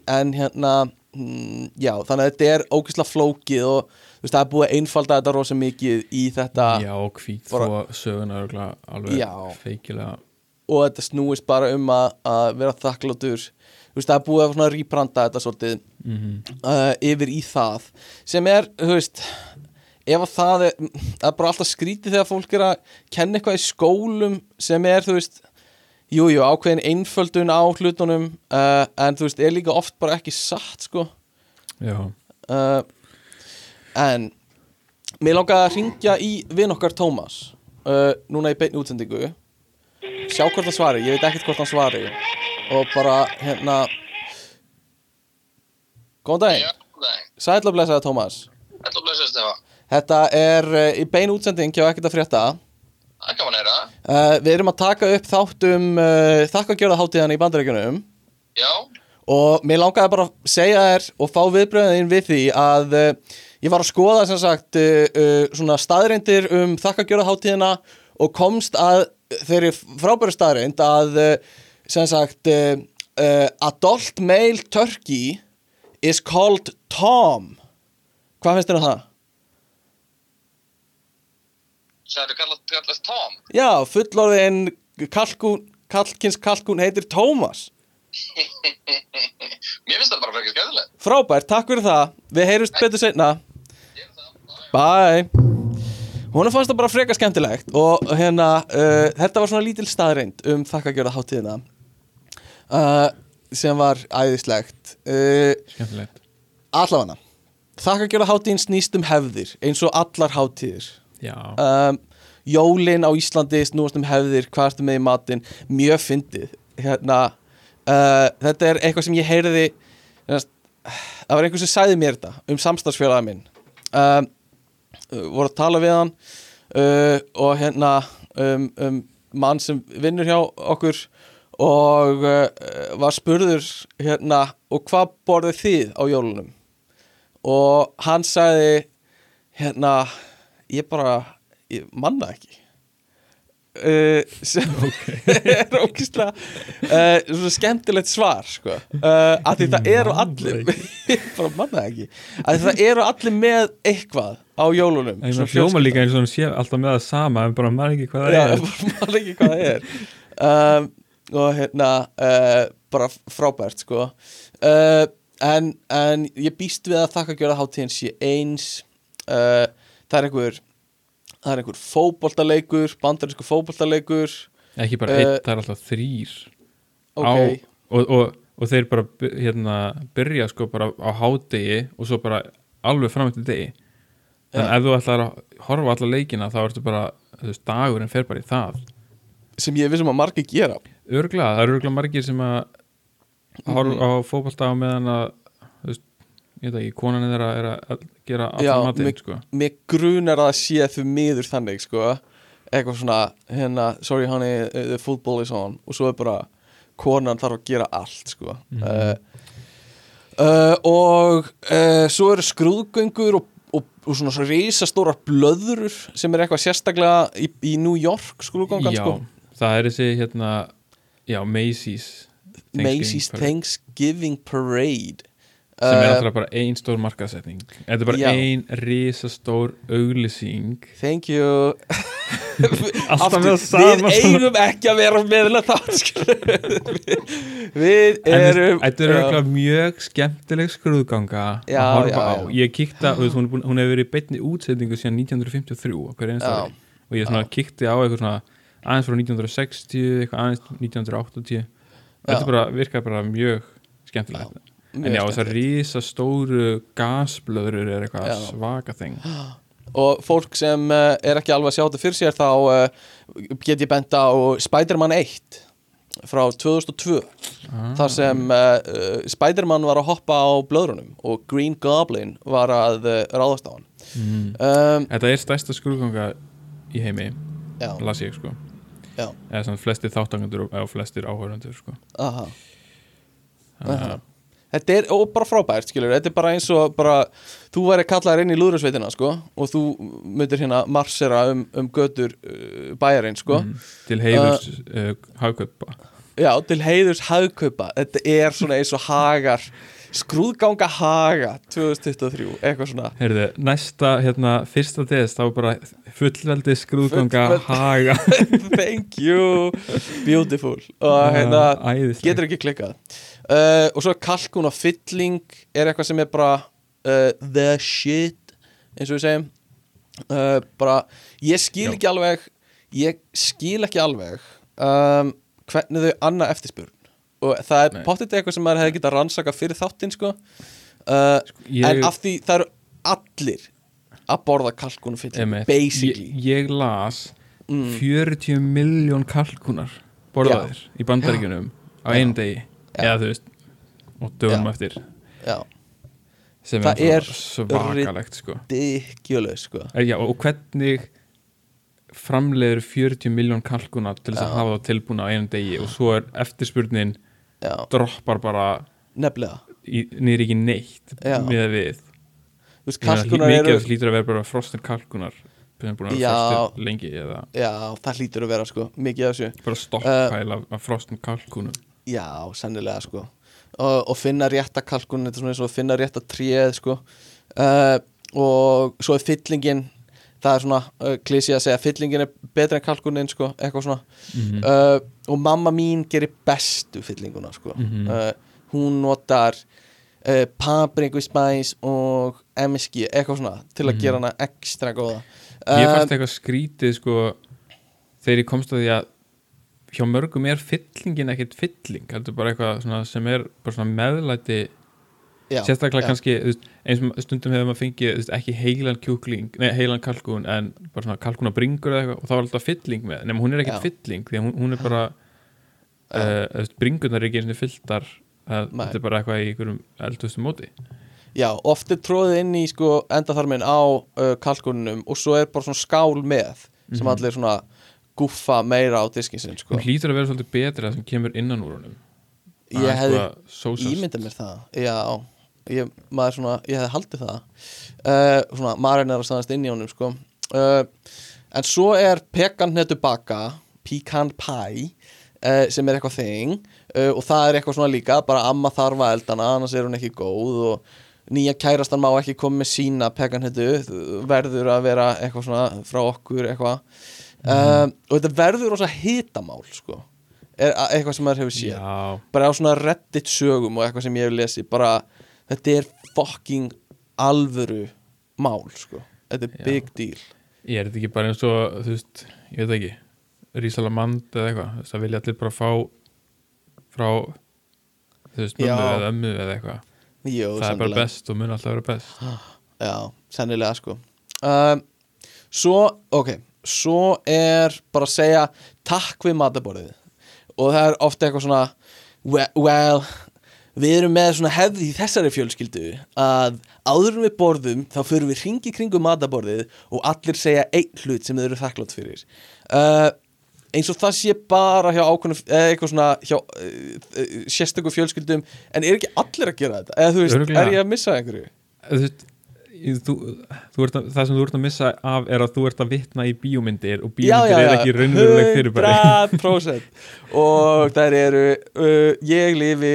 En hérna mm, Já, þannig að þetta er ógeðslega flókið og veist, það er búið að einfalda þetta rosa mikið í þetta Já, hvít þó söguna örugglega alveg feikilega. Og þetta snúist bara um að, að vera þakkláttur. Veist, það er búið að svona rýpranda þetta svolítið mm uh, yfir í það. Sem er, þú veist ef að það er, það er bara alltaf skrítið þegar fólk er að kenna eitthvað í skólum sem er, þú veist jújú, jú, ákveðin einföldun á hlutunum uh, en þú veist, er líka oft bara ekki satt, sko. Já, uh, en mér langaði að ringja í vinn okkar Tómas uh, núna í beinni útsendingu. Sjá hvort hann svari, ég veit ekkert hvort hann svari og bara hérna góðan daginn. Sæll og blessaði Tómas. Ætla að blessa Stefa Þetta er uh, í bein útsending hjá ekkert að frétta. Það gaman að heyra. Uh, Við erum að taka upp þátt um uh, þakkagjörða í bandaríkjunum. Já, og mér langaði bara að segja þér og fá viðbröðin við því að uh, ég var að skoða sem sagt uh, uh, svona staðreindir um þakkagjörða og komst að þeirri frábæru staðreind að uh, sem sagt adult male turkey is called Tom. Hvað finnst þér um það? sagði kallast, kallast Tom? Já, fullorðin kalkún, kalkins kalkún heitir Tómas Mér finnst það bara frekar skæðilegt Frábært, takk fyrir það. Við heyrjumst betur er það, bye. Hún fannst það bara freka skemmtilegt og hérna, uh, þetta var svona lítil staðreind um þakkagjörða hátíðina uh, sem var æðislegt. Uh, skemmtilegt. Allafana Þakkagjörða hátíðin snýst um hefðir eins og allar hátíðir. Já, um, Jólin á Íslandi snúast um hefðir, hvað ertu með í matinn? Mjög fyndið hérna, uh, þetta er eitthvað sem ég heyrði hérna, það var einhver sem sagði mér þetta um samstarfsfélagið minn. Um, voru að tala við hann uh, og hérna um, um mann sem vinnur hjá okkur og uh, var spurður hérna og hvað borðið þið á jólunum? Og hann sagði hérna ég bara, ég manna ekki uh, sem er ókýrslega uh, svona skemmtilegt svar sko. Uh, að því það eru allir bara manna það ekki. Að það eru allir með eitthvað á jólunum svona meina hljóma líka eins og hann sé alltaf með það sama en bara maður ekki hvað það Já, er. manna ekki hvað það er. Um, og hérna uh, bara frábært sko. Uh, en, en ég býst við að þakka gjöra hátíðin sé eins. Uh, það er einhver það er einhver fótboltaleikur bandarísku fótboltaleikur. Ekki bara einn, það er alltaf þrýr ok, á, og, og, og þeir bara hérna, byrja sko bara á hádegi og svo bara alveg fram eftir degi. Þannig Já. ef þú ætlar að horfa alla leikina þá ertu bara, þú veist, dagurinn fer bara í það. Sem ég vissum að margir gera. Örgla, það eru örgla margir sem að horfa Mhm. á fótbolta á meðan að þú veist, ég veit ekki, konan þeirra er að gera allan matinn sko. mér grunar að sé því miður þannig sko. Eitthvað svona, hérna, sorry honey uh, the football is on. Og svo er bara konan þarf að gera allt sko. Mhm. uh, uh, og uh, svo eru skrúðgöngur og, og, og svona svo risastórar blöðrur sem er eitthvað sérstaklega í, í New York skrúðgangan já, sko það er þessi hérna já, Macy's Macy's Thanksgiving Parade sem er Uh, alltaf bara ein stór markasetning þetta er bara Já. ein risastór auglýsing. Thank you. Alltaf með það Við eigum ekki að vera þátt skilur. við, erum Þetta er auðvitað mjög skemmtileg skrúðganga Já, að horfa já, á. Ég kíkta, hún, hún hefur verið í beinni útsendingu síðan 1953 á hverju einsta Já. ári. Og ég kíkti á eitthvað svona aðeins frá 1960, eitthvað aðeins 1980 Þetta bara virkaði bara mjög skemmtilegt En já, þessar skemmtilegt. rísa stóru gasblöðrur er eitthvað Já. svaka þeng og fólk sem uh, er ekki alveg að sjá þetta fyrir sér þá uh, get ég bent á Spider-Man 1 frá 2002 þar sem uh, Spider-Man var að hoppa á blöðrunum og Green Goblin var að ráðast á hann mm. um, Þetta er stærsta skrúðganga í heimi las ég sko já, eða svona flestir þáttangandur og flestir áhörundur sko aha Aha. Þetta er bara frábært, skilur, þetta er bara eins og bara, þú væri kallaður inn í lúðrasveitina, sko, og þú myndir hérna marsera um, um götur uh, bæjarinn, sko, mm, til heiðurs uh, hagkaupa. Já, til heiðurs hagkaupa, þetta er svona eins og hagar, skrúðganga haga 2023, eitthvað svona. Heyrðu, næsta, hérna, fyrsta des þá bara fullveldi skrúðganga haga. Thank you, beautiful. Og hérna, æðislega getur ekki klikkað uh, og svo kalkun og fylling er eitthvað sem er bara uh, the shit eins og við segjum. Uh, bara, ég skil Já. ekki alveg ég skil ekki alveg um, hvernig þau annað eftirspurn. Og það er pottit eitthvað sem maður hefði getað rannsaka fyrir þáttinn sko. Uh, ég, en af því það eru allir að borða kalkun og fylling basically. Ég, ég las Mm. 40 miljón kalkunar borðaðir í bandaríkjunum á einu degi. Eða þú veist og dögum eftir. Já, sem Það er, svakalegt sko. sko. Eh, Já, og hvernig framleiður 40 miljón kalkunar til þess að hafa það tilbúna á einu degi? Og svo er eftirspurnin já, droppar bara niður ekki neitt með við. Veist, kalkunar mikið eru hlýtur að vera bara frostin kalkunar Já. lengi Já, það hlýtur að vera sko, mikið af þessu. Bara stokkpæl af, af frostin kalkunum Já, sennilega sko og, og finna kalkun, þetta er svona eins og að finna tréð sko uh, og svo er fyllingin það er svona uh, klísi að segja fyllingin er betri en kalkunin sko, eitthvað svona Mhm. uh, og mamma mín gerir bestu fyllinguna sko Mhm. uh, hún notar papriku spæs og MSG, eitthvað svona til að Mhm. gera hana ekstra góða Ég fannst eitthvað skrítið sko þegar ég komst að því að hjá mörgum er fyllingin ekkert fylling heldur bara eitthvað sem er meðlæti já, sérstaklega já, kannski eins og stundum hefur maður fengið ekki heilan kjúkling, nei heilan kalkun en bara svona kalkunabringur eða eitthvað og þá er alltaf fylling með, nema hún er ekkert fylling því hún, hún er bara uh, þú veist, bringurnar er ekki eins og fylltar Nei. þetta er bara eitthvað í einhverjum eldustum móti. Já, oft er tróðið inn í sko endaþarminn á uh, kalkunum og svo er bara svona skál með sem Mhm. allir svona guffa meira á diskin sinn sko. hún hlýtur að vera svolítið betri það sem kemur innan úr honum. Ég hefði sósast. Ímyndað mér það. Já, ég, maður svona, ég hefði haldið það. Uh, Svona, maðurinn er að staðast inn í honum sko. Uh, En svo er pekan hnettu baka Pecan pie uh, sem er eitthvað þing. Uh, og það er eitthvað svona líka bara amma þarf að eldana annars er hún ekki góð og nýja kærastan má ekki koma með sína pekan hnettu verður að vera eitthvað svona frá okkur eitthvað uh, og þetta verður rosa hitamál sko. Er eitthvað sem maður hefur séð. Já, bara á svona reddit sögum og eitthvað sem ég hef lesið bara þetta er fucking alvöru mál sko. Þetta er Já. big deal. Ég er þetta ekki bara eins og þú veist, ég veit ekki Rísalamand eða eitthvað þú veist, það vilja allir bara fá frá þú veist, mömmu Já. eða ömmu eða eitthvað. Jó, það er bara sennilega. best og mun alltaf vera best. Já, sennilega sko. Um, Svo, ok Svo er bara að segja takk við mataborðið og það er ofta eitthvað svona well, well við erum með svona hefði í þessari fjölskyldu að áður en við borðum þá förum við hringi kringum mataborðið og allir segja einn hlut sem þau eru þakklátt fyrir. Uh, eins og það sé bara hjá ákveðnum eða eitthvað svona hjá uh, uh, sérstöku fjölskyldum en er ekki allir að gera þetta? Eða þú veist, Örugglega. er ég að missa einhverju? Þú veist Þú, þú að, það sem þú ert að missa af er að þú ert að vitna í bíómyndir og bíómyndir er ekki raunveruleg fyrirbæri 100% og þær eru uh, ég lifi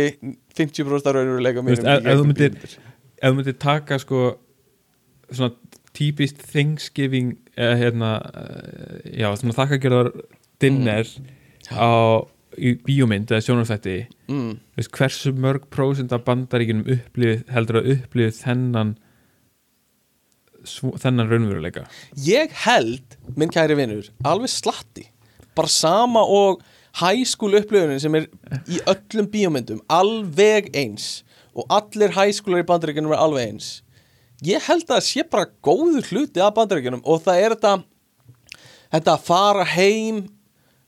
50% af raunveruleika Þú veist, mínum í ef- ef þú gegnum myndir- bíómyndir. ef þú myndir taka sko svona típist Thanksgiving eða hérna uh, já, svona þakkagjörðar dinner á í bíómynd eða sjónarstætti mm. hversu mörg prósent af bandaríkinum upplifið, heldur að upplifið þennan svo, þennan raunveruleika? Ég held, minn kæri vinnur alveg slatti. Bara sama og high school upplifunin sem er í öllum bíómyndum alveg eins. Og allir high schoolar í bandaríkjunum er alveg eins. Ég held að það sé bara góður hluti af bandaríkjunum og það er þetta þetta að fara heim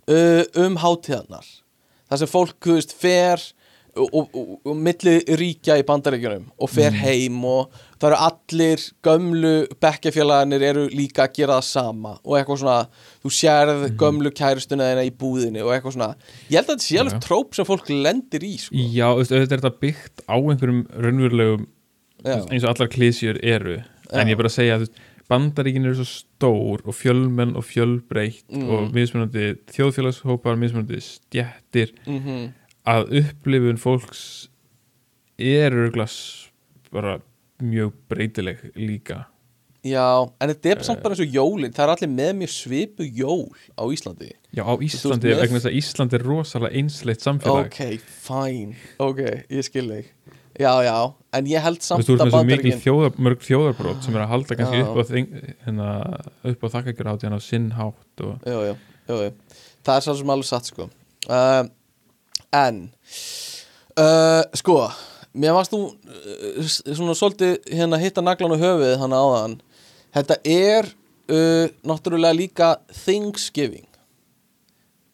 uh, um hátíðarnar. Það sem fólk, þú veist, fer og, og, og, milli ríkja í bandaríkjunum og fer heim og það eru allir gömlu bekkjafélagarnir eru líka að gera það sama og eitthvað svona, þú sérð gömlu kærustuna þeina í búðinni og eitthvað svona. Ég held að þetta sé alveg tróp sem fólk lendir í sko. Já, auðvitað er þetta byggt á einhverjum raunverulegum eins og allar klísjur eru. En Já. ég er bara að segja að bandaríkin eru svo stór og fjölmenn og fjölbreytt Mm. og mismunandi þjóðfélagshópar, mismunandi stjettir mm að upplifun fólks er örgulega bara mjög breytileg líka. Já, en þetta er samt bara eins og jólin. Það er allir með mjög svipu jól á Íslandi. Já, á Íslandi, vegna þess að Íslandi er rosalega einsleitt samfélag. Ok, fine. Ok, ég skil þig. Já, já, en ég held Þú samt veist, þú ert að með svo mikil mörg þjóðarbrót sem er að halda kannski Já. upp á, hérna, á þakkagjur á sinn hátt og Jú, jú, jú, jú Það er svo sem alveg satt, sko. Uh, En uh, Sko, mér varst þú uh, svona svolítið hérna hitta naglan á höfuðið hann áðan. Þetta er uh, náttúrulega líka Thanksgiving.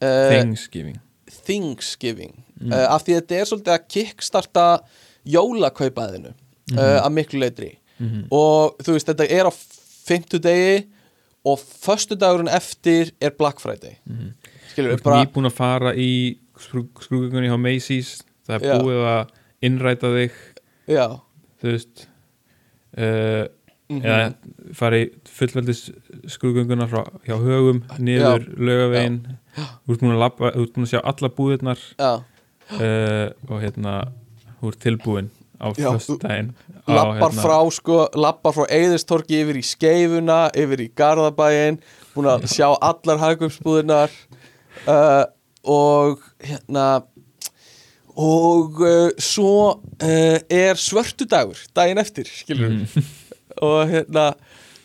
Uh, Thanksgiving. Thanksgiving. Uh, af því að þetta er svolítið að kickstarta jólakaupaðinu uh, að miklu leitri og þú veist þetta er á fimmtudegi og föstudagurinn eftir er Black Friday. Þú skilur við bara nýbúin að fara í skrúgungunni hjá Macy's það er Já. búið að innræta þig já, þú veist uh, eða fara í fullveldis skrúgunguna frá hjá högum niður lögavegin þú ert búin að labba, þú ert búin að sjá alla búðirnar já, uh, og hérna þú ert tilbúin á Já, föstudaginn. Á, lappar hérna, frá sko, lappar frá Eðistorki yfir í Skeifuna, yfir í Garðabæin búin að sjá allar hagumsbúðinar uh, og hérna og uh, svo uh, er svörtudagur daginn eftir, skilur Mhm. og hérna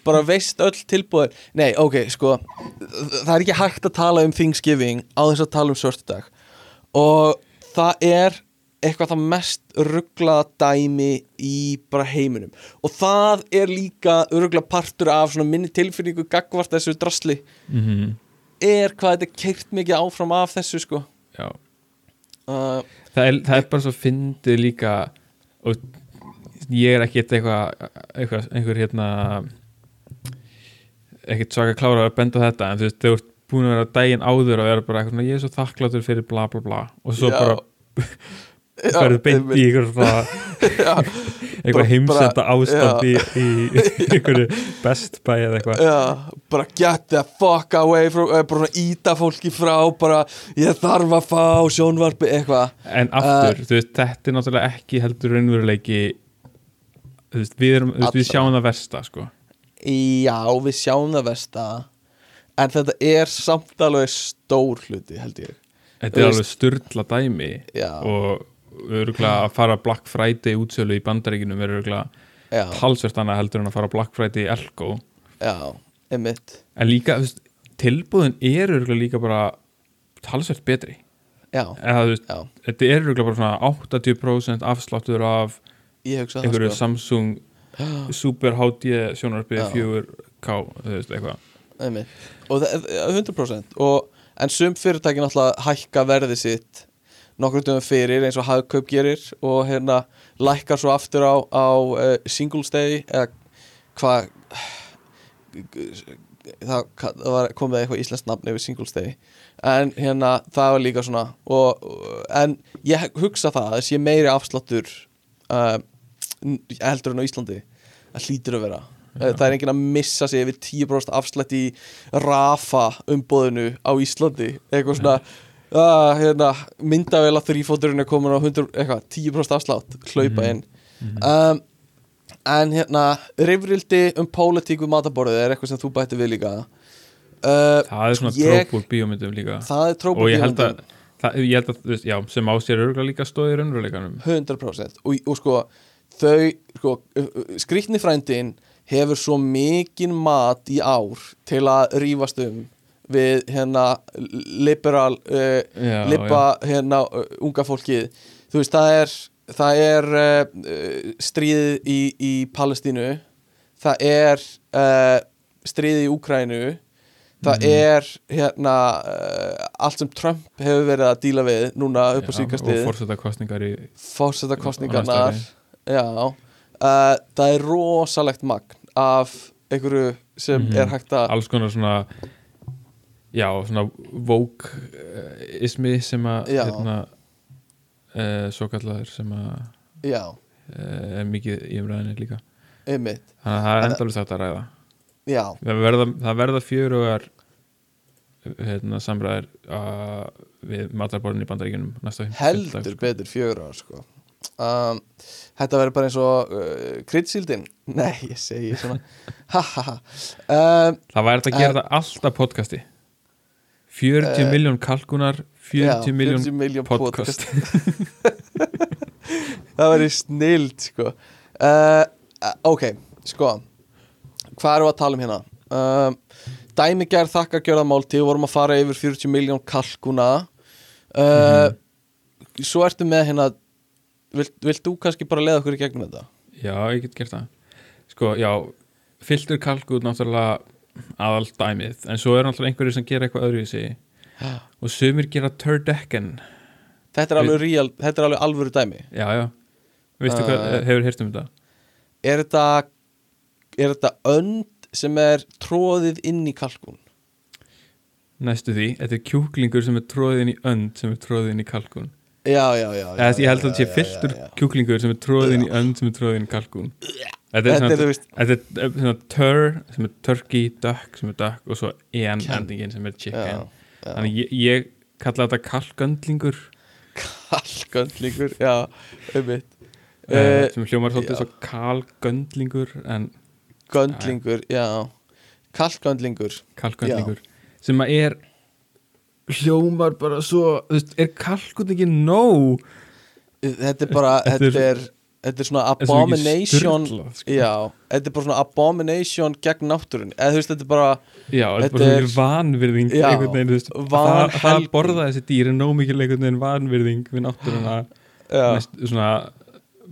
bara veist öll tilbúðir nei, ok, sko það er ekki hægt að tala um Thanksgiving á þess að tala um svörtudag og það er eitthvað það mest rugglaða dæmi í bara heiminum. Og það er líka ruggla partur af svona minni tilfinningu gagvart þessu drasli. Mhm, er hvað þetta keirt mikið áfram af þessu sko já. uh, það, er, það er bara svo fyndið líka og ég er ekkert eitthvað eitthvað, einhver hérna ekkert svaka klára að benda þetta en þú veist, þau ert búin að vera daginn áður og vera bara eitthvað, svona, ég er svo þakkláttur fyrir bla bla bla og svo Já. bara ferðu beint í Bara- einhver heimsenda ástand í, í einhverju best buy eða eitthvað. Bara get the fuck away from, eh, bara íta fólki frá bara ég þarf að fá sjónvarpi eitthvað. En aftur, þú veist, þetta er náttúrulega ekki heldur raunveruleiki þú veist, við, erum, þú við sjáum það versta sko. Já, við sjáum það versta. En þetta er samt alveg stór hluti held ég. Þetta Þú er alveg styrla dæmi Já. og örgulega að fara Black Friday útsölu í bandaríkinum er örgulega Já, talsvert annað heldur en að fara Black Friday í Elko. Já, einmitt. En líka, þú veist, tilbúðin er örgulega líka bara talsvert betri. Já, eða veist, já, þetta er örgulega bara svona 80% afsláttur af einhverju sko. Samsung Super HD sjónarpið Já. 4K þú veist, eitthvað. Einmitt. og það er 100% og, en sum fyrirtæki náttúrulega hækka verði sitt nokkur dögum fyrir eins og hagkaup gerir og hérna lækkar svo aftur á, á uh, singles day eða hvað það, það var komið eitthvað íslenskt nafn yfir singles day en hérna það var líka svona og, en ég hugsa það að sé meiri afsláttur uh, heldur en á Íslandi það hlýtur að vera. Já. það er enginn að missa sig yfir 10% afslætt í Rafa umbóðinu á Íslandi. Eitthvað svona uh, hérna, myndavel að þrýfóturinn er komin á 100, eitthvað, 10% afslátt hlaupa inn. Um, en hérna rifrildi um pólitík við mataborðið er eitthvað sem þú bætti við líka. Uh, það er svona Ég- tróp úr bíómyndum líka. Það er held að, það, ég held að já, sem á sér örgulega líka stóðir raunveruleikanum. 100% og, og sko þau, sko, skrýtni frændin hefur svo mikinn mat í ár til að rífast um við hérna liberal uh, Já, lipa hérna uh, unga fólkið. Þú veist það er það er uh, stríð í, í Palestínu. Það er uh, stríði í Úkrænu það Mhm. er hérna allt sem Trump hefur verið að díla við núna upp á Já, síkastið og fórseta kostningar í fórseta á kostningarnar næsta já, uh, það er rosalegt magn af einhverju sem Mhm. er hægt að alls konar svona já, svona woke-ismi sem að hérna uh, svo kallaður sem að uh, er mikið í umræðinni líka. Einmitt. Þannig að það er En- endalist hægt að ræða. Já, það verða, það verða fjörugar hérna, samræðir uh, við matarborðin í bandaríkjunum næsta heldur fimmtudag, sko. betur fjögur ára sko. um, þetta verður bara eins og uh, kryddsíldin nei, ég segi svona. Ha ha ha. Um, það væri hægt að gera það alltaf podcasti 40 Eh, miljón kalkunar 40 já, miljón 40 milljón podcast, það verður snild sko. uh, uh, ok, sko. Hvað við að tala um hérna? Um, dæmigerð þakkargjörðamáltíð vorum að fara yfir 40 miljón kalkuna. Uh, svo ertu með hérna vilt, vilt þú kannski bara leiða okkur í gegnum þetta? Já, ég get gert það. Sko, já, fylltur kalkun náttúrulega aðal dæmið en svo er náttúrulega einhverju sem gera eitthvað öðru í sig og sumir gera turdecken þetta er alveg, real, þetta er alveg alvöru dæmi. Já, já, veistu Uh, hvað, hefur heyrt um þetta? er þetta er þetta önd sem er tróðið inn í kalkun næstu því, þetta er kjúklingur sem er tróðið inn í önd sem er tróðið inn í kalkun já, já, já, já, ég held að þetta sé já, já, fylltur já, já. kjúklingur sem er tróðið inn í önd sem er tróðið inn í kalkun er Þetta er, svona, þetta er eh, svona tur sem er turkey, duck sem er duck og svo en endingin sem er já, chicken. Já. þannig ég, ég kalla þetta kalkgöndlingur kalkgöndlingur, já, einmitt. Uh, uh, sem hljómar svolítið já. svo kalgöndlingur en göndlingur, já. Kalkgöndlingur kalkgöndlingur sem að er hljómar bara svo þú veist, er kalkgöndlingin nóg? Þetta er bara, Þetta er- þetta er svona abomination sko. já, þetta er bara svona abomination gegn náttúrun, eða þú veist, þetta er bara Já, þetta er bara svo er- vanvirðing Já, einhvern veginn, þú veist, það, það borða þessi dýr er nóg mikil einhvern veginn vanvirðing við náttúruna. Mest, svona,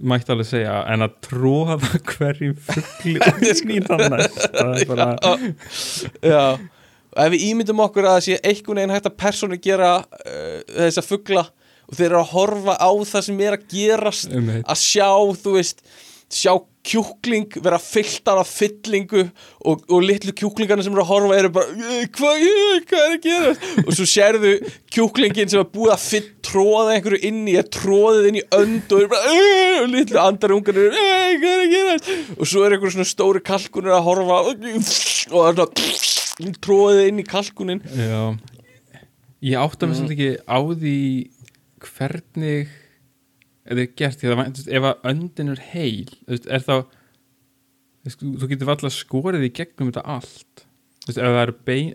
mætti alveg segja en að tróða hverjum fuggli í þann næst það er bara, já. Og ef við ímyndum okkur að það sé einhvern veginn hægt að persónu gera uh, þessa fugla og þeir eru að horfa á það sem er að gerast um að sjá, þú veist sjá kjúkling vera fylltar af fyllingu og, og litlu kjúklingarnir sem eru að horfa eru bara "Eh, hvað, hvað er að gera og svo sérðu kjúklingin sem er búið að fyll tróða einhverju inn í er tróðið inn í önd og eru bara og litlu andarungarnir eru "Eh, hvað er að gera og svo er einhverju svona stóri kalkunir að horfa og það er svona tróðið inn í kalkunin. Já. Ég átta Mm. mig svolítið ekki á því hvernig þetta er gert, því að ef að öndin er heil er þá þú getur alltaf skorið í gegnum þetta allt. Ef það er bein,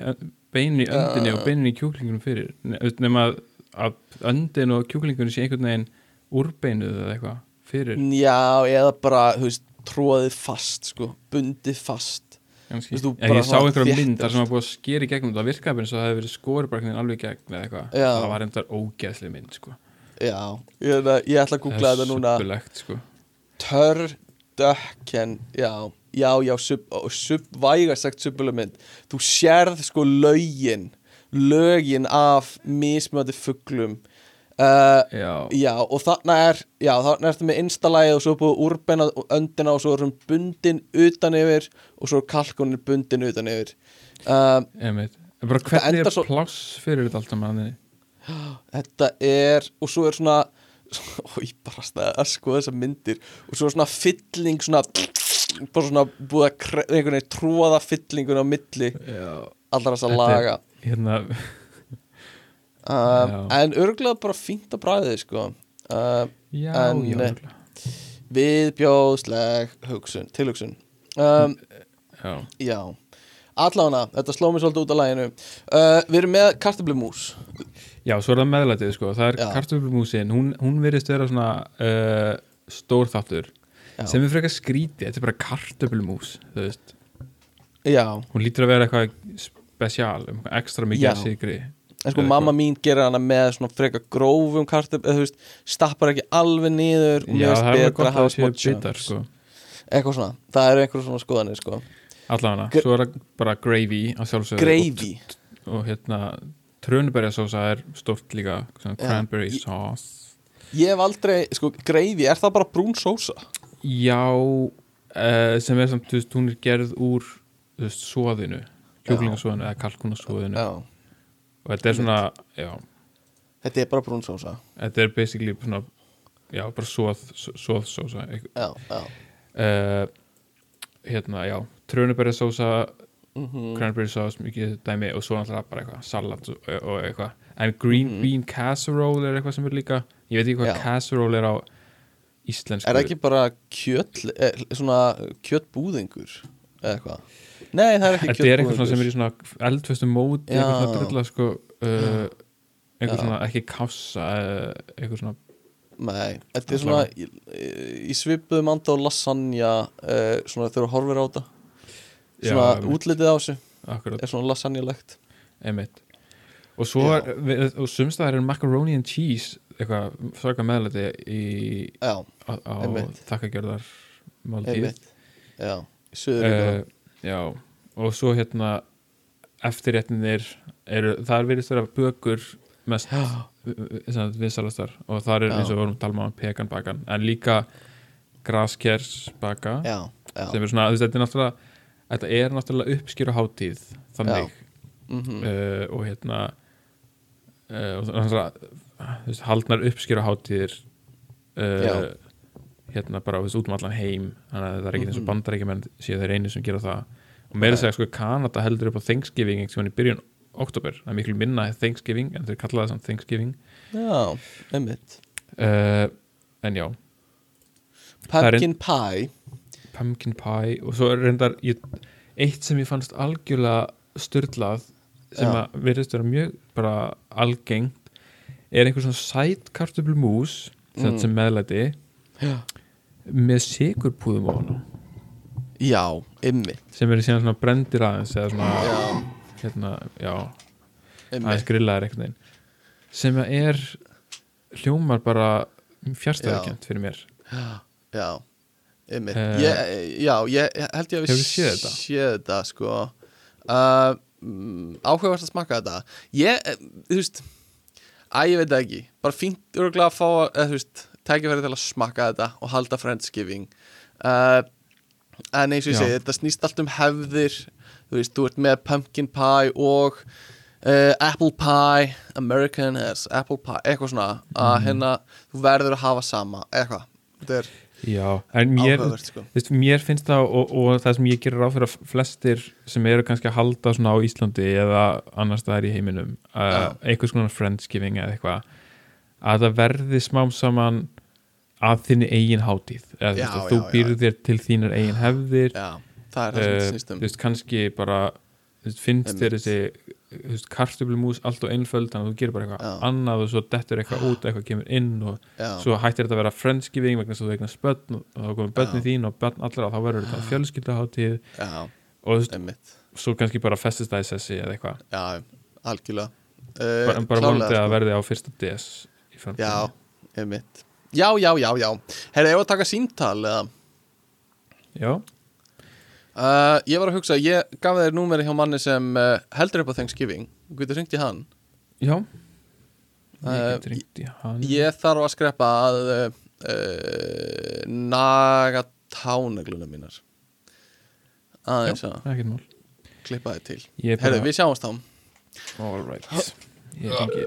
bein í öndinni og beinin í kjúklingunum fyrir nema að öndin og kjúklingunum sé einhvern veginn úrbeinuð eða eitthvað fyrir. Já, eða bara, þú veist, tróðið fast sko, bundið fast bara ég sá einhverja mynd þar sem var búið að skera í gegnum þetta virkaði bara eins og það hefði verið veginn alveg í gegn eða eitthvað, það var reyndar ógeðsli mynd sko, já, ég, ég ætla að googla þetta núna. sko. Tördökken Já, já, já, sub, sub, vægast sagt subbulamynd Þú sérð sko lögin. Lögin af mismöndi fuglum uh, já, Já, og þarna er já, þarna ertu með instalægið og svo er búið úrbeina öndina og svo er hún bundin utan yfir og svo er kalkunin bundin utan yfir. Uh, einmitt. En bara hvernig er pláss fyrir þetta allt saman þannig? Þetta er, og svo er svona ég bara stæði að skoða þessar myndir og svo er svona fylling svona bara svona búið að einhvern veginn tróða fyllingun á milli já, allra þess að Þetta er- laga. hérna Já. en örgulega bara fínt að bræðið sko. Uh, já, En, já, eh, örugglega. viðbjóðsleg hugsun, tilhugsun. Um, já, já. Allána, þetta sló mig svolítið út af læginu uh, við erum með kartöflumús. Já, svo er það meðlætið sko. Það er Já. kartöflumúsin, hún, hún verðist vera svona uh, stór þáttur. Sem er frekar skrítið, þetta er bara kartöflumús þú veist, já, hún lítur að vera eitthvað spesial, um ekstra mikið að sigri en sko mamma mín gerir hana með svona frekar grófum kartöfl eða þú veist, stappar ekki alveg niður. Og alveg betra að hafa smá bitar sko. Eitthvað svona, það eru einhver svona skoðanir sko. Allavega, Gr- svo er það bara gravy að sjálfsögðu. Gravy, og, og hérna trönuberjasósa er stórt líka svona cranberry Ég- sauce. Ég hef aldrei sko, gravy, er það bara brún sósa? já uh, sem er samt, þú veist, hún er gerð úr þú veist, svoðinu kjúklingasvoðinu eða kalkunasvoðinu já, og þetta er svona, já. Þetta er bara brún sósa þetta er basically svona já, bara svoð, svoðsósa já, já. Uh, hérna, já trönuberjasósa, mm cranberry sauce mikið dæmi og svo náttúrulega bara eitthvað salat og, og eitthvað. En green bean casserole er eitthvað sem er líka ég veit ekki hvað casserole er á íslensku. Er ekki bara kjöt eh, svona kjötbúðingur eða eitthvað nei, það er ekki þetta er eitthvað svona sem er kjötbúðingur í svona eldföstu móti Já. eitthvað svona drölla sko uh, eitthvað Já. svona ekki kássa uh, eitthvað svona nei, þetta er svona í, í svipuðum anda og lasagna uh, svona þegar þú horfir á þetta Já, svona einmitt. útlitið á þessu er svona lasagnalegt Einmitt. og svo Já. er, og sumstaðar er macaroni and cheese eitthvað svaka meðlæti í, já, á, á þakkagjörðar máltíð einmitt já, söður uh, já, og svo hérna eftirréttinir eru, það er verið vera bökur mest vinsalastar og það er Já. eins og við vorum að tala um pekanbakan en líka já, sem er svona, þetta er náttúrulega þetta er náttúrulega uppskýru hátíð þannig. Mm uh, og hérna uh, og að þú veist, haldnar uppskýru hátíðir uh. Hérna bara þú veist, út um heim þannig að það er ekki eins og Mhm. bandarækjumenn séu þeir einu sem gera það. Og meira segja sko Kanada heldur upp á Thanksgiving einhvern veginn í byrjun oktober það er miklu minna Thanksgiving en þeir kalla það samt Thanksgiving. Já, einmitt. Uh, en já, pumpkin pie. Pumpkin pie og svo er reyndar ég, eitt sem ég fannst algjörlega styrlað sem Já. að virðist vera mjög bara algengt er einhver svona sæt kartöflu mús Mm. sem meðlæti. Já, með sigurpúðum á hana já einmitt. Sem eru síðan svona brendir aðeins eða svona, já, hérna, já aðeins grillaðir einhvern veginn. Sem að er hljómar bara fjárstæðarkjönt fyrir mér. Já, já Eh, ég, já, ég held ég að hefurðu séð þetta? séð þetta sko. Uh, áhugavert að smakka þetta. Ég, eh, þú veist að ég veit ekki, bara fínt örgulega að fá, eða þú veist, tækifæri til að smakka þetta og halda friendsgiving. Uh, en eins og ég segi, þetta snýst allt um hefðir. Þú veist, þú ert með pumpkin pie og uh, apple pie American as apple pie eitthvað svona, að Mhm. hérna þú verður að hafa sama, eitthvað. Þetta er já, en mér, áhugavert sko. Vist, mér finnst það og, og það sem ég gerir ráð fyrir að flestir sem eru kannski að halda svona á Íslandi eða annars staðar í heiminum uh, einhvers konar friendsgiving eða eitthvað að það verði smám saman að þinni eigin hátíð. Eða þú Já, þú já. býrð þér til þínar eigin hefðir. Það er það sem uh, kannski bara veist, finnst þér þessi kartöflumús allt og einföld þannig að þú gerir bara eitthvað annað og svo dettur eitthvað út, eitthvað kemur inn og svo hættir þetta að vera friendsgiving vegna að þú eignast börn og þá komið börnin Já. þín og börn allra þá verður þetta fjölskyldaháttíð já, og þú veist, svo kannski bara festist það í sessi eða eitthvað. Já, algjörlega. Bara, uh, bara klárlega, vonandi að sko. verði á fyrsta DS Já, einmitt Já, já, já, já. Herra, ég var að taka síntal eða? Já, uh, Ég var að hugsa, ég gaf þér númeri hjá manni sem uh, heldur upp á Thanksgiving. Þú getur hringt í hann? Já. Ég Uh, ringt hann. Ég þarf að skreppa að uh, uh, naga tánegluna mínar. Aðeins að klippa þið til. Ég er bara, við sjáumst þá. All right. Ég tengi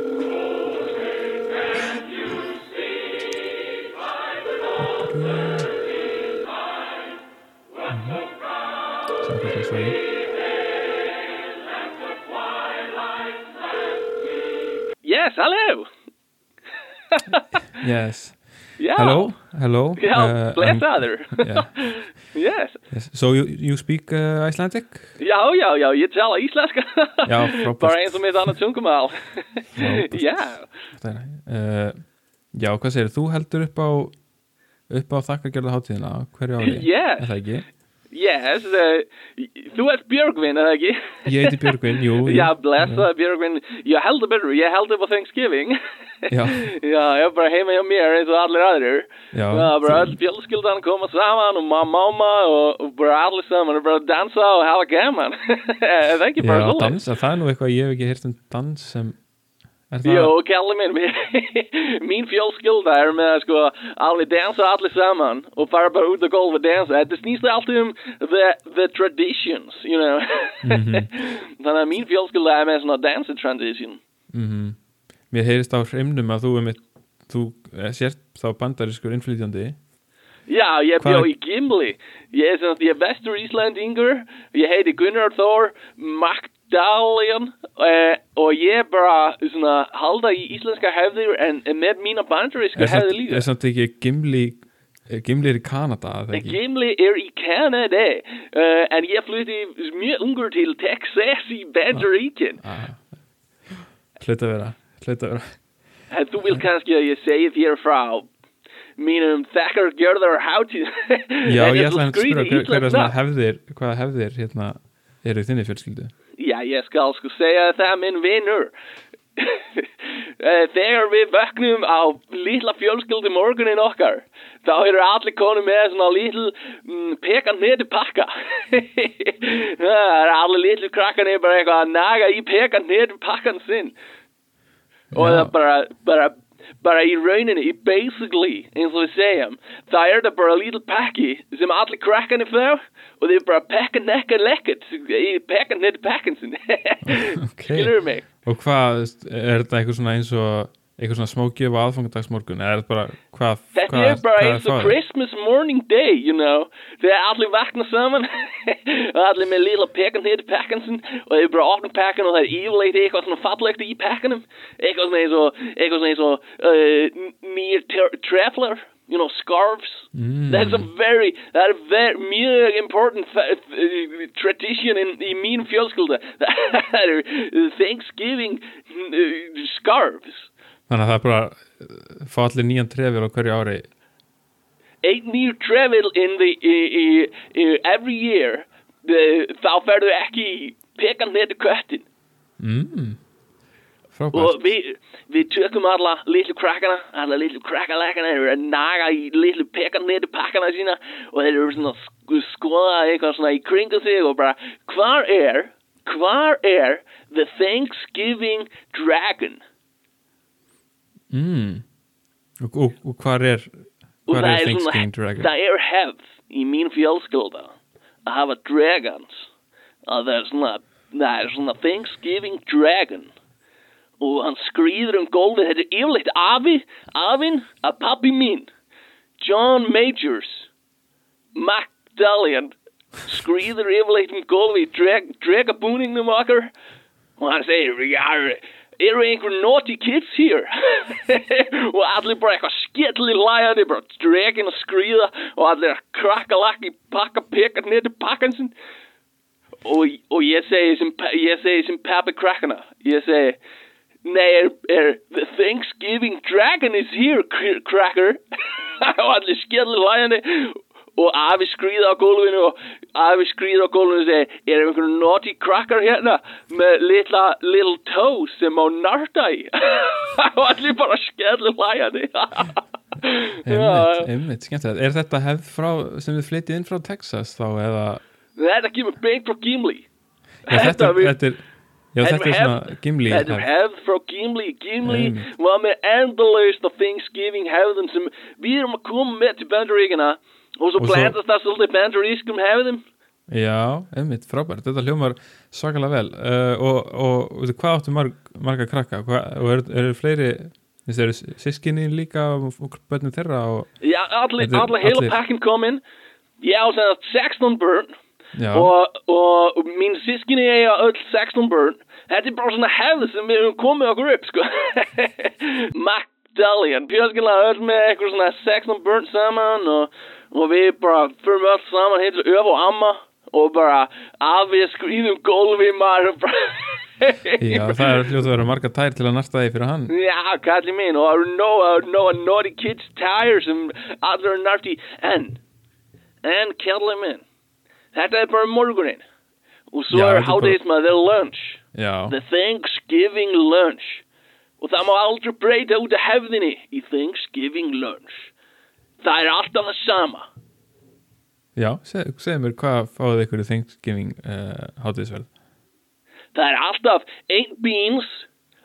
Yes, hello. yes Yeah. hello hello Yeah, uh, bless um, other. yeah, yes. yes. so you, you speak uh, Icelandic Já, já, já, ég tala íslenska. já, frábært Bara eins og mitt annað tungumál. Já. Uh, já, hvað segir þú heldur upp á upp á þakkargjörða hátíðina hverju ári, Yes. er það ekki? Yes, uh, þú ert Björgvin, eða ekki? Ég heiti Björgvin, jú, Já, blessa Björgvin. Ég heldur betur, ég heldur på Thanksgiving. Já, Já, ég er bara heima hjá mér eins og allir aðrir já Já, bara þú- öll fjölskyldan koma saman og mamma, mamma og, og bara allir saman og bara dansa og hafa gaman Er það ekki bara Já, svoleiðis? dansa, það er nú eitthvað ég hef ekki heyrt um dans sem er það, Jó, kalli minn, mín fjölskylda er með að sko alveg dansa allir saman og fara bara út á gólf og dansa. Þetta snýst alltaf um the, the traditions, you know. Þannig að mín fjölskylda er með svona dansa tradition. mm Mér heyrist á hreimnum að þú er mitt þú eh, sért þá bandarískur innflytjandi Já, ég Hvað- bjó í Gimli. Ég er svona, ég er vestur Íslandingur. Ég heiti Gunnar Þór Magdaljan uh, og ég bara svona halda í íslenska hefðir en, en með mína bandaríska hefðir líka. er samt ekki Gimli eh, Gimli er í Kanada, það? Gimli er í Canada uh, en ég flutti mjög ungur til Texas í Bandaríkin. Ah, Hlaut að vera, hlaut að vera En þú vil kannski að ég segi þér frá mínum þekkar gjörðar hátíð. Já, ég ætla að spyrja hefð. hefðir hérna eru þinni fjölskyldu Já, ég skal sko segja það minn vinnur. Eh, Þegar við vöknum á litla fjölskyldi morgunin okkar þá eru allir konum með svona lítil mm, pekan neti pakka. Er allir litlu krakkarnir bara eitthvað að naga í pekan neti pakkan sinn. Og það er bara, bara bara í rauninni, basically eins og við segjum, það er það bara lítil pakki sem allir krakkarnir fá og þeir bara pekka nekka lekkert í pekka neti pakkan sinn Ok. skilur mig Og hvað, er þetta eitthvað svona eins og eitthvað svona smókjöf á aðfangadagsmorgun eða er þetta bara, hvað, Þetta er bara eins og? Christmas morning day, you know. Þegar allir vakna saman og allir með lilla pekan hér í pekkansin og þeir bara opna pekkan og það er yfirleitt eitthvað svona fallegt í pekkanum eitthvað svona eins og eitthvað svona eins og uh, ter- traveler you know, scarves. Mm. That's a very, that is very mjög important tradition in, í mín fjölskylda Það er Thanksgiving uh, scarves Þannig að það er bara uh, fá allir nýjan trefil á hverju ári. Eitt nýr travel in the uh, uh, every year uh, þá ferðu ekki pekan neti köttin mm. og við, við tökum alla litlu krakkana alla litlu krakkalækana eru að naga í litlu pekan neti pakkana sína og þeir eru svona að sk skoða eitthvað svona í kringu sig og bara hvar er hvar er the Thanksgiving dragon mm. og, og, og hvar er og hvar það er er, svona, Thanksgiving Dragon? það er hefð í mín fjölskylda að hafa dragons. Að það er svona það er svona Thanksgiving dragon. Og hann skrýður um gólfið. Þetta er yfirleitt afi afinn að pappi mín. John Majors Magdallian skrýður yfirleitt um gólfið í drag, dragabúningnum okkar. Og hann segir já, eru einhver naughty kids hér og allir bara eitthvað skelli hlæjandi bara dregin að skrýða og allir að krakka lakki pakka pekka niður pakkan sinn. Og, og ég segi sem ég segi sem pappi krakkana ég segi nei er, er the Thanksgiving dragon is here kr- cracker. Og allir skelli hlæjandi og afi skrýða á gólfinu og afi skrýða á gólfinu og segir er einhver naughty krakkar hérna með litla little toes sem á narta í? Og allir bara skelli hlæjandi. Einmitt, skemmtilegt. Er þetta hefð frá, sem þið flytið inn frá Texas þá eða? Þetta kemur beint frá Gimli. Þetta, er Já, Þetta er svona gimli Þetta er hefð. frá Gimli. Gimli var með endalaust af Thanksgiving hefðum sem við erum að koma með til Bandaríkina og Og svo- blandast það svolítið bandarískum hefðum Já, einmitt, frábært, þetta hljómar svakalega vel. Uh, og, og, og hvað áttu marg, marga krakka? Hva, og eru er fleiri eru sískinni líka og, börnum þeirra og, Já, allir, er allir heila pakkin komin Ég á sem sagt 16 börn og, og mín sískinni eiga öll 16 börn. Þetta er bara svona hefð sem við höfum komið okkur upp sko. Magdallian Fjölskynlega öll með eitthvað svona 16 börn saman og, og við bara förum öll saman heitir öf og amma og bara afið skrýðum gólfi maður og bara já, það er hljótt að vera marga tær til að narta því fyrir hann. Já, kalli minn og það eru nóg að nóg að naughty kids tire sem allir er narti en, en kalli minn þetta er bara morgunin og svo Já, er þetta er bara- hádegismað the lunch. Já, the Thanksgiving lunch. Og það má aldrei breyta út af hefðinni í Thanksgiving lunch. Það er alltaf það sama. Já, seg, segðu mér hvað fáið ykkur í Thanksgiving uh, hátíðisverð Það er alltaf einn beans,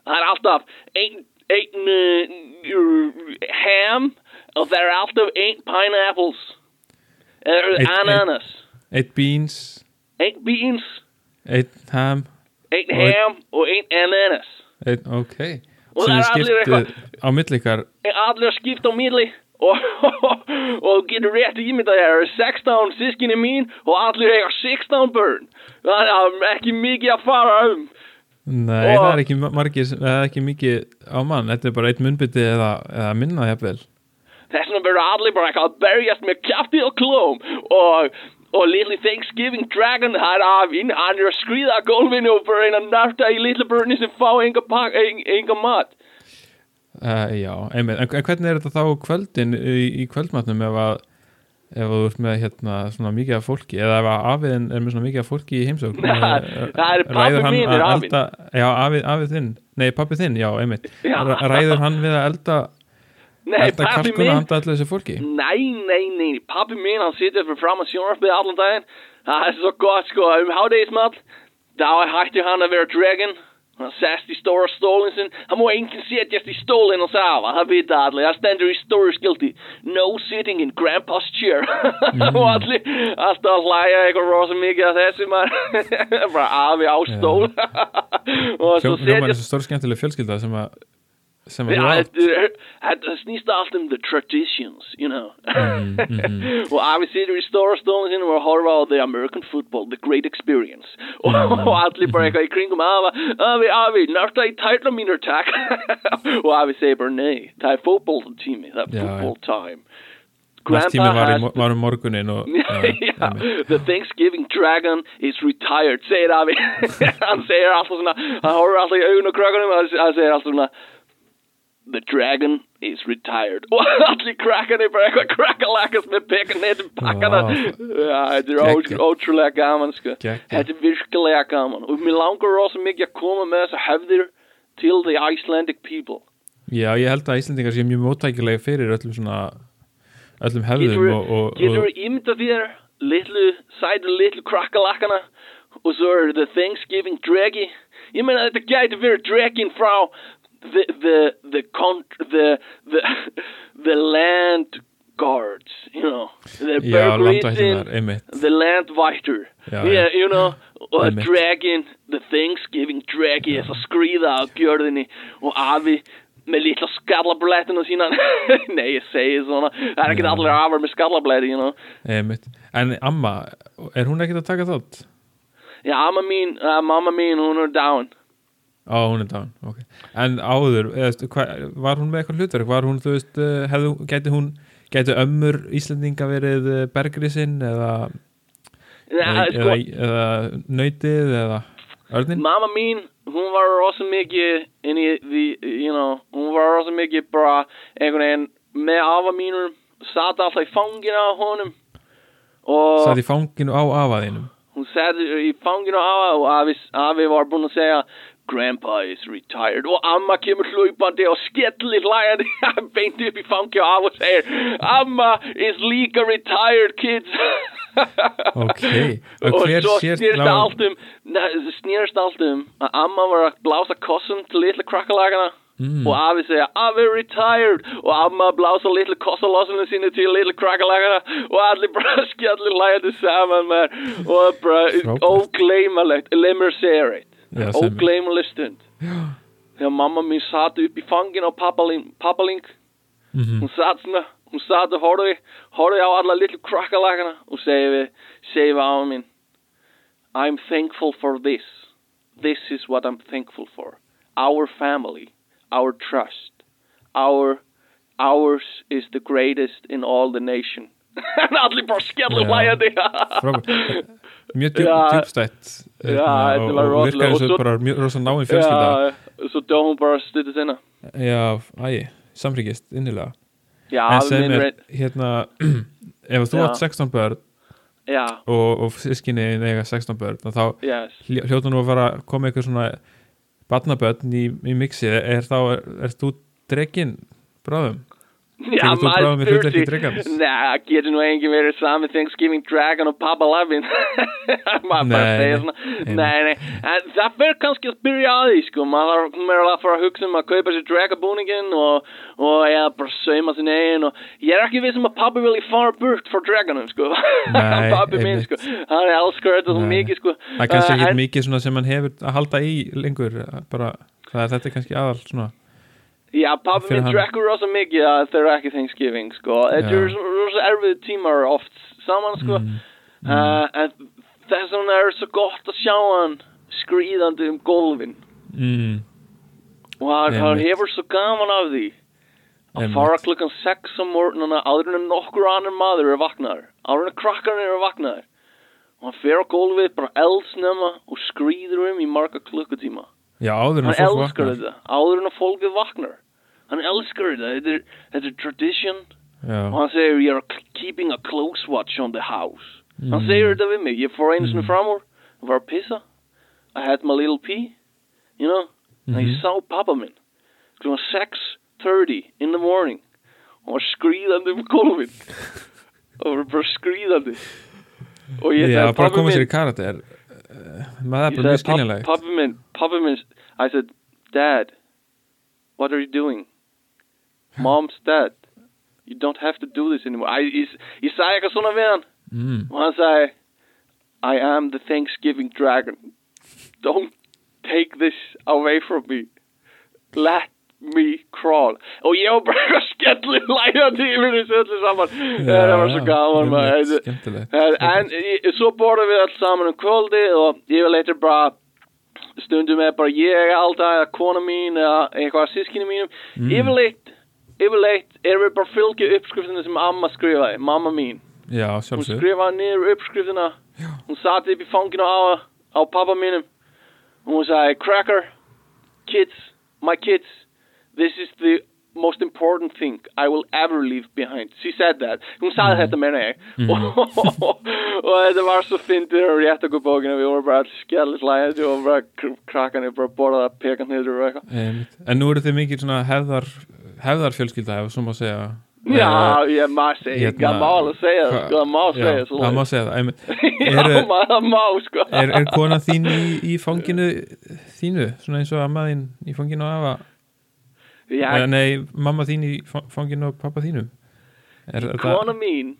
það er alltaf einn ein, uh, ham og það er alltaf einn pineapples. Eða Einn- ananas. Eitt beans, Einn beans, eitt ham einn einn- ham og einn ananas. eitt, Ok Og Sem það er allir skiptið eitthvað- á milli ykkar allir að skipta á milli og, og getur rétt ímyndað það eru 16 sískinni mín og allir eiga 16 börn. Það er ekki mikið að fara um. Nei, Og- það er ekki er ekki mikið á mann, þetta er bara eitt munnbytti eða, eða minna jafnvel. Þess vegna verður allir bara eitthvað að berjast með kjafti og klóm. Og og litli Thanksgiving Dragon hann er að skrýða að gólfinu og bara að narta í litli börni sem fá enga, enga mat uh, Já, einmitt, en en hvernig er þetta þá kvöldin í, í kvöldmatnum ef að ef þú ert með hérna svona mikið af fólki? Eða ef að afiðin er með svona mikið af fólki í heimsókn? Það- er minn að er elda- Já, afið, afið þinn, nei pappi þinn, já, einmitt. Já. Ræður hann við að elda Nei, elda kalkuna minn handa allir þessu fólki? Nei, nei, nei, pappi minn hann sitter fyrir fram að sjónarspið allan daginn. Það er svo gott sko, um hádegismat Þá hætti hann að vera dragon Hann sest í stóra stólinn sin Hann má enginn setjast í stólinn og safa Það vita allir, það stendur í stóru skilti. No sitting in grandpa's chair. Og allir alltaf að hlæja eitthvað rosa mikið að þessu maður. Bara afi á stól. Og svo Hljómar setjast þessu stór skemmtileg fjölskylda sem að sem að Já, þú átt þetta er- þetta snýst allt um the traditions, you know. og afi situr í stóra stólinn sinum og horfa á the American football, the great experience. og, og allir bara eitthvað í kringum afa, afi, afi, narta í tætla mínur takk. og afi segir bara nei, það er fótballtími, það er Já, já. football time. Næst tími var, í, has mo- var um morgunin og Já, einmitt. the Thanksgiving dragon is retired segir afi hann segir alltaf svona hann horfir alltaf í augun og krökkunum og hann hann segir alltaf svona the dragon is retired og allir krakkarnir bara eitthvað krakkalakast með pekan neitt um pakkana Vá. já, þetta er ó- Geggjað. ótrúlega gaman sko. Geggjað. þetta er virkilega gaman og mér langar rosa mikið að koma með þessa hefðir til the Icelandic people Já, ég held að Íslendingar sé mjög móttækilega fyrir öllum svona öllum hefðum Getur og, og, Getur og þú ímyndað þér litlu, sætu litlu krakkalakkana og svo er the Thanksgiving draggy ég meina þetta gæti verið dragging frá the, the, the, con- the, the, the land guards you know the Já, landvættunar, Bergrisin einmitt the landvættur Já, yeah, já. you know og Einmitt. dragging the Thanksgiving draggy þess að skrýða á gjörðinni og afi með litla skallablættinu sína nei ég segi svona það er ekki Já. allir afar með skallablætti you know einmitt. En amma, er hún ekkert að taka þátt? já amma mín, uh, mamma mín hún er down Á, hún er dán, ok En áður, eða, hva, var hún með eitthvað hlutverk? Var hún, þú veist, eh, hefðu, gæti hún gæti ömmur Íslendinga verið eh, bergrisinn eða, ja, eða, sko, eða, eða nautið eða örnin? mamma mín hún var rosa mikið inn í því, you know, hún var rosa mikið bara einhvern veginn með afa mínur sat alltaf í fangina á honum Satt í fanginu á afaðinum hún sat í fanginu á afa og afi, afi var búinn að segja Grandpa is retired. Og amma kemur hlaupandi og skellir hlægandi beint upp í fangi og afa og segir Amma is líka retired kids. Ok, og og hver svo sér snýrst lá- allt um nei, það snýrst allt um að amma var að blása kossum til litla krakkalagana. Mm. og afi segja afi retired og amma blása litla kossalossunum sínu til litla krakkalagana. Og allir bara skellir hlægandi saman með og bara Frábært. ógleymalegt lemur segir eitt Já, sem- ógleymaleg stund þegar mamma mín satt upp í fangin á pappaling, pappaling Mhm. hún satt svona hún satt og horfði horfði á alla litlu krakkalakana og segi við segi við á minn I'm thankful for this this is what I'm thankful for our family our trust our ours is the greatest in all the nation en allir bara skellu Já. hlæjandi Frábært. Mjög djúp, Já. djúbstætt Já, hérna, og, og rosalega- virkar eins og og bara mjög rosa náinn fjölskylda. Já, svo dó hún bara stuttu sinna Já, æ, samfríkist innilega. Já, En sem er, reynd hérna ef þú átt 16 börn Já, og, og sískinni eiga 16 börn þá yes. hljó- hljóta nú að fara að koma eitthvað svona barnabötn í, í mixið. Er þá, er, er þú dregin bráðum? Já, Tekur þú bráðum í hlutverki drekans? Nei, getur nú engin verið sami Thanksgiving Dragon og Papa bara Nei, nei, það fyrir kannski að byrja að því sko. Maður þarf meira að fara að hugsa um að kaupa sér dragabúningin og, og eða bara sauma sin eigin og ég er ekki viss um að pabbi vilji fara burt frá dragonum sko. Pabbi minn sko, hann er elskar þetta svo mikið sko. Það er kannski Uh, ekki mikið sem hann hefur að halda í lengur bara, það er þetta er kannski aðal svona Já, pabbi minn hann. drekkur rosa mikið að þeir eru ekki Thanksgiving, sko. Þetta Já. er rosa erfið tímar oft saman, sko. Mm, Uh, en þess vegna er svo gott að sjá hann skrýðandi um gólfin. mm, Og hann, hann Einmitt. hefur svo gaman af því að Einmitt. fara klukkan 6 á morgununa áður en nokkur annar maður er vaknaður. Áður en krakkarnir er vaknaður. Og hann fer á gólfið bara eldsnema og skrýður um í marga klukkutíma. Já, áður en Hann fólk elskar vaknar þetta. Áður en að fólkið vaknar. Hann elskar þetta. Þetta er, þetta er tradition. Já, Og hann segir, you're keeping a close watch on the house. Hann Mm. segir þetta við mig. Ég fór einu sinni Mm. fram úr, var að pissa. I had my little pee, you know. Og ég Mhm. sá pappa minn. Klukkan 6.30 in the morning. Og var skrýðandi um gólfin. og var bara skrýðandi. Og ég Já, sagði, bara pabbi koma sér minn, í karakter uh, maður er ég bara mjög sagði, "Papp- skiljanlegt Pabbi minn, pabbi minn, I said, Dad, what are you doing? Mom's dead. You don't have to do this anymore. I, ég, ég sagði eitthvað svona við hann mm. og hann sagði, I am the Thanksgiving dragon. Don't take this away from me. Let me crawl. Og ég var bara eitthvað skellir lægjandi yfir þessu öllu saman. það var svo gaman maður. einmitt, skemmtilegt En, en í- svo borðum við alls saman um kvöldi og ég vil eitthvað bara stundum er bara ég alltaf eða kona mín eða eitthvað af sískinu mínum Mm. Yfirleitt, erum við bara að fylgja uppskriftinu sem amma skrifaði, mamma mín. Já, hún skrifaði niður uppskriftina. Hún satt upp í fanginu á, á pappa mínum. Og hún sagði cracker, kids my kids, this is the most important thing I will ever leave behind. She said that, hún sagði þetta meina ég. Og, og þetta var svo fyndir og rétt okkur bókina við vorum bara skellis lægandi og bara kr- krakkarnir bara borðað að peka niður og eitthvað. En nú eru þið mikið hefðar hefðar fjölskylda, ef svo má segja. Já, ég maður segja, hérna, það má alveg segja það, sko, það má Já, segja það má segja það. Já, maður, það má, sko. er, er kona þín í, í fanginu þínu, svona eins og amma þín í fanginu af afa? Já, Eða nei, mamma þín í fa- fanginu af pappa þínu er, er kona mín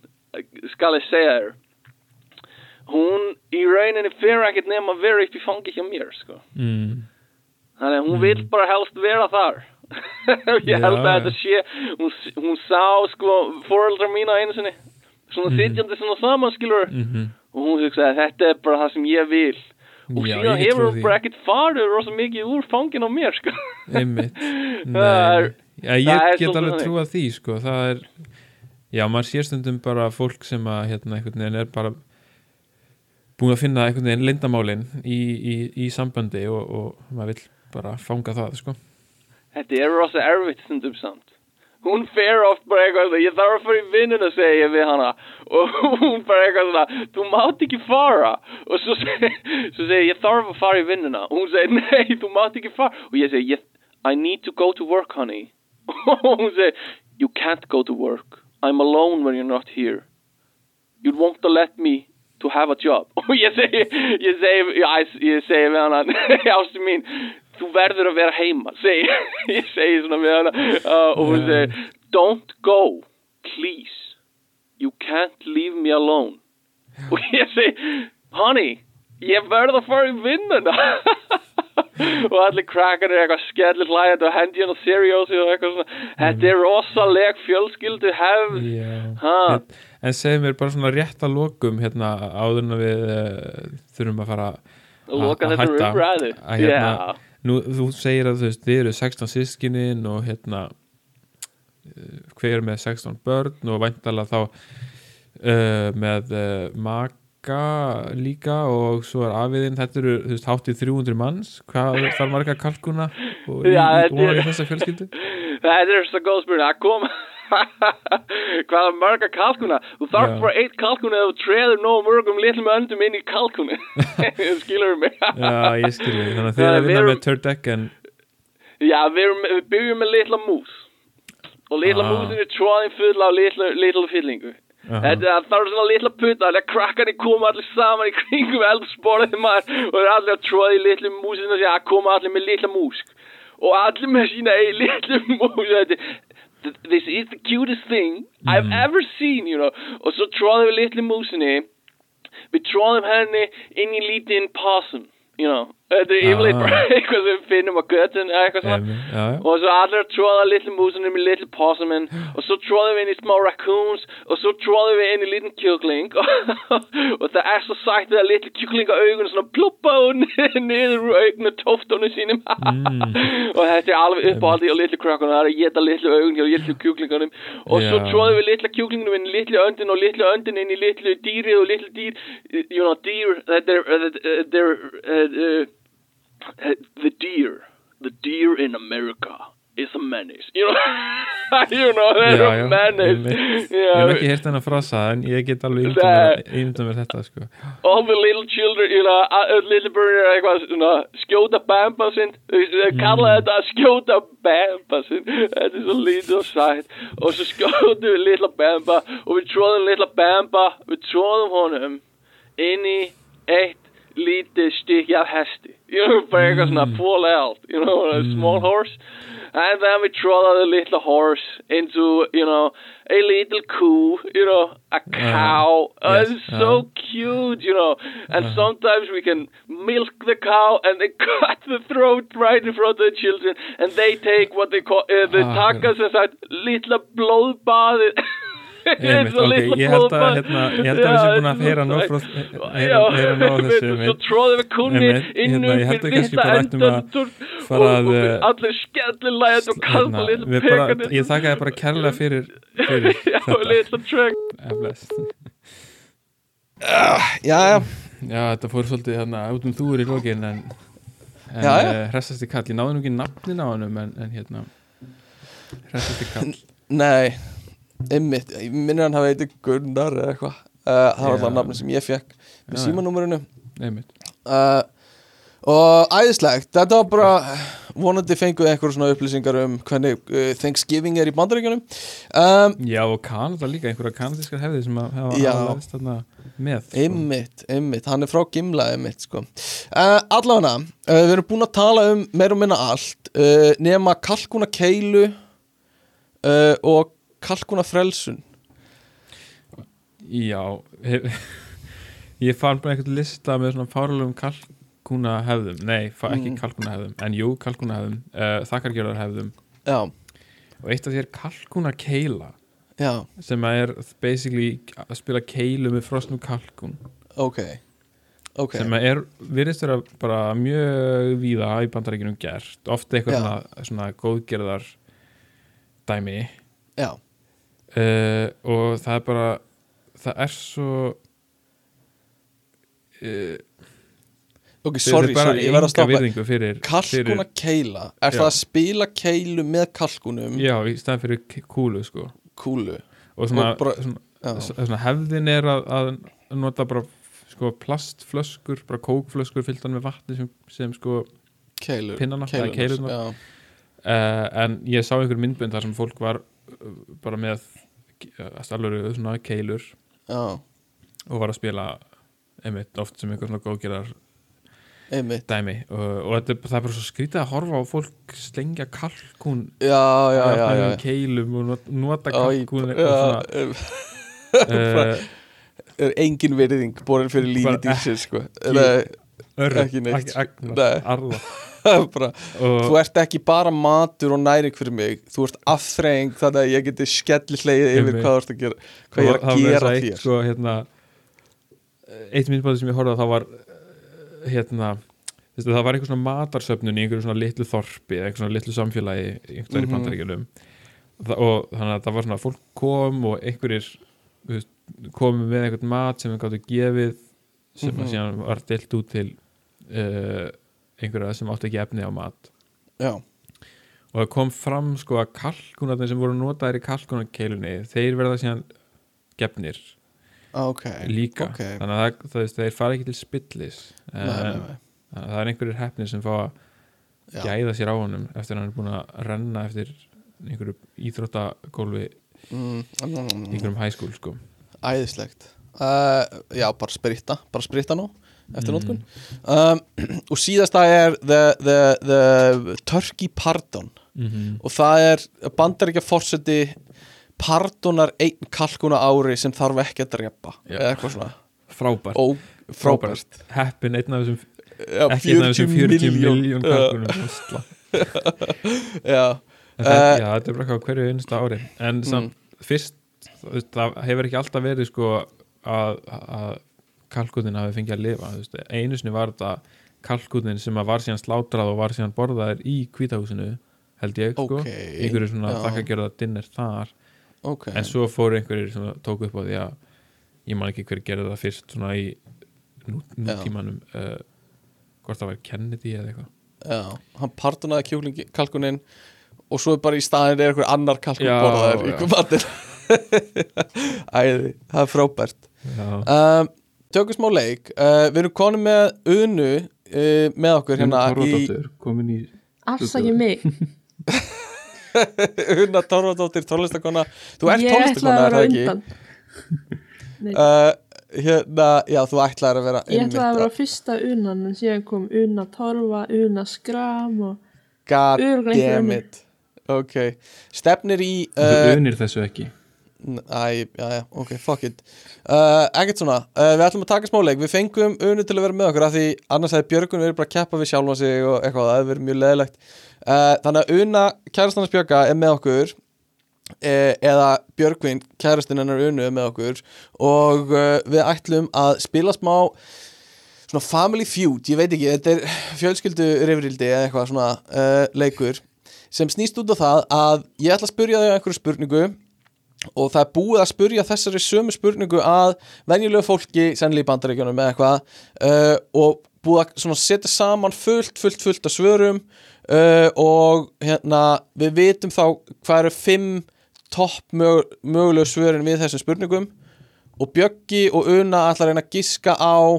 skal ég segja þér hún í rauninni fyrir ekkert nema að vera upp í fangi hjá mér sko. mm, þannig að hún Mm. vill bara helst vera þar ég held að þetta sé hún, hún sá sko foreldrar mína einu sinni. Svona Mhm. sitjandi svona saman skilur mm og hún hugsaði þetta er bara það sem ég vil. Og Já, síðan hefur hún bara ekkert farið rosa mikið úr fangin á mér sko. Einmitt. Er- já, ég get alveg þannig. trúa því sko, það er já, maður sér stundum bara fólk sem að hérna einhvern veginn er bara búin að finna einhvern veginn lindamálin í, í, í sambandi og, og maður vill bara fanga það sko. Þetta er rosa erfitt stundum samt. Hún fer oft bara eitthvað svona, ég þarf að fara í vinnuna segja ég við hana. Og hún bara eitthvað svona, þú mátt ekki fara. Og svo segi, svo segi ég, ég þarf að fara í vinnuna. Og hún segi, nei, þú mátt ekki fara. Og ég segi, ég, I need to go to work, honey. Og hún segi, you can't go to work. I'm alone when you're not here. You won't let me to have a job. Og ég segi, ég segi, ég, ég segi við hana, ástu mín þú verður að vera heima segi, ég segi svona við hana uh, og hún Já. segi don't go, please you can't leave me alone og ég segi honey, ég verð að fara í vinnuna og allir krakkar er eitthvað skellir hlægjandi og hendi hann á seriósi og eitthvað svona þetta er rosaleg fjölskyldu hefð. Ha. en, segðu mér bara svona rétt að lokum hérna áður en að við uh, þurfum að fara að hætta. Að hérna- Já. Nú, þú segir að þú veist, við eru 16 sískinin og hérna uh, hver er með 16 börn og væntalega þá uh, með uh, maka líka og svo er afiðinn, þetta eru þú veist, háttið 300 manns, hvað þarf marga kalkuna og Já, í, þetta er- þessa fjölskyldu? Þetta er svo góð spurning. Það kom, hvaða marga kalkuna þú þarf bara eitt kalkuna eða þú treður nóg mörgum litlum öndum inn í kalkunu skilur mig? Já, ég skilji, þannig að þið Já, er að vinna erum- með turducken Já, við, erum, við byggjum með litla mús. Og litla Ah. músin er tróðin full af litla, litla fyllingu. Þetta það er svona litla putta þegar krakkarnir koma allir saman í kringum eldsporið maður. Og þeir allir að tróða í litlu músinu og segja að koma allir með litla músk. Og allir með sína eigi litlu mús Þetta- This is the cutest thing I've ever seen, you know. Og svo tróðum við litlu músinni við tróðum henni inn í lítinn possum, you know Þetta er yfirleitt Ah. bara eitthvað sem við finnum á götun eða eitthvað svona. Já, já. og svo allir tróða litlu músunum í litlu possuminn og svo tróðum við inn í smá raccoons. Og svo tróðum við inn í lítinn kjúkling. Og, það er svo sagt að litlu kjúklinga augun svona pluppa og niður úr augnu tóftunum sínum. Og þetta er alveg uppáhaldi á litlu krakkunum það er að geta litlu augun hjá litlu kjúklingunum. Og svo tróðum við litlu kjúklingunum inn í litlu öndin og litlu öndin inn í litlu dýri og litlu dýr you know, dýr the deer, the deer in America is a menace. You know, you know, they're a menace. Ég Yeah, hef ekki heyrt hennar frasa en ég get alveg ímynda mér þetta sko. all the little children, you know, uh, little bird er eitthvað svona skjóta bamba sinn, þeir kalla þetta að skjóta bamba sinn, þetta er svo lítið og sætt. Og svo skjótu við litla bamba og við tróðum litla bamba, við tróðum honum inn í eitt lítið stykki af hesti, you know, bara eitthvað svona full out, you know, a small horse and then we trodda the little horse into, you know, a little cow, you know, a cow. Oh, yes, it's so uh-huh. cute, you know. And sometimes we can milk the cow and then cut the throat right in front of the children, and they take what they call uh, the Ah, taka sem sagt litla blóðbaði. Einmitt, It's a ok, litla ég held að, hérna, ég held að við séum búin að þetta heyra nóg frá þessu Svo einmitt. tróðum við kunni Einmitt, inn hérna, um ég held að fyrir kannski fyrsta bara ættum að endandur fara og, að, og eh, allir skellilæðið og kalpa Hérna, litla við bara, pekanir ég þakka þér bara kærlega fyrir, fyrir Já, þetta. þetta fór svolítið hérna út um þúur í lokin en, uh, hressasti kall, ég náði nú ekki nafnin á hannum en, en hérna hressasti kall nei Einmitt, ég minnir hann hafa eitthvað Gunnar eða eitthvað uh, Það var Já. alltaf nafni sem ég fekk með Já, símanúmerinu einmitt uh, Og æðislegt Þetta var bara vonandi fenguð einhver svona upplýsingar um hvernig uh, Thanksgiving er í bandaríkjunum um, Já, og Kanada líka, einhverja kanadískar hefði sem að hafa Já. aðlæðist þarna með sko. Einmitt, einmitt, hann er frá Gimla einmitt sko uh, Allavega, uh, við erum búin að tala um meir og minna allt uh, nema kalkuna keilu uh, og kalkuna frelsun? Já hef, Ég fann bara einhvern lista með svona fárlegum kalkuna hefðum. Nei, ekki Mm. kalkuna hefðum En jú, kalkuna hefðum, uh, þakkargjörðar hefðum. Já, Og eitt af því er kalkuna keila já, sem er basically að spila keilu með frosnum kalkun ok Ok, sem er, virðist vera bara mjög víða í bandaríkjunum gert. Oft eitthvað svona, svona góðgerðar dæmi já, uh, og það er bara það er svo uh, ok, sorry, sorry, ég verð að stoppa fyrir, Kalkuna keila, er Já. það að spila keilu með kalkunum fyrir já, í staðan fyrir kúlu sko. Kúlu. Og svona, Og bara- svona, svona hefðin er að, að nota bara sko plastflöskur, bara kókflöskur fylltan með vatni sem, sem sko keilu pinnana, keilurnar. Já, uh, en ég sá einhver myndbönd þar sem fólk var uh, bara með alveg svona keilur. Já, og var að spila einmitt oft sem einhver svona góðgerðar einmitt. dæmi. Og, og þetta, það er bara svo skrítið að horfa á fólk slengja kalkún Já, já, já, já, keilum og not- nota kalkún já, eitthvað svona uh, er engin virðing borin fyrir lífi Bara dýrsins sko. ekki- neitt, arða bara, og, þú ert ekki bara matur og næring fyrir mig þú ert afþreying þannig að ég geti skelli hlegið yfir hvað þú ert að gera hvað ég er að gera að þér sko, hérna, eitt myndbæði sem ég horfði á það var eh, hérna veistu, það var einhver svona matarsöfnun í einhverju svona litlu þorpi eða einhver svona litlu samfélagi í einhverju mm Mhm. Þa, og þannig að það var svona fólk kom og einhverjir komu með einhvern mat sem við gáttu gefið sem Mhm. að síðan var deilt út til uh, einhverja sem áttu ekki efni á mat. Já, og það kom fram sko að kalkunarnir sem voru notaðir í kalkunarkeilunni þeir verða síðan gefnir. Ok. Líka. Ok. þannig að það, það, þeir fara ekki til spillis Nei, nei, nei. Þannig að það er einhverjir hefnir sem fá að Já. gæða sér á honum eftir að hann er búin að renna eftir einhverju íþróttagólfi mm, mm, mm, einhverjum hæskúl sko. Æðislegt. Uh, já, bara spritta, bara spritta nú eftir Mm. nótkun um, og síðasta er the, the, the Turkey Pardon. Mm -hmm. og það er bandaríkja fórseti pardonar einn kalkuna ári sem þarf ekki að drepa eða eitthvað svona. Frábært, Ó, frábært. Heppin einn af þessum já, ekki einn af þessum 40 miljón kalkunum já, það, Eh, já, þetta er bara hverju einsta ári. En samt, fyrst þú veist, það hefur ekki alltaf verið sko að, að kalkunin hafi fengið að lifa veist, einu sinni var þetta kalkunin sem var síðan slátrað og var síðan borðaðir í kvítahúsinu held ég sko. Ok, einhverju svona þakkagjörða dinner þar. Ok. En svo fóru einhverjir sem tóku upp á því að ég man ekki hver gerði það fyrst svona í nú, nútímanum uh, hvort það var Kennedy eða eitthvað. Já, hann pardonaði kjúklingi kalkunin og svo bara í staðin er eitthvað annar kalkun borðaður í matur æði, það er frábært. Um, tökum smá leik. Uh, við erum konum með Unu uh, með okkur hérna í komin í Afsaki mig. Una Torfadóttir, tónlistakona Þú ert ætlaði er að það ekki? Uh, hérna, já, þú ætlaðir að vera Ég ætlaði að vera fyrsta unan en síðan kom una torfa, una skram og God damn it. Ok, stefnir í þú unir þessu ekki Æ, já, já, ok, fuck it. Uh, Ekkert svona, uh, við ætlum að taka smáleik Við fengum unu til að vera með okkur Því annars hefði Björgun verið bara að keppa við sjálfa sig Og eitthvað, það hefði verið mjög leðilegt uh, Þannig að una kærastannars Björga er með okkur. Uh, Eða Björgvin, kærastinn hennar unu er með okkur. Og uh, við ætlum að spila smá Svona family feud, ég veit ekki Þetta er fjölskyldu rifrildi eða eitthvað svona uh, leikur. Sem snýst út á það að ég ætla að spyrja þau einhverju spurningu og það er búið að spurja þessari sömu spurningu að venjulegu fólki sennilega í bandaríkjunum eða eitthvað uh, og búið að setja saman fullt, fullt, fullt af svörum uh, og hérna við vitum þá hvað eru fimm topp mög, mögulegu svörin við þessum spurningum. Og Bjöggi og Una ætla að reyna að giska á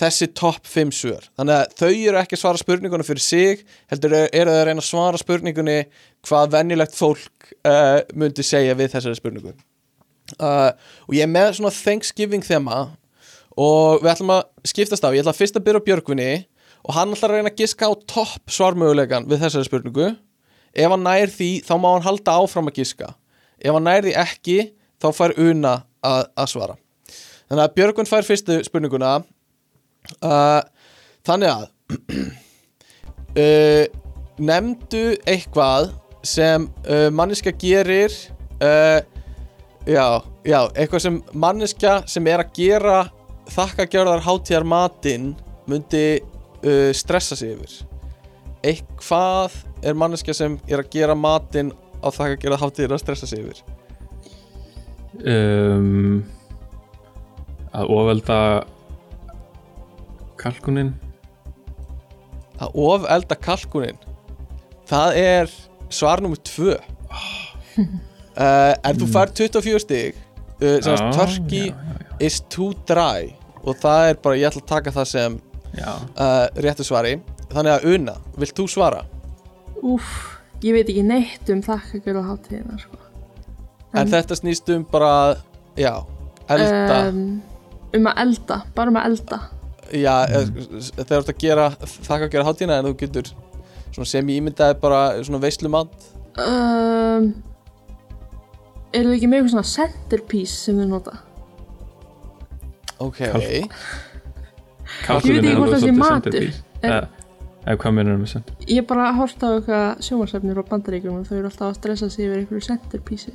þessi topp 5 svör. Þannig að þau eru ekki að svara spurningunum fyrir sig heldur eru þau að reyna að svara spurningunni hvað venjulegt fólk uh, myndi segja við þessari spurningu. Uh, og ég er með svona Thanksgiving þema og við ætlum að skiptast á. Ég ætla fyrst að byrja Björgvinni og hann ætla að reyna að giska á topp svarmögulegan við þessari spurningu. Ef hann nær því þá má hann halda áfram að giska. Ef hann nær því ekki þá fær Una að, að svara. Þannig að Björgvin fær fyrstu spurninguna uh, þannig að uh, nefndu eitthvað sem uh, manneska gerir uh, já, já, eitthvað sem manneska sem er að gera þakkagjörðar hátíðar matinn myndi stressa sig yfir. Eitthvað er manneska sem er að gera matinn á þakkagjörðar hátíðar að stressa sig yfir. Um, að ofvelda kalkunin að ofelda kalkunin það er svar nummer tvö. Uh, en þú fær 24 stig uh, sem Já, turkey já, já, is too dry. Og það er bara, ég ætla að taka það sem já. uh, réttu svari. Þannig að Una, vilt þú svara? Úf, ég veit ekki neitt um þakkagjörð á hátíðina sko. en þetta snýst um bara já, elda. Um, um að elda, bara um að elda já, mm. þegar þú ert að gera þakka að gera hátíðina en þú getur svona sem ég ímyndaði bara svona veislumat um, Eru þið ekki með eitthvað svona centerpiece sem þið nota? ok, Kalkunin Ég veit ekki er hvort það sé matur. centerpiece. En- Eh, eða hvað mennur með sent Ég er bara að horta á eitthvað sjómarsefnir og bandaríkjum og þau eru alltaf að stressa sig yfir einhverju centerpiece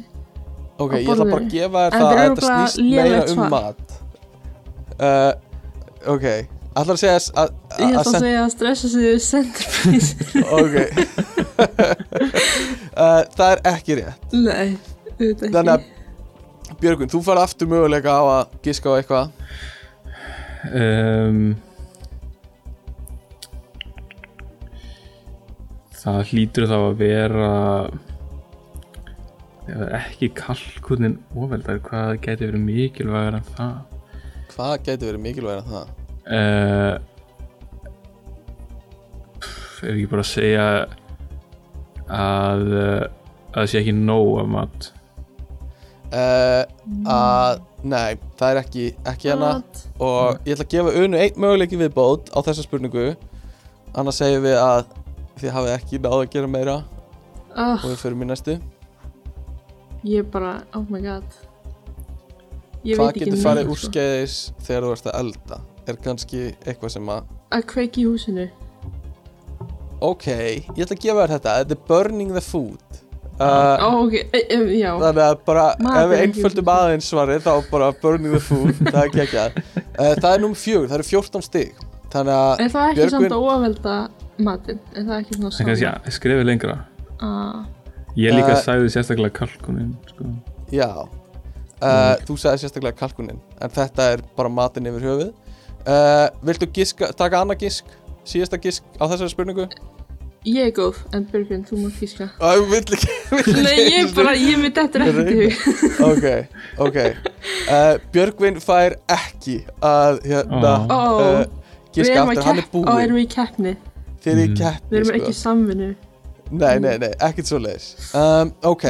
ok, ég ætla bara að gefa þér það er að þetta snýst meira um svar. mat uh, ok. Ætla að segja að, Ég að, ætla að segja að stressa sig yfir centerpiece. Ok. Uh, það er ekki rétt. Nei, auðvitað þannig ekki að Björgun, þú fara aftur möguleika á að giska á eitthvað. Um, það hlýtur þá að vera er ekki kalkunin ofeldar hvað gæti verið mikilvægur en það Hvað gæti verið mikilvægur en það? uh, er ekki bara að segja að að það sé ekki nóg af mat? Uh, að, nei, það er ekki, ekki Mat. og ég ætla að gefa Unu einn möguleiki viðbót á þessa spurningu. Annars segjum við að þið hafið ekki náð að gera meira. Oh, og við förum í næstu. Ég bara, oh my god Hvað ekki getur farið neitt, úr sko. skeiðis þegar þú ert að elda? Er kannski eitthvað sem að Að kveiki húsinu Ok, ég ætla að gefa þér þetta Þetta er burning the food uh, Ó, ok, e, e, já Þannig að bara, Maður ef við er ekki einföldum aðeins svarið þá bara burning the food, það er geggjað uh, Það er númer fjögur, það eru 14 stig Þannig að Er það ekki Björgvin- samt að ofelda matinn? Er það ekki svona það kannski sama? ja, skrifið lengra Ah, ég líka Uh, sagði sérstaklega kalkunin sko. Já uh, Þú sagði sérstaklega kalkunin En þetta er bara matinn yfir höfuð. Uh, Viltu giska, taka annað gisk? Síðasta gisk á þessari spurningu? ég er góð, en Björgvin, þú múr físka Æ, vill ekki, vill Nei, ekki ég bara, ég þetta er ekkert í hug Ok, ok. Uh, Björgvin fær ekki að hérna uh, við giska erum aftur, hann er kepp, ó, erum búinn við í keppni? Þeir eru í Mm. Við keppni erum sko. ekki í samvinnu. Nei, nei, nei, ekkert svo leiðis um, Ok,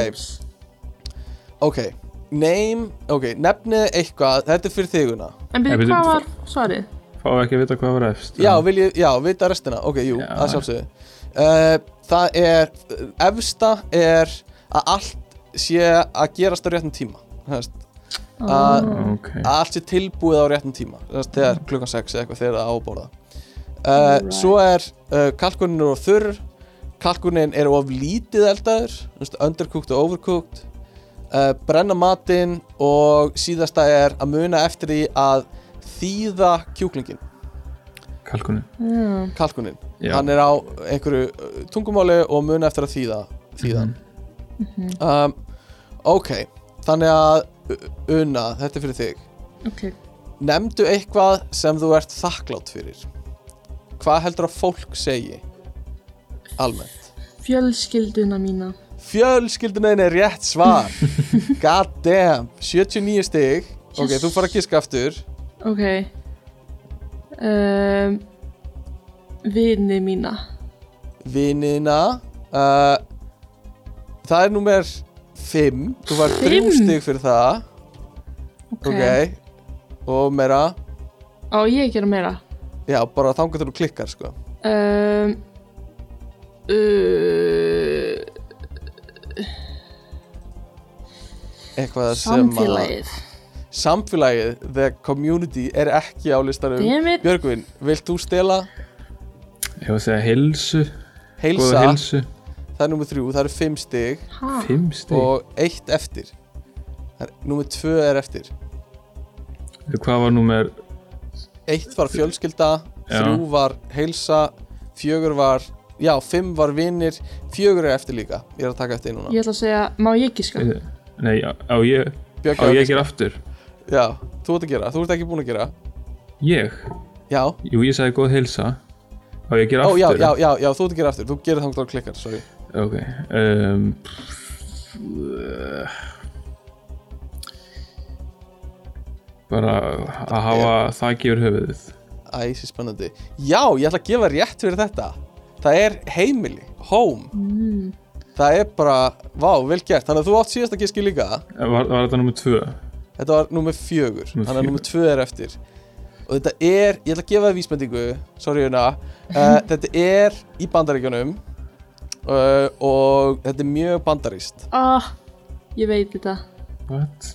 ok Name, ok, nefnið eitthvað Þetta er fyrir þiguna. En byrju, hvað var svarið? fáum ekki að vita hvað var efst Já, vil ég, já, vita restina Ok, jú, Já. það sjálfsögðu. Uh, Það er, efsta er að allt sé að gerast á réttum tíma að ok, að allt sé tilbúið á réttum tíma veist, þegar klukkan 6 eða eitthvað þegar það á að borða. Uh, Alright. Svo er uh, kalkunin er of þurr kalkunin er of lítið eldaður undercooked og overcooked uh, brenna matinn og síðasta er að muna eftir því að þýða kjúklingin kalkunin. Já, kalkunin, Já. hann er á einhverju uh, tungumáli og muna eftir að þýða þýða. Mhm. um, ok, þannig að Una, þetta er fyrir þig. Ok. Nefndu eitthvað sem þú ert þakklátt fyrir. Hvað heldur að fólk segi? Almennt. Fjölskylduna mína Fjölskyldunni er rétt svar. God damn. 79 stig. Ok, Yes. þú fara að giska aftur. Ok. Um, Vini mína. Vinina uh, Það er númer 5 Þú var 3 Fimm? stig fyrir það. Ok, Ok. Og meira? Á ég gera meira. Já, bara þangað þegar þú klikkar sko. Um, uh, Eitthvað sem að Samfélagið. Samfélagið, the community er ekki á listanum. Björgvin, vilt þú stela? Ég var að segja heilsu. Góða heilsa? heilsu, Það er nummið þrjú, það eru fimm stig. Ha, fimm stig? Og eitt eftir. Númer tvö er eftir. Hvað var númer? Eitt var fjölskylda, Já. þrjú var heilsa Fjögur var, já, fimm var vinir Fjögur er eftir líka, ég er að taka eftir núna. Ég ætla að segja, má ég giska? nei, á á ég, á Björk, ég að gera aftur? Já, þú ert að gera, þú ert ekki búin að gera. Ég, Já, jú ég sagði góð heilsa. Á ég gera ó, já, aftur? já, já, já, þú ert að gera aftur. Þú gerir þangt á klikkar, sorry. Ok um, bara að hafa þakki yfir höfuðið. Æsi spennandi. Já, ég ætla að gefa rétt fyrir þetta Það er heimili, home. Mm. Það er bara, vá, vel gert. Þannig að þú átt síðasta giski líka? Var, var þetta númer tvö? Þetta var nummer fjögur. Númer Þannig að nummer tvö er eftir. Og þetta er, ég ætla að gefa það vísbendingu. Sorry una. Uh, Þetta er í bandaríkjunum uh, Og þetta er mjög bandarist Ah, ég veit þetta. What?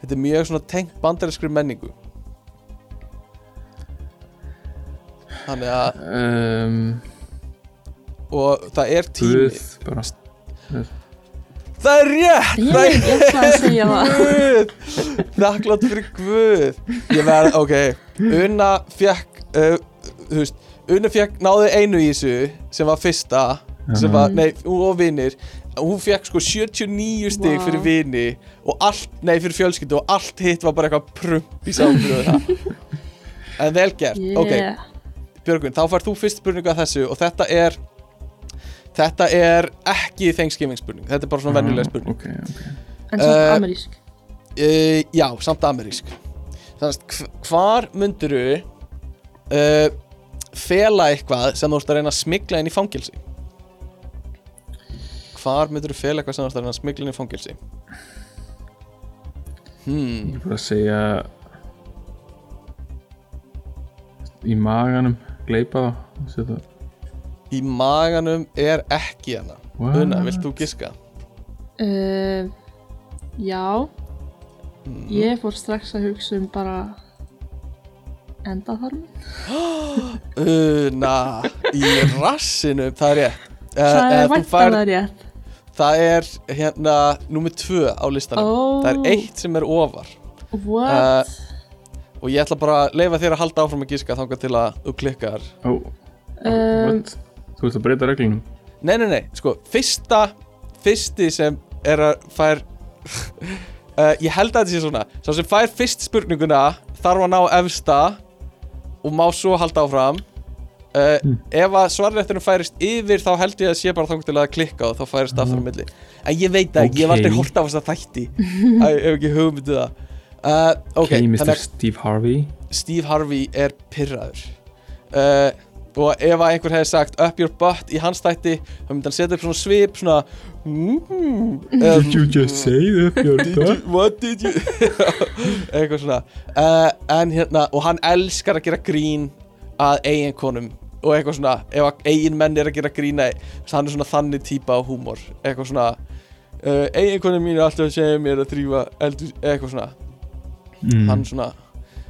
Þetta er mjög svona tengt bandarískri menningu. Þannig að Um, Og það er tími. Guð bara Það er rétt! Ég, Það ég ætla að segja það. Guð! Þakklátt fyrir Guð. Ég verð, ok. Una fekk uh, Þú veist Una fekk, náði einu í þessu sem var fyrsta sem var, nei, og vinnir hún fekk sko 79 stig Vá. fyrir vini og allt, nei, fyrir fjölskyldu og allt hitt var bara eitthvað prump í samfélöðu það. En vel gert, ok. Yeah. Björgvin, þá fær þú fyrst spurningu að þessu og þetta er Þetta er ekki Thanksgiving spurning Þetta er bara svona venjuleg spurning. ok, ok En samt Eh, amerísk. uh, Já, samt amerísk. Þannig að hvar mynduru uh, fela eitthvað sem þú ert að reyna að smigla inn í fangilsi Hvar mynduru fela eitthvað sem þú ert að reyna að smigla inn í fangilsi Hmm. Ég er bara að segja Í maganum Gleipa það Setja- Í maganum er ekki hana What? Una, vilt þú giska? uh, Já Mhm. Ég fór strax að hugsa um bara endaþarmin Una, í rassinu, það er rétt Eh, Það er þú færð- væntanlega rétt Það er hérna númer tvö á listanum Ó. Það er eitt sem er ofar What? Og ég ætla bara að leifa þér að halda áfram að giska þangað til að þú klikkar Ó, Um, what? Þú ert að breyta reglunum. Nei, nei, nei, sko, fyrsta Fyrsti sem er að fær uh, Ég held að þetta sé svona. Sá sem fær fyrst spurninguna Þarf að ná efsta Og má svo halda áfram. Uh, Ef að svarréttunum færist yfir Þá held ég að sé bara þangað til að klikka Og þá færist aftur á milli. En ég veit ekki, ég hef aldrei Ok. hort á þess að þætti Ég hef ekki hugmyndið það. Uh, Ok, Ok, Mr. þannig að Steve Harvey. Steve Harvey er pyrraður uh, og ef einhver hefði sagt up your butt í hans þætti þá myndi hann setja upp svona svip svona mm, um, just say that your did you, what did you eitthvað svona. Uh, en hérna, og hann elskar að gera grín að eigin konum. Og eitthvað svona, ef eigin menn er að gera grín að hann er svona þannig típa á húmor. Eitthvað svona uh, eigin konum mín er alltaf að segja mér að eldur, eitthvað svona. Mm. hann svona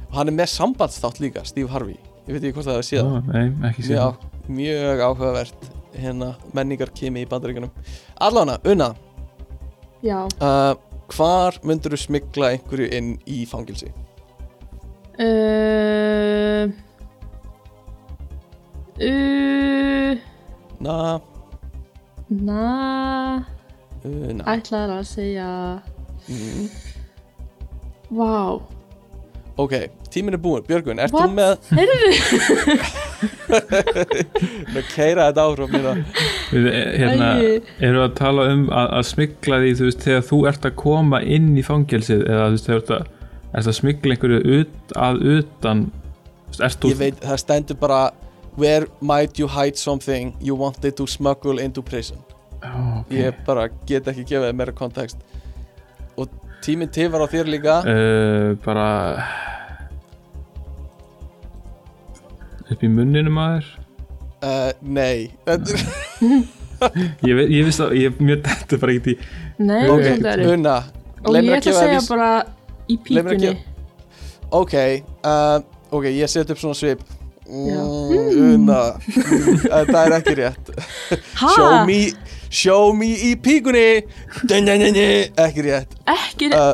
og hann er með sambandsþátt líka, Steve Harvey ég veit ekki hvort það er síðan Ó, Nei, ekki séð. Mjög, mjög áhugavert hérna menningar kimi í bandaríkunum allána, Una. Já. Uh, hvar myndur þú smigla einhverju inn í fangilsi? uh, uh, na, Na. Una. Ætlaður að segja mm. Vá. Ok, tíminn er búinn, Björgun, ert What? þú með Heyrðu. Að keira þetta áhrif Við, eh, hérna, erum við að tala um að, að smigla því, þú veist, þegar þú ert að koma inn í fangelsið eða þú veist, þegar þú ert að, ert að smigla einhverju ut, að utan þú veist, ert þú ég veit, það stendur bara where might you hide something? You wanted to smuggle into prison. Ó, ok. ég bara get ekki gefið þér meira kontekst og tíminn tifar á þér líka. Uh, bara upp í munninum að þér uh, nei. Þetta er ég, veit- ég veist að ég, mér þetta bara ekki í Nei, Ok, okay, þetta er Una, Og ég ætla að segja bara í Leið mér að píkunni ok uh, ok, ég set upp svona svip. Já. mm, Una mm, það er ekki rétt. Ha? show me, show me í píkunni. Dun, dun, dun, dun, ekki rétt. Ekki, uh,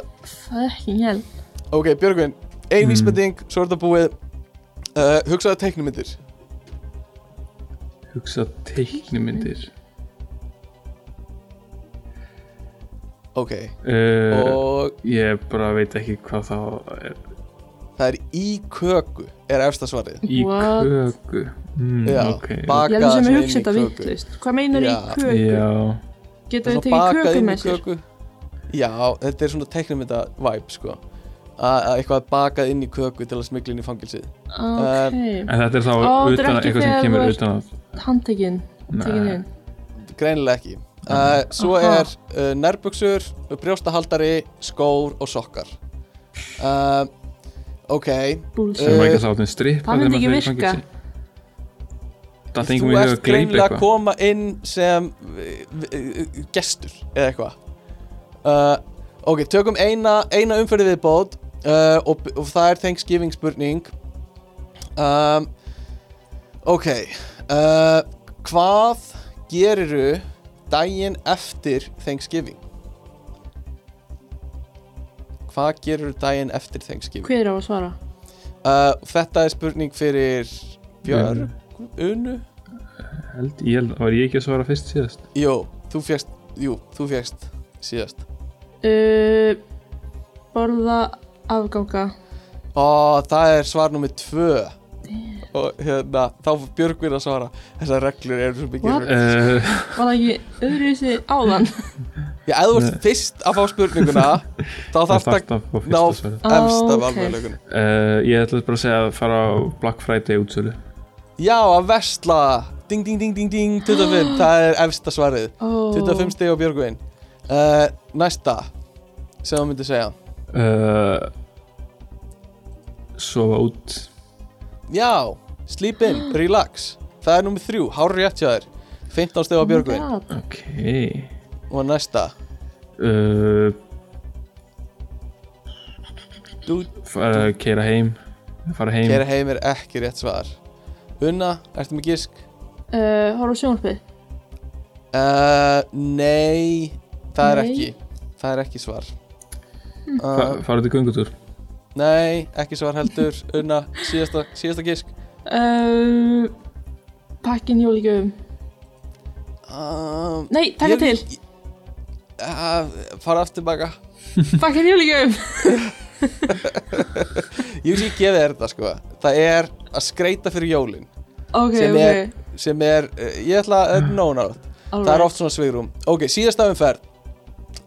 er ekki hjálp ok, Björgvin, ein Mm. vísbending svo er þetta búið uh, hugsaðu teiknumyndir hugsa teiknumyndir ok, uh, og ég bara veit ekki hvað þá er. Það er í köku er efsta svarið. Í What? köku. Mm, Já, ok. Ég held sem inn hugsa þetta vittlust Hvað meinar í köku? já, Getur þið tekið köku með sér? köku. Já, þetta er svona teiknumynda vibe sko að að eitthvað bakað inn í köku til að smigla inn í fangilsið Ok, en þetta er þá Ó, er utan ekki eitthvað sem kemur utan að handtekinn Greinilega ekki. Uh, Svo Aha. er uh, nærbuksur, brjóstahaldari, skór og sokkar. Uh, Ok. Sem Uh, ekki að sátum strippa það myndi ekki virka. Þú við að ert greinilega að koma inn sem gestur eða eitthvað. Uh, Ok, tökum eina, eina umferði viðbót uh, og, og það er Thanksgiving spurning um, Ok uh, Hvað geriru daginn eftir Thanksgiving? Hvað geriru daginn eftir Thanksgiving? Hver á að svara? Uh, þetta er spurning fyrir Björn, Unu held, ég held, var ég ekki að svara fyrst síðast Jú, þú fjast, jú, þú fjast síðast Uh, borða afganga. Ó, það er svar nummið tvö. Og hérna, þá fór Björgvin að svara. Þessar reglur eru svo mikið What? uh, Var það ekki öðruvísi áðan? Já, ef þú ert fyrst að fá spurninguna þá þarf það að ná efst af ok. alvegleikunum uh, Ég ætla bara að segja að fara á Black Friday útsölu. Já, að vesla Ding, ding, ding, ding, ding. 25, það er efsta svarið. Ó, 25 stig á Björgvin. Uh, Næsta sem þú myndir segja uh, Sofa út. Já, sleep in, relax. Það er nummið þrjú, hár rétt hjá þér. 15 steg á Björgvin. Oh god. Ok. Og næsta. Uh, Þú uh, Keira heim. Fara heim. Kera heim er ekki rétt svar. Unna, ertu með gisk? Uh, Horfa á sjónvarpið. Uh, nei, það er Nei. ekki. Það er ekki svar uh, Fara til göngutúr Nei, ekki svar heldur. Unna, síðasta, síðasta gisk. Uh, Pakkin jólíkjöfum uh, Nei, taka til. Uh, Fara aftur baka Pakkin jólíkjöfum Ég vil ekki gefa þér þetta sko. Það er að skreita fyrir jólin. Ok, Sem er- Sem er, uh, ég ætla að nóna það alright. Það er oft svona svigrum Ok, síðasta umferð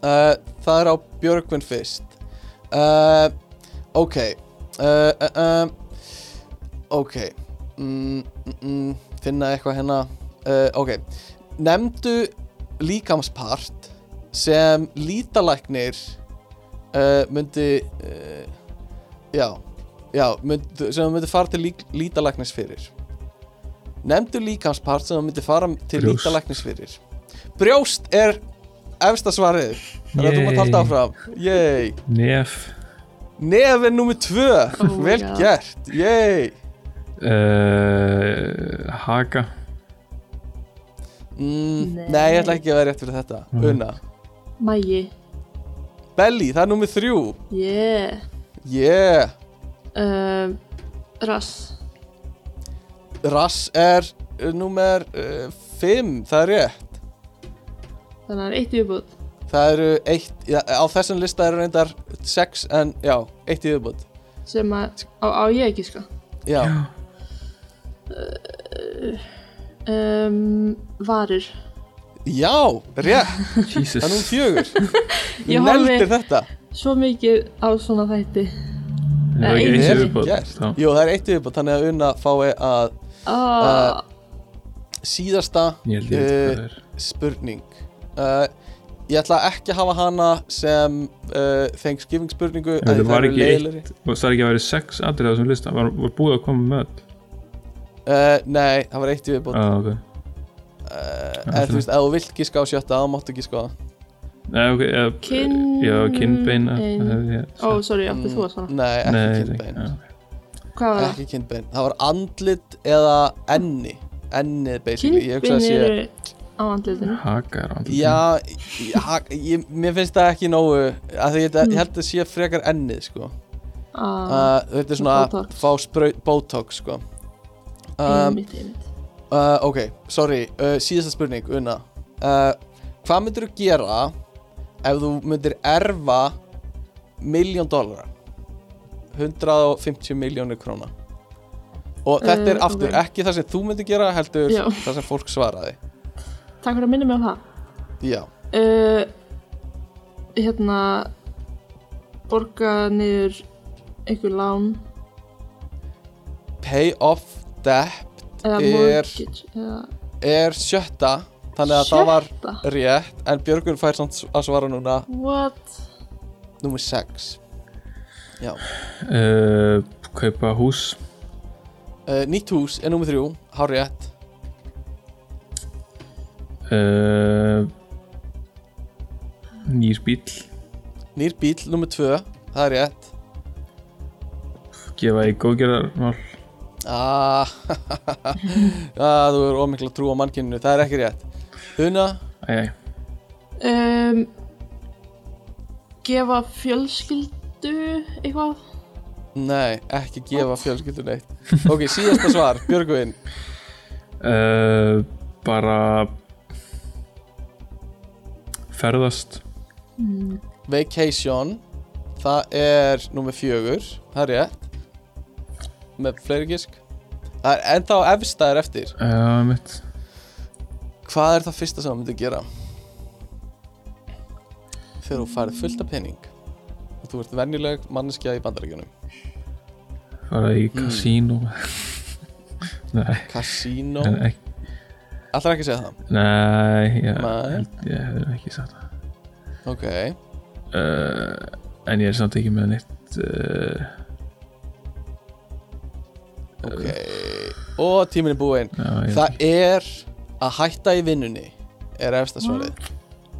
uh, Það er á Björgvin fyrst. Uh, Ok. Uh, uh, um, Ok. Mm, mm, mm, Finna eitthvað hérna. Uh, Ok. Nemndu líkamspart sem lítalæknir uh, myndi já, já myndi, sem myndi fara til lík, lítalæknis fyrir. Nefndu líkamspart sem myndi fara til Brjóst. lítalæknis fyrir. Brjóst er efsta svarið þannig að þú maður Yay. talta áfram Yay. Nef nefn nummer tvö Oh vel God. gert Yay. uh, Haga Mm, nei. Nei. ég ætla ekki að vera rétt fyrir þetta Mm. Unna Mægi Belly, það er nummer þrjú Yeah Yeah uh, Rass Rass er nummer uh, fimm, það er rétt Þannig að það er eitt viðbúð Það eru eitt, já, á þessum lista eru reyndar sex en já, eitt í viðbútt sem að á, á ég ekki sko. Já, um, Varir. Já, rétt, Jesus. Það er nú fjögur. Ég Þú neldir horfi- þetta. Svo mikið á svona þætti. Það er ekki Nei, eins og viðbót gert. þá. Jú, það er eitt í viðbútt, þannig að Unna fái að ah, síðasta Ég held ég veit hvað uh, það er. spurning uh, Ég ætla ekki að hafa hana sem uh, Thanksgiving spurningu Það var ekki eitt það er ekki að vera sex atrið á þessum lista. Var, var búið að koma með uh, Nei, það var eitt í viðbútt ah, ok. Uh, En þú veist, ef þú vilt gíska á sjötta, þá máttu gíska á það. Nei, ok, eða, Kinn- Já, ég Ó, sorry, áttu þú að svara? Nei, ekki Nei, kinnbein já. Hvað var það? Ekki kinnbein, það var andlit eða enni. Ennið basically, sé eru á andlitinu Haka er á andlitinu. Já, já ég, mér finnst það ekki nógu að því ég, ég held að sé frekar ennið sko. ah, uh, Þetta er svona Botox. að fá spraut, botox sko. um, Einmitt, einmitt uh, Ok, sorry, uh, síðasta spurning Una uh, Hvað myndir þú gera ef þú myndir erfa miljón dólara 150 miljónir króna og þetta er Uh, aftur ok. ekki það sem þú myndir gera heldur Já. það sem fólk svaraði Takk fyrir að minna mig á það. Já, uh, Hérna Borga niður einhver lán. Pay off debt eða Er- eða er sjötta þannig að það var sjötta? rétt en Björgur fær samt að svara núna. What? nummer 6 Já, uh, Kaupa hús. Uh, nýtt hús er nummer 3 hár rétt uh, Nýr bíl nýr bíl nummer 2 það er rétt. Gefa í góðgerðarmál. Ah, ah, þú er ómikla trú á mannkyninu það er ekki rétt. Una, Æ, æ, Um, gefa fjölskyldu eitthvað? nei, ekki gefa fjölskyldu neitt. Ok, síðasta svar, Björgvin. Uh, Bara Ferðast. Vacation það er nummer 4 það er rétt. Með fleiri gisk. Það er ennþá efstæðar eftir. Uh, Hvað er það fyrsta sem þú myndir gera? Þegar þú færið fullt af pening. Og þú ert venjuleg manneskja í bandaríkjunum. Fara í nei, Casino en ekki Alltaf ekki segja það? Nei, ég held ég hefði ekki sagt það. Ok. Uh, En ég er samt ekki með neitt uh, Ok. Og tíminn er búinn. Það er að hætta í vinnunni er efsta svarið.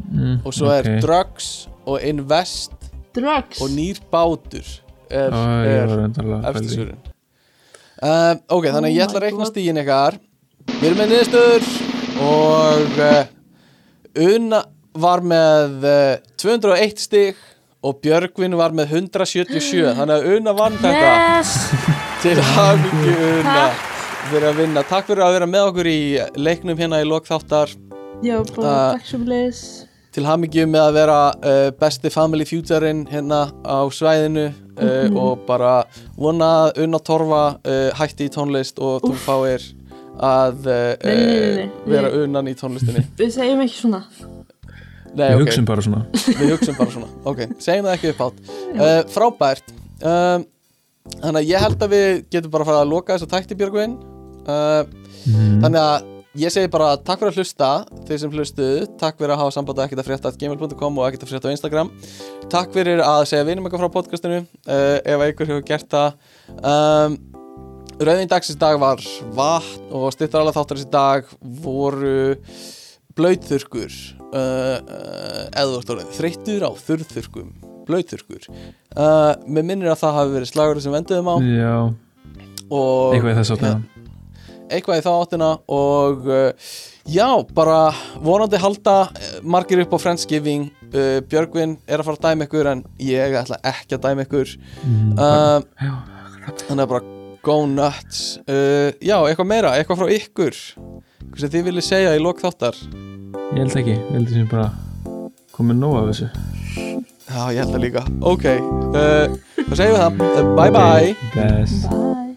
Mm, og svo er ok. drugs og invest Drugs? og nýr bátur er, ég er pæla í- svörin um, Ok, þannig að ég Oh ætla að reikna stígin ykkar Við erum með niðurstöður og uh, Una var með uh, 201 stig og Björgvin var með 177 þannig að Una vann þetta. Yes! Til hafingju Una fyrir að vinna. Takk fyrir að vera með okkur í leiknum hérna í lokþáttar Já, bara Uh, takk sem leis til hamingju með að vera uh, besti family futureinn hérna á svæðinu uh, og bara vona að unna torfa uh, hætti í tónlist og þú fáir að uh, Nei, nei, nei, nei. vera unnan í tónlistinni. Við segjum ekki svona. Nei, Við ok, hugsim bara svona. Við hugsum bara svona. Ok, segjum það ekki upp átt uh, Frábært. Um, Þannig að ég held að við getum bara að fara að loka þessu tækti Björgvin. Uh, mm, Þannig að ég segi bara takk fyrir að hlusta þeir sem hlustuðu, takk fyrir að hafa samband ekkert að frétta gmail.com og ekkert að frétta á Instagram. Takk fyrir að segja vinum eitthvað frá podcastinu uh, ef einhver hefur gert það. Um, Rauðin dagsins dag var vatn og styrtar alveg þáttar þessi dag voru blöytþurkur uh, uh, eða þreyttur á þurrþurkum blöytþurkur uh, með minnir að það hafi verið slagur sem venduðum á. Já, og eitthvað í þess að eitthvað í þá áttina og uh, já, bara vonandi halda uh, margir upp á Friendsgiving. Uh, Björgvin er að fara að dæma ykkur en ég ætla ekki að dæma ykkur. Mm, þannig að bara go nuts. Uh, já, eitthvað meira, eitthvað frá ykkur. Hvað sem þið viljið segja í lok þáttar? Ég held ekki, ég held sem bara komið nóg af þessu. Já, ég held það líka. Ok, uh, þá segjum við það. Uh, bye bye. Bless Bye